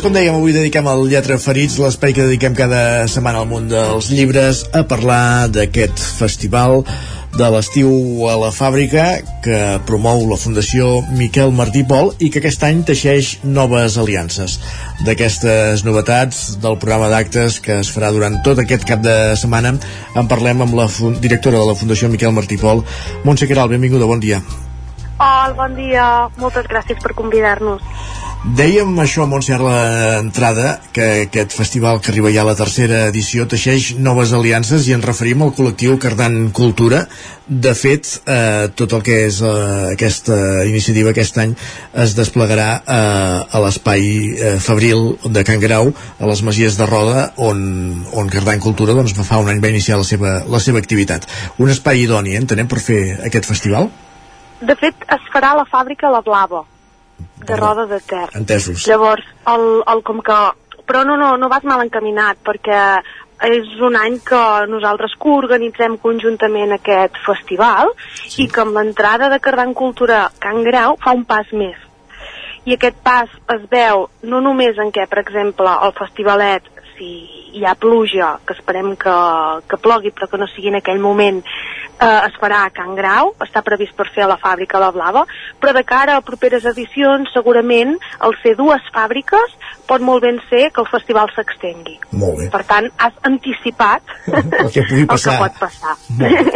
Doncs com dèiem, avui dediquem al Lletra Ferits, l'espai que dediquem cada setmana al món dels llibres, a parlar d'aquest festival de l'estiu a la fàbrica que promou la Fundació Miquel Martí Pol i que aquest any teixeix noves aliances. D'aquestes novetats del programa d'actes que es farà durant tot aquest cap de setmana en parlem amb la directora de la Fundació Miquel Martí Pol, Montse Caral, benvinguda, bon dia.
Hola, bon dia. Moltes gràcies per convidar-nos.
Dèiem això, Montse, a l'entrada, que aquest festival que arriba ja a la tercera edició teixeix noves aliances i ens referim al col·lectiu Cardan Cultura. De fet, eh, tot el que és eh, aquesta iniciativa aquest any es desplegarà eh, a l'espai eh, Fabril de Can Grau, a les Masies de Roda, on, on Cardan Cultura doncs, fa un any va iniciar la seva, la seva activitat. Un espai idoni, eh, entenem, per fer aquest festival?
De fet, es farà a la fàbrica La Blava, de Roda de Ter.
Entesos.
Llavors, el, el, com que... Però no, no, no vas mal encaminat, perquè és un any que nosaltres coorganitzem conjuntament aquest festival sí. i que amb l'entrada de Cardan Cultura Can Grau fa un pas més. I aquest pas es veu no només en què, per exemple, el festivalet, si hi ha pluja, que esperem que, que plogui però que no sigui en aquell moment, eh, es farà a Can Grau, està previst per fer a la fàbrica La Blava, però de cara a properes edicions segurament al ser dues fàbriques pot molt ben ser que el festival s'extengui.
Molt bé.
Per tant, has anticipat <laughs>
El que pugui
el que
passar.
pot passar.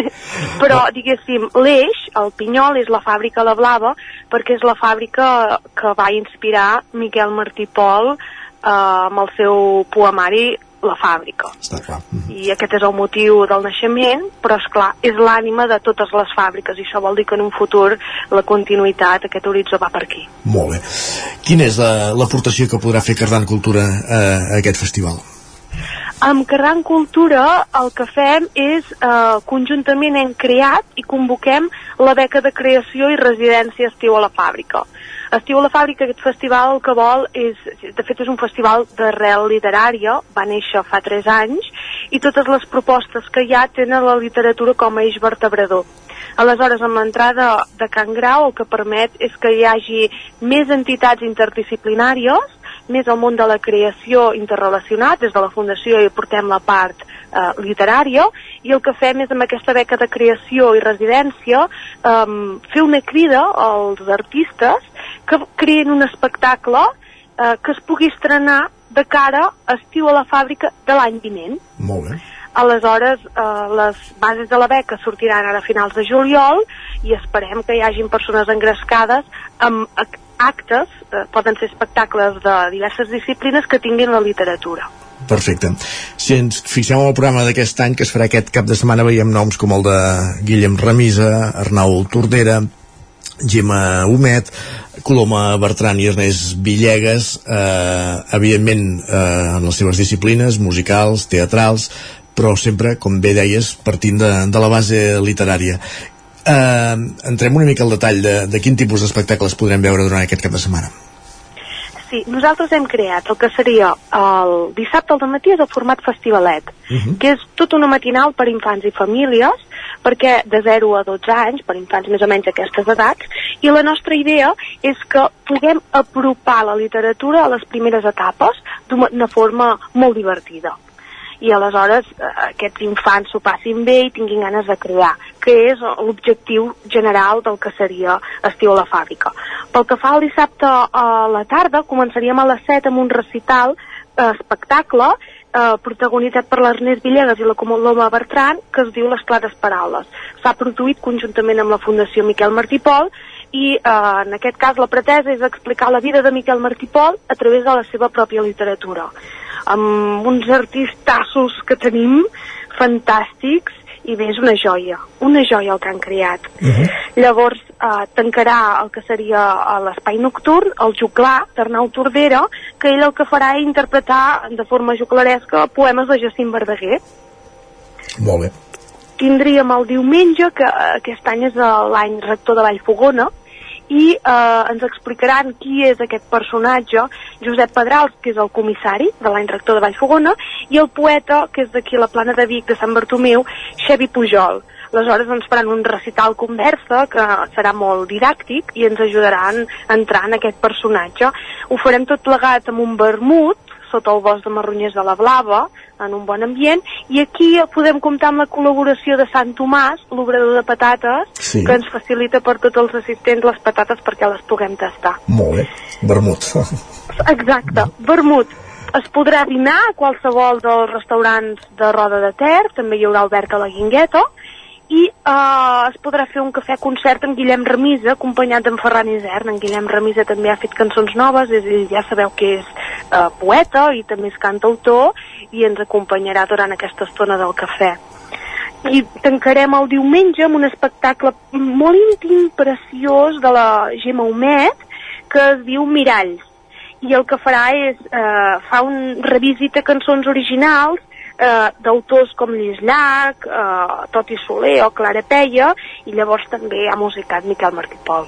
<laughs> Però, diguéssim, l'Eix, el Pinyol, és la fàbrica La Blava perquè és la fàbrica que va inspirar Miquel Martí Pol eh, amb el seu poemari La fàbrica.
Està clar.
I aquest és el motiu del naixement, però, és clar és l'ànima de totes les fàbriques, i això vol dir que en un futur la continuïtat, aquest horitzó va per aquí.
Molt bé. Quina és la- l'aportació que podrà fer Cardan Cultura a, a aquest festival?
Amb Carran Cultura el que fem és, eh, conjuntament hem creat i convoquem la beca de creació i residència Estiu a la Fàbrica. Estiu a la Fàbrica, aquest festival el que vol és, de fet és un festival d'arrel literària, va néixer fa 3 anys, i totes les propostes que hi ha tenen la literatura com a eix vertebrador. Aleshores, amb l'entrada de Can Grau el que permet és que hi hagi més entitats interdisciplinàries, més al món de la creació interrelacionat, des de la Fundació hi portem la part eh, literària, i el que fem és amb aquesta beca de creació i residència eh, fer una crida als artistes que creïn un espectacle eh, que es pugui estrenar de cara a estiu a la fàbrica de l'any vinent.
Molt bé.
Aleshores, eh, les bases de la beca sortiran ara a finals de juliol i esperem que hi hagin persones engrescades amb ac- actes, eh, poden ser espectacles de diverses disciplines que tinguin la literatura.
Perfecte. Si ens fixem en el programa d'aquest any que es farà aquest cap de setmana veiem noms com el de Guillem Remisa, Arnau Tordera, Gemma Humet, Coloma Bertran i Ernest Villegas, eh, evidentment eh, en les seves disciplines, musicals, teatrals, però sempre, com bé deies, partint de, de la base literària. Eh, entrem una mica al detall de, de quin tipus d'espectacles podrem veure durant aquest cap de setmana.
Sí, nosaltres hem creat el que seria el dissabte al matí és el format festivalet,
Mhm.
que és tota una matinal per infants i famílies, perquè de 0 a 12 anys, per infants més o menys aquestes edats, i la nostra idea és que puguem apropar la literatura a les primeres etapes d'una forma molt divertida i aleshores eh, aquests infants s'ho passin bé i tinguin ganes de crear, que és l'objectiu general del que seria Estiu a la fàbrica. Pel que fa al dissabte a la tarda, començaríem a les 7 amb un recital eh, espectacle eh, protagonitzat per l'Ernest Villegas i la Coloma Bertran, que es diu Les clares paraules. S'ha produït conjuntament amb la Fundació Miquel Martí Pol i eh, en aquest cas la pretesa és explicar la vida de Miquel Martí Pol a través de la seva pròpia literatura amb uns artistassos que tenim fantàstics i bé, és una joia, una joia el que han creat. Llavors eh, tancarà el que seria a l'espai nocturn, el Juclar, d'Arnau Tordera, que ell el que farà és interpretar de forma juclaresca poemes de Jacint Verdaguer.
Molt bé.
Tindríem el diumenge, que eh, aquest any és eh, l'any rector de Vallfogona, i eh, ens explicaran qui és aquest personatge, Josep Pedrals, que és el comissari de l'any rector de Vallfogona, i el poeta, que és d'aquí la plana de Vic, de Sant Bartomeu, Xevi Pujol. Aleshores ens faran un recital conversa que serà molt didàctic i ens ajudaran a entrar en aquest personatge. Ho farem tot plegat amb un vermut, sota el bosc de Marronyers de la Blava, en un bon ambient, i aquí podem comptar amb la col·laboració de Sant Tomàs, l'obrador de patates,
Sí.
que ens facilita per tots els assistents les patates perquè les puguem tastar.
Molt bé. Vermut. <laughs>
Exacte, vermut. Es podrà dinar a qualsevol dels restaurants de Roda de Ter, també hi haurà Albert a la Guingueta, i eh, es podrà fer un cafè concert amb Guillem Remisa, acompanyat d'en Ferran Isern. En Guillem Remisa també ha fet cançons noves, és, ell ja sabeu que és eh, poeta i també és cantautor, i ens acompanyarà durant aquesta estona del cafè. I tancarem el diumenge amb un espectacle molt íntim, preciós, de la Gemma Humet, que es diu Miralls i el que farà és eh, fa un revisita cançons originals eh, d'autors com Lluís Llach, eh, Toti Soler o Clara Peia i llavors també ha musicat Miquel Martí Pol.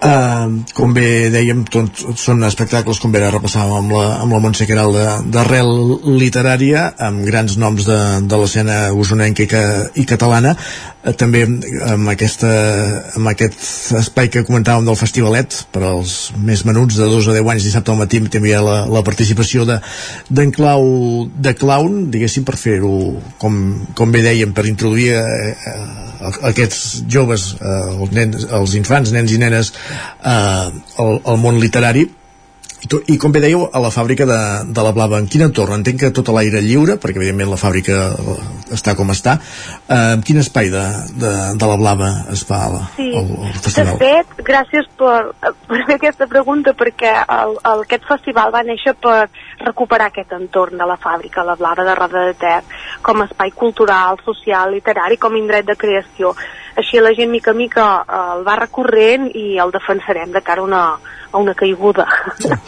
Uh, com bé dèiem, tot, són espectacles, com bé ara repassàvem amb la, amb la Montse Queralt d'arrel literària, amb grans noms de, de l'escena usonenca i, i catalana. Eh, també amb, aquesta, amb aquest espai que comentàvem del festivalet per als més menuts de 2 a 10 anys dissabte al matí també hi ha la, la participació d'en Clau de Clown diguéssim per fer-ho com, com bé dèiem per introduir eh, eh, aquests joves eh, els, nens, els infants, nens i nenes eh, al, al món literari i com bé dèieu, a la fàbrica de, de la Blava, en quin entorn? Entenc que tot a l'aire lliure, perquè evidentment la fàbrica està com està. Eh, en quin espai de, de, de la Blava es fa la,
sí.
el, el festival?
De fet, gràcies per, per fer aquesta pregunta, perquè el, el, aquest festival va néixer per recuperar aquest entorn de la fàbrica, la Blava de Roda de Ter, com a espai cultural, social, literari, com indret de creació. Així la gent mica a mica eh, el va recorrent i el defensarem de cara a una, a una caiguda.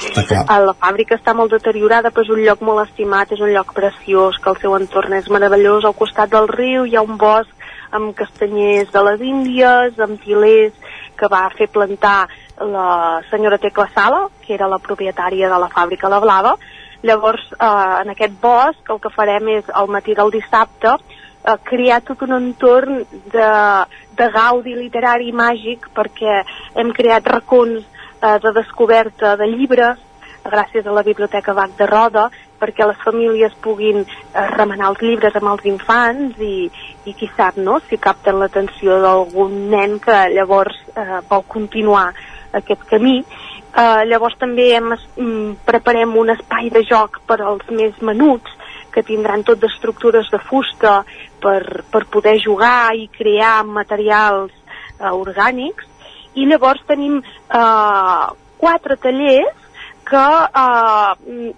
<laughs> la fàbrica està molt deteriorada, però és un lloc molt estimat, és un lloc preciós, que el seu entorn és meravellós. Al costat del riu hi ha un bosc amb castanyers de les Índies, amb tilers, que va fer plantar la senyora Tecla Sala, que era la propietària de la fàbrica La Blava. Llavors, eh, en aquest bosc, el que farem és, al matí del dissabte, eh, crear tot un entorn de, de gaudi literari i màgic perquè hem creat racons eh, de descoberta de llibres gràcies a la Biblioteca Bac de Roda perquè les famílies puguin eh, remenar els llibres amb els infants i, i qui sap no, si capten l'atenció d'algun nen que llavors eh, vol continuar aquest camí. Eh, llavors també hem, mm, preparem un espai de joc per als més menuts que tindran tot d'estructures de fusta per, per poder jugar i crear materials eh, orgànics. I llavors tenim eh, quatre tallers que eh,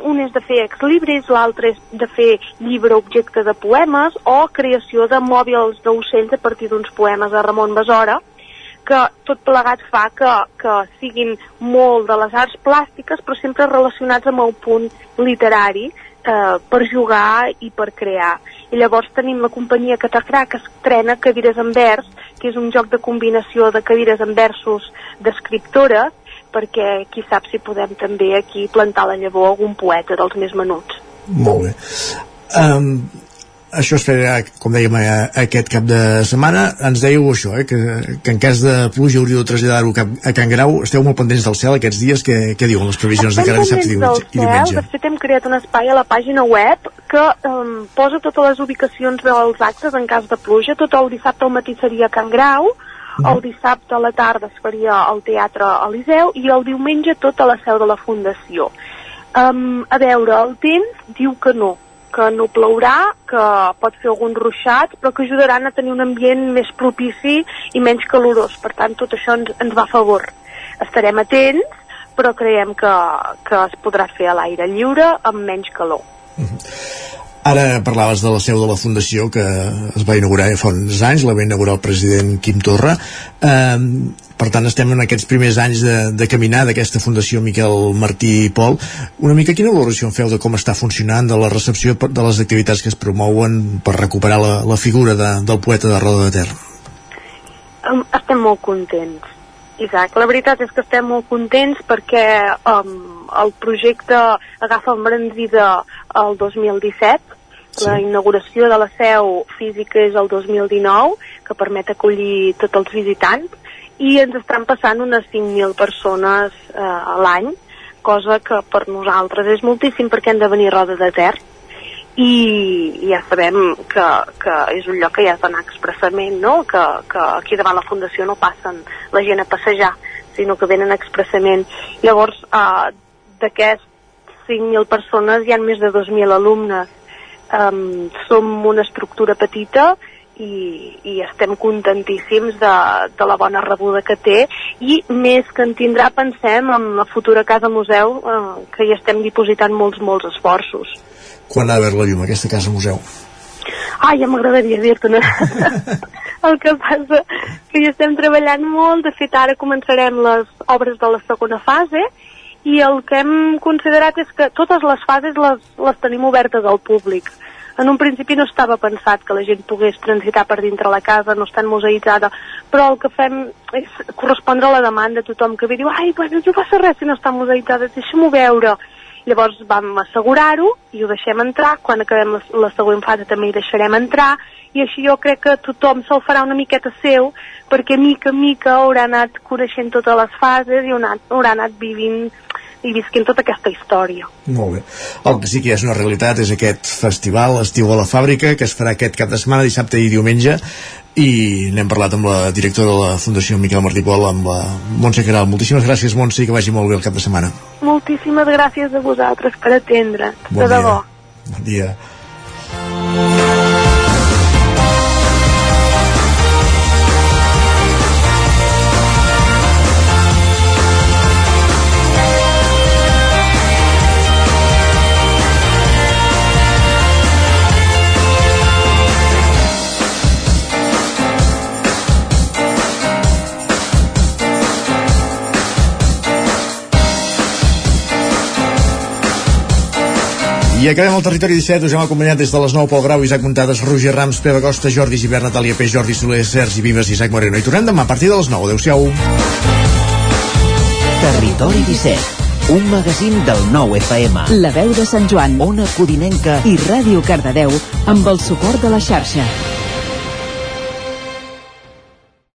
un és de fer exlibris, l'altre és de fer llibre objecte de poemes o creació de mòbils d'ocells a partir d'uns poemes de Ramon Besora que tot plegat fa que, que siguin molt de les arts plàstiques però sempre relacionats amb el punt literari eh, per jugar i per crear. I llavors tenim la companyia Catacrà que estrena Cadires en vers, que és un joc de combinació de cadires en versos d'escriptores, perquè qui sap si podem també aquí plantar la llavor algun poeta dels més menuts.
Molt bé. Um, això es farà, com dèiem, aquest cap de setmana. Ens dèieu això, eh, que, que en cas de pluja hauríeu de traslladar-ho a Can Grau. Esteu molt pendents del cel aquests dies. Què, què diuen les previsions
Estem
de cara a dissabte i diumenge?
De fet, hem creat un espai a la pàgina web que um, posa totes les ubicacions dels actes en cas de pluja. Tot el dissabte al matí seria a Can Grau, el dissabte a la tarda es faria al Teatre Eliseu i el diumenge tot a la seu de la Fundació. Um, a veure, el temps diu que no, que no plourà, que pot fer algun ruixat, però que ajudaran a tenir un ambient més propici i menys calorós. Per tant, tot això ens, ens va a favor. Estarem atents, però creiem que, que es podrà fer a l'aire lliure amb menys calor.
Ara parlaves de la seu de la Fundació que es va inaugurar fa uns anys, la va inaugurar el president Quim Torra. Eh, per tant, estem en aquests primers anys de, de caminar d'aquesta Fundació Miquel Martí i Pol. Una mica quina valoració en feu de com està funcionant, de la recepció de les activitats que es promouen per recuperar la, la figura de, del poeta de Roda de Ter?
Um, estem molt contents. Isaac, la veritat és que estem molt contents perquè um, el projecte agafa embranzida el 2017 sí. la inauguració de la seu física és el 2019 que permet acollir tots els visitants i ens estan passant unes 5.000 persones eh, a l'any cosa que per nosaltres és moltíssim perquè han de venir a Roda de Ter i ja sabem que, que és un lloc que ja has d'anar expressament, no? Que, que aquí davant la Fundació no passen la gent a passejar, sinó que venen expressament. Llavors, eh, d'aquests 5.000 persones hi han més de 2.000 alumnes. Um, som una estructura petita i, i estem contentíssims de, de la bona rebuda que té i més que en tindrà pensem en la futura casa museu eh, que hi estem dipositant molts, molts esforços
quan ha de veure la llum aquesta casa museu?
Ah, ja m'agradaria dir-te una... <laughs> el que passa que hi estem treballant molt, de fet ara començarem les obres de la segona fase i el que hem considerat és que totes les fases les, les tenim obertes al públic. En un principi no estava pensat que la gent pogués transitar per dintre la casa, no estan museïtzada, però el que fem és correspondre a la demanda, tothom que ve diu, ai, bueno, no passa res si no està museïtzada, deixa-m'ho veure Llavors vam assegurar-ho i ho deixem entrar, quan acabem la, següent fase també hi deixarem entrar, i així jo crec que tothom se'l farà una miqueta seu, perquè mica en mica haurà anat coneixent totes les fases i haurà anat vivint i visquent tota aquesta història.
Molt bé. El que sí que és una realitat és aquest festival Estiu a la Fàbrica, que es farà aquest cap de setmana, dissabte i diumenge, i n'hem parlat amb la directora de la Fundació Miquel Martí Pol, amb la Montse Caral. Moltíssimes gràcies, Montse, i que vagi molt bé el cap de setmana.
Moltíssimes gràcies a vosaltres per atendre.
Bon
de
dia.
debò.
Bon dia. I acabem el territori 17, us hem acompanyat des de les 9 Pol Grau, Isaac Muntades, Roger Rams, Pere Costa, Jordi Givert, Natàlia Peix, Jordi Soler, Sergi Vives i Isaac Moreno. I tornem demà a partir de les 9. Adéu-siau.
Territori 17, un magazín del nou FM.
La veu de Sant Joan,
Ona Codinenca
i Ràdio Cardedeu amb el suport de la xarxa.